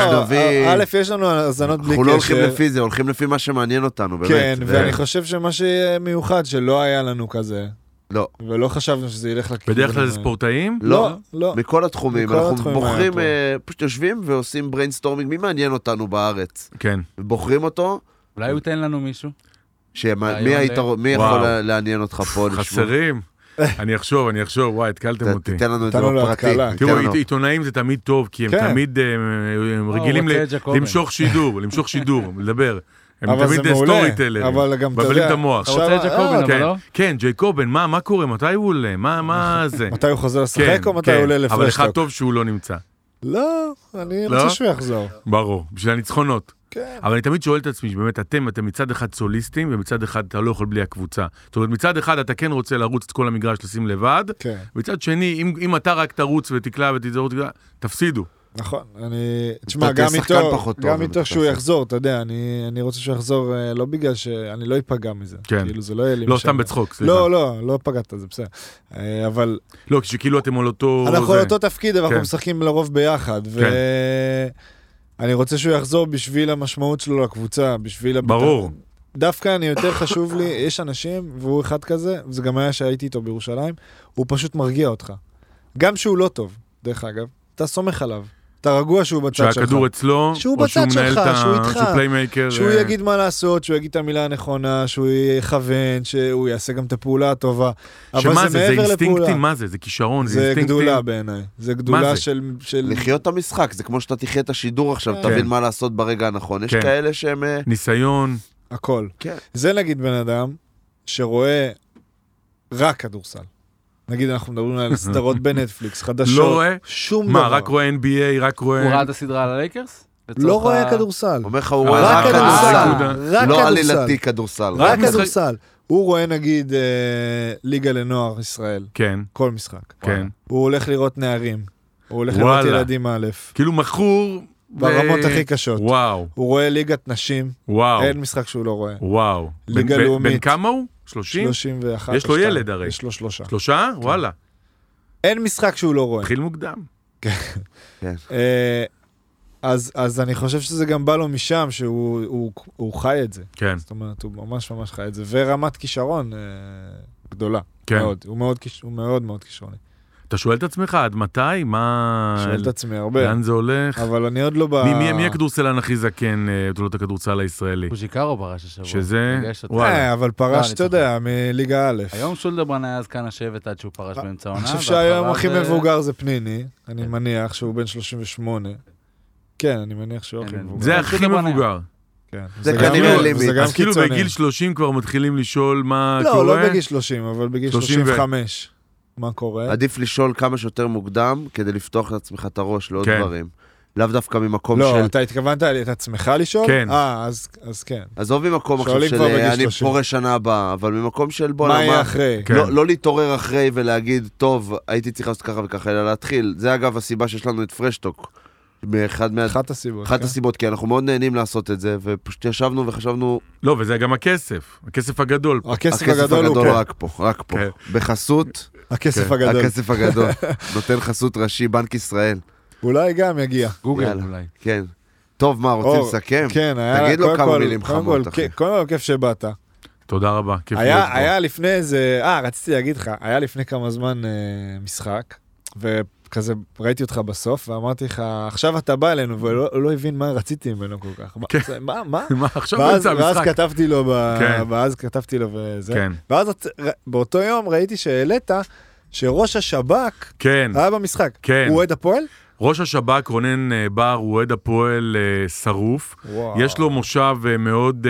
א', יש לנו האזנות בלי קשר. אנחנו לא הולכים לפי זה, הולכים לפי מה שמעניין אותנו, באמת. כן, ואני חושב שמה שיהיה מיוחד, שלא היה לנו כזה, לא. ולא חשבנו שזה ילך לכיוון. בדרך כלל זה. ספורטאים? לא, לא. מכל התחומים, מכל אנחנו התחומים בוחרים. אה, פשוט יושבים ועושים brainstorming, מי מעניין אותנו בארץ? כן. ובוחרים אותו, אולי הוא ייתן לנו מישהו? מי ל- היית- מי יכול לעניין אותך פה? חסרים? אני אחשוב, אני אחשוב, וואי, התקלתם אותי. תיתן לנו את זה בפרטי. תראו, עיתונאים זה תמיד טוב, כי הם כן. תמיד אה, הם רגילים. למשוך שידור, למשוך שידור, לדבר. הם אבל תמיד. סטורי טלרים. אבל גם, אתה מבלבלים יודע... את המוח. אתה רוצה את ג'קובן, אה, אבל כן, לא? כן, ג'ייקובן, מה מה קורה? מתי הוא עולה? מה מה זה? מתי הוא חוזר כן, לשחק או מתי כן. הוא עולה אבל לפרשטוק? אחד טוב שהוא לא נמצא. לא, אני לא? רוצה שהוא יחזור. ברור, בשביל הניצחונות. כן. אבל אני תמיד שואל את עצמי, שבאמת אתם, אתם מצד אחד סוליסטים, ומצד אחד אתה לא יכול בלי הקבוצה. זאת אומרת, מצד אחד אתה כן רוצה לרוץ את כל המגרש, לשים לבד, כן, מצד שני, אם, אם אתה רק תרוץ ותקלע ותזרוק, תפסידו. נכון. אני... תשמע, גם איתו, גם איתו שהוא. יחזור, אתה יודע, אני אני רוצה שהוא יחזור אה, לא בגלל שאני לא אפגע מזה. כן. כאילו, זה לא יהיה לי לא. סתם בצחוק, סליחה. לא, לא, לא פגעת, זה בסדר. אה, אבל לא, כשכאילו אתם על אותו... אנחנו. על אותו תפקיד, אבל אנחנו כן. משחקים לרוב ביחד. כן. ואני רוצה שהוא יחזור בשביל המשמעות שלו לקבוצה, בשביל... הביטחון. ברור. דווקא אני יותר חשוב לי, יש אנשים, והוא אחד כזה, וזה גם היה שהייתי איתו בירושלים, הוא פשוט מרגיע אותך. גם שהוא לא טוב, דרך אגב, אתה סומך עליו. אתה רגוע שהוא בצד שלך. שהכדור אצלו, שהוא או שהוא מנהל את ה... שהוא איתך. שהוא playmaker. שהוא אה, יגיד מה לעשות, שהוא יגיד את המילה הנכונה, שהוא יכוון, שהוא יעשה גם את הפעולה הטובה. אבל שמה זה זה? זה. אינסטינקטים? מה זה? זה כישרון? זה זה אינסטינקטים? גדולה בעיניי. זה גדולה זה? של... של... לחיות את המשחק, זה כמו שאתה תחיה את השידור עכשיו, כן. תבין מה לעשות ברגע הנכון. יש כן. כאלה שהם... אה, ניסיון. הכל. כן. זה נגיד בן אדם שרואה רק כדורסל. נגיד אנחנו מדברים על סדרות בנטפליקס, חדשות. לא רואה? שום מה, דבר. רק רואה NBA, רק הוא ראה רואה... את הסדרה על הלייקרס? לא רואה כדורסל. אומר לך, הוא רק רואה רק כדורסל. רק לא. עלילתי כדורסל. רק כדורסל. הוא רואה נגיד אה, ליגה לנוער ישראל, כן, כל משחק. כן. הוא הולך לראות נערים. הוא הולך לראות. ילדים א', כאילו מכור... ברמות הכי קשות. וואו, הוא רואה ליגת נשים, וואו, אין משחק שהוא לא רואה. וואו. ליגה לאומית. בן כמה הוא? 30? 31 יש לו. ילד הרי. יש לו שלושה. שלושה? וואלה. אין משחק שהוא לא רואה. התחיל מוקדם. אה, אז, אז אני חושב שזה גם בא לו משם, שהוא הוא, הוא חי את זה. כן, זאת אומרת, הוא ממש ממש חי את זה. ורמת כישרון אה, גדולה. כן. מאוד. הוא מאוד, הוא מאוד מאוד כישרוני. אתה שואל את עצמך עד מתי? מה... שואל את עצמי הרבה. לאן זה הולך? אבל אני עוד לא ב... מי- מי- מי הכדורסלן הכי זקן אה, בתולדות הכדורסל הישראלי? פוז'יקרו פרש השבוע. שזה-. וואלה. אה, אבל לא, פרש, אני אתה יודע, מליגה א'. היום שולדברן היה זקן השבט עד שהוא פרש באמצע העונה. אני חושב שהיום הכי אה, מבוגר זה פניני, אני כן. מניח שהוא בן 38. כן, אני מניח שהוא הכי כן, מבוגר. זה הכי. מבוגר. כן. זה גם- כנראה לימיט. זה גם אז כאילו. בגיל 30 כבר מתחילים לשאול מה לא, קורה? לא בגיל 30, אבל בגיל 30 ו- 35. מה קורה? עדיף לשאול כמה שיותר מוקדם, כדי לפתוח לעצמך את הראש לעוד כן. דברים. לאו דווקא ממקום לא, של... אתה התכוונת את עצמך לשאול? כן. אה, אז- אז כן. עזוב ממקום עכשיו של אה, אני 30. פורש שנה הבאה, אבל ממקום של בוא מה נאמר... יהיה אחרי? כן. לא, לא להתעורר אחרי ולהגיד, טוב, הייתי צריך לעשות ככה וככה, אלא להתחיל. זה אגב הסיבה שיש לנו את פרשטוק. באחד מה... אחת הסיבות. אחת כן. הסיבות, כי אנחנו מאוד נהנים לעשות את זה, ופשוט ישבנו וחשבנו, לא, וזה גם הכסף, הכסף הגדול. פה. הכסף הגדול הוא כן. רק פה, רק פה. כן. בחסות, הכסף כן. הגדול. הכסף הגדול. נותן חסות ראשי, בנק ישראל. אולי גם יגיע. גוגל יאללה. אולי. כן. טוב, מה, רוצים לסכם? כן, היה... תגיד לו כמה כל- מילים חמות, כל, אחי. כן, קודם כל, כיף שבאת. תודה רבה, כיף להיות היה, פה. היה לפני איזה, אה, רציתי להגיד לך, היה לפני כמה זמן אה, משחק, וכזה ראיתי אותך בסוף, ואמרתי לך, עכשיו אתה בא אלינו, והוא לא, הבין מה רציתי ממנו כל כך. מה- כן. מה, מה? מה, עכשיו ואז, באמצע ואז המשחק. כתבתי לו. כן. ואז כתבתי לו וזה. כן, ואז באותו יום ראיתי שהעלית שראש השב"כ היה במשחק. הוא אוהד הפועל? ראש השב"כ רונן אה, בר הוא אוהד הפועל אה, שרוף. יש לו מושב אה, מאוד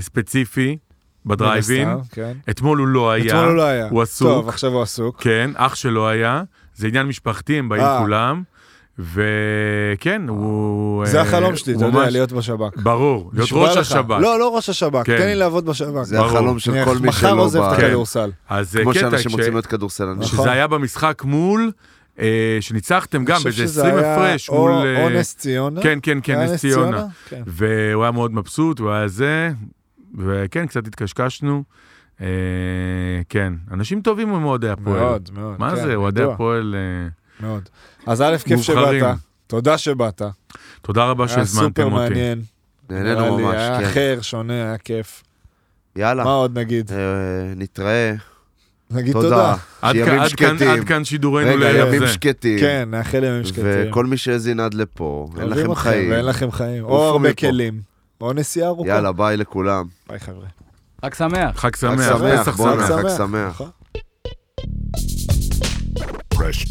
ספציפי בדרייבין. כן. אתמול הוא לא היה. אתמול הוא לא היה. הוא עסוק. טוב, עכשיו הוא עסוק. כן, אח שלו היה. זה עניין משפחתי, הם באים אה. כולם. וכן, הוא... זה אה, החלום שלי, הוא אתה יודע, ממש- להיות בשב"כ. ברור, להיות ראש. השב"כ. לא, לא ראש השב"כ, כן. תן לי לעבוד בשב"כ. זה ברור. החלום של אני כל מי מחר שלא עוזב את בא. כן. הכדורסל. אז אה, כמו קטע, שאנשים רוצים להיות כדורסלנים. נכון. שזה היה במשחק מול, אה, שניצחתם גם אני חושב באיזה שזה 20 היה הפרש או- מול... או אה, נס ציונה. כן, כן, כן, היה נס ציונה. כן. והוא היה מאוד מבסוט, הוא היה זה, וכן, קצת התקשקשנו. אה, כן, אנשים טובים הם אוהדי הפועל. מאוד, מאוד. מה כן, זה, אוהדי הפועל... אה, מאוד. אז א', כיף שבאת. תודה שבאת. תודה רבה שהזמנתם אותי. היה סופר מעניין. נהנינו ממש, כן. היה אחר, שונה, היה כיף. יאללה. מה עוד נגיד? אה, נתראה. נגיד תודה. עד, כאן, עד, כאן, עד כאן שידורנו לימים זה. שקטים. כן, נאחל ימים שקטים. וכל מי שהאזין עד לפה, אין לכם חיים. ואין לכם חיים. או הרבה כלים. או נסיעה ארוכה. יאללה, ביי לכולם. ביי חבר'ה. חג שמח. חג שמח. חג שמח. בוא נה, חג שמח. נכון. Fresh.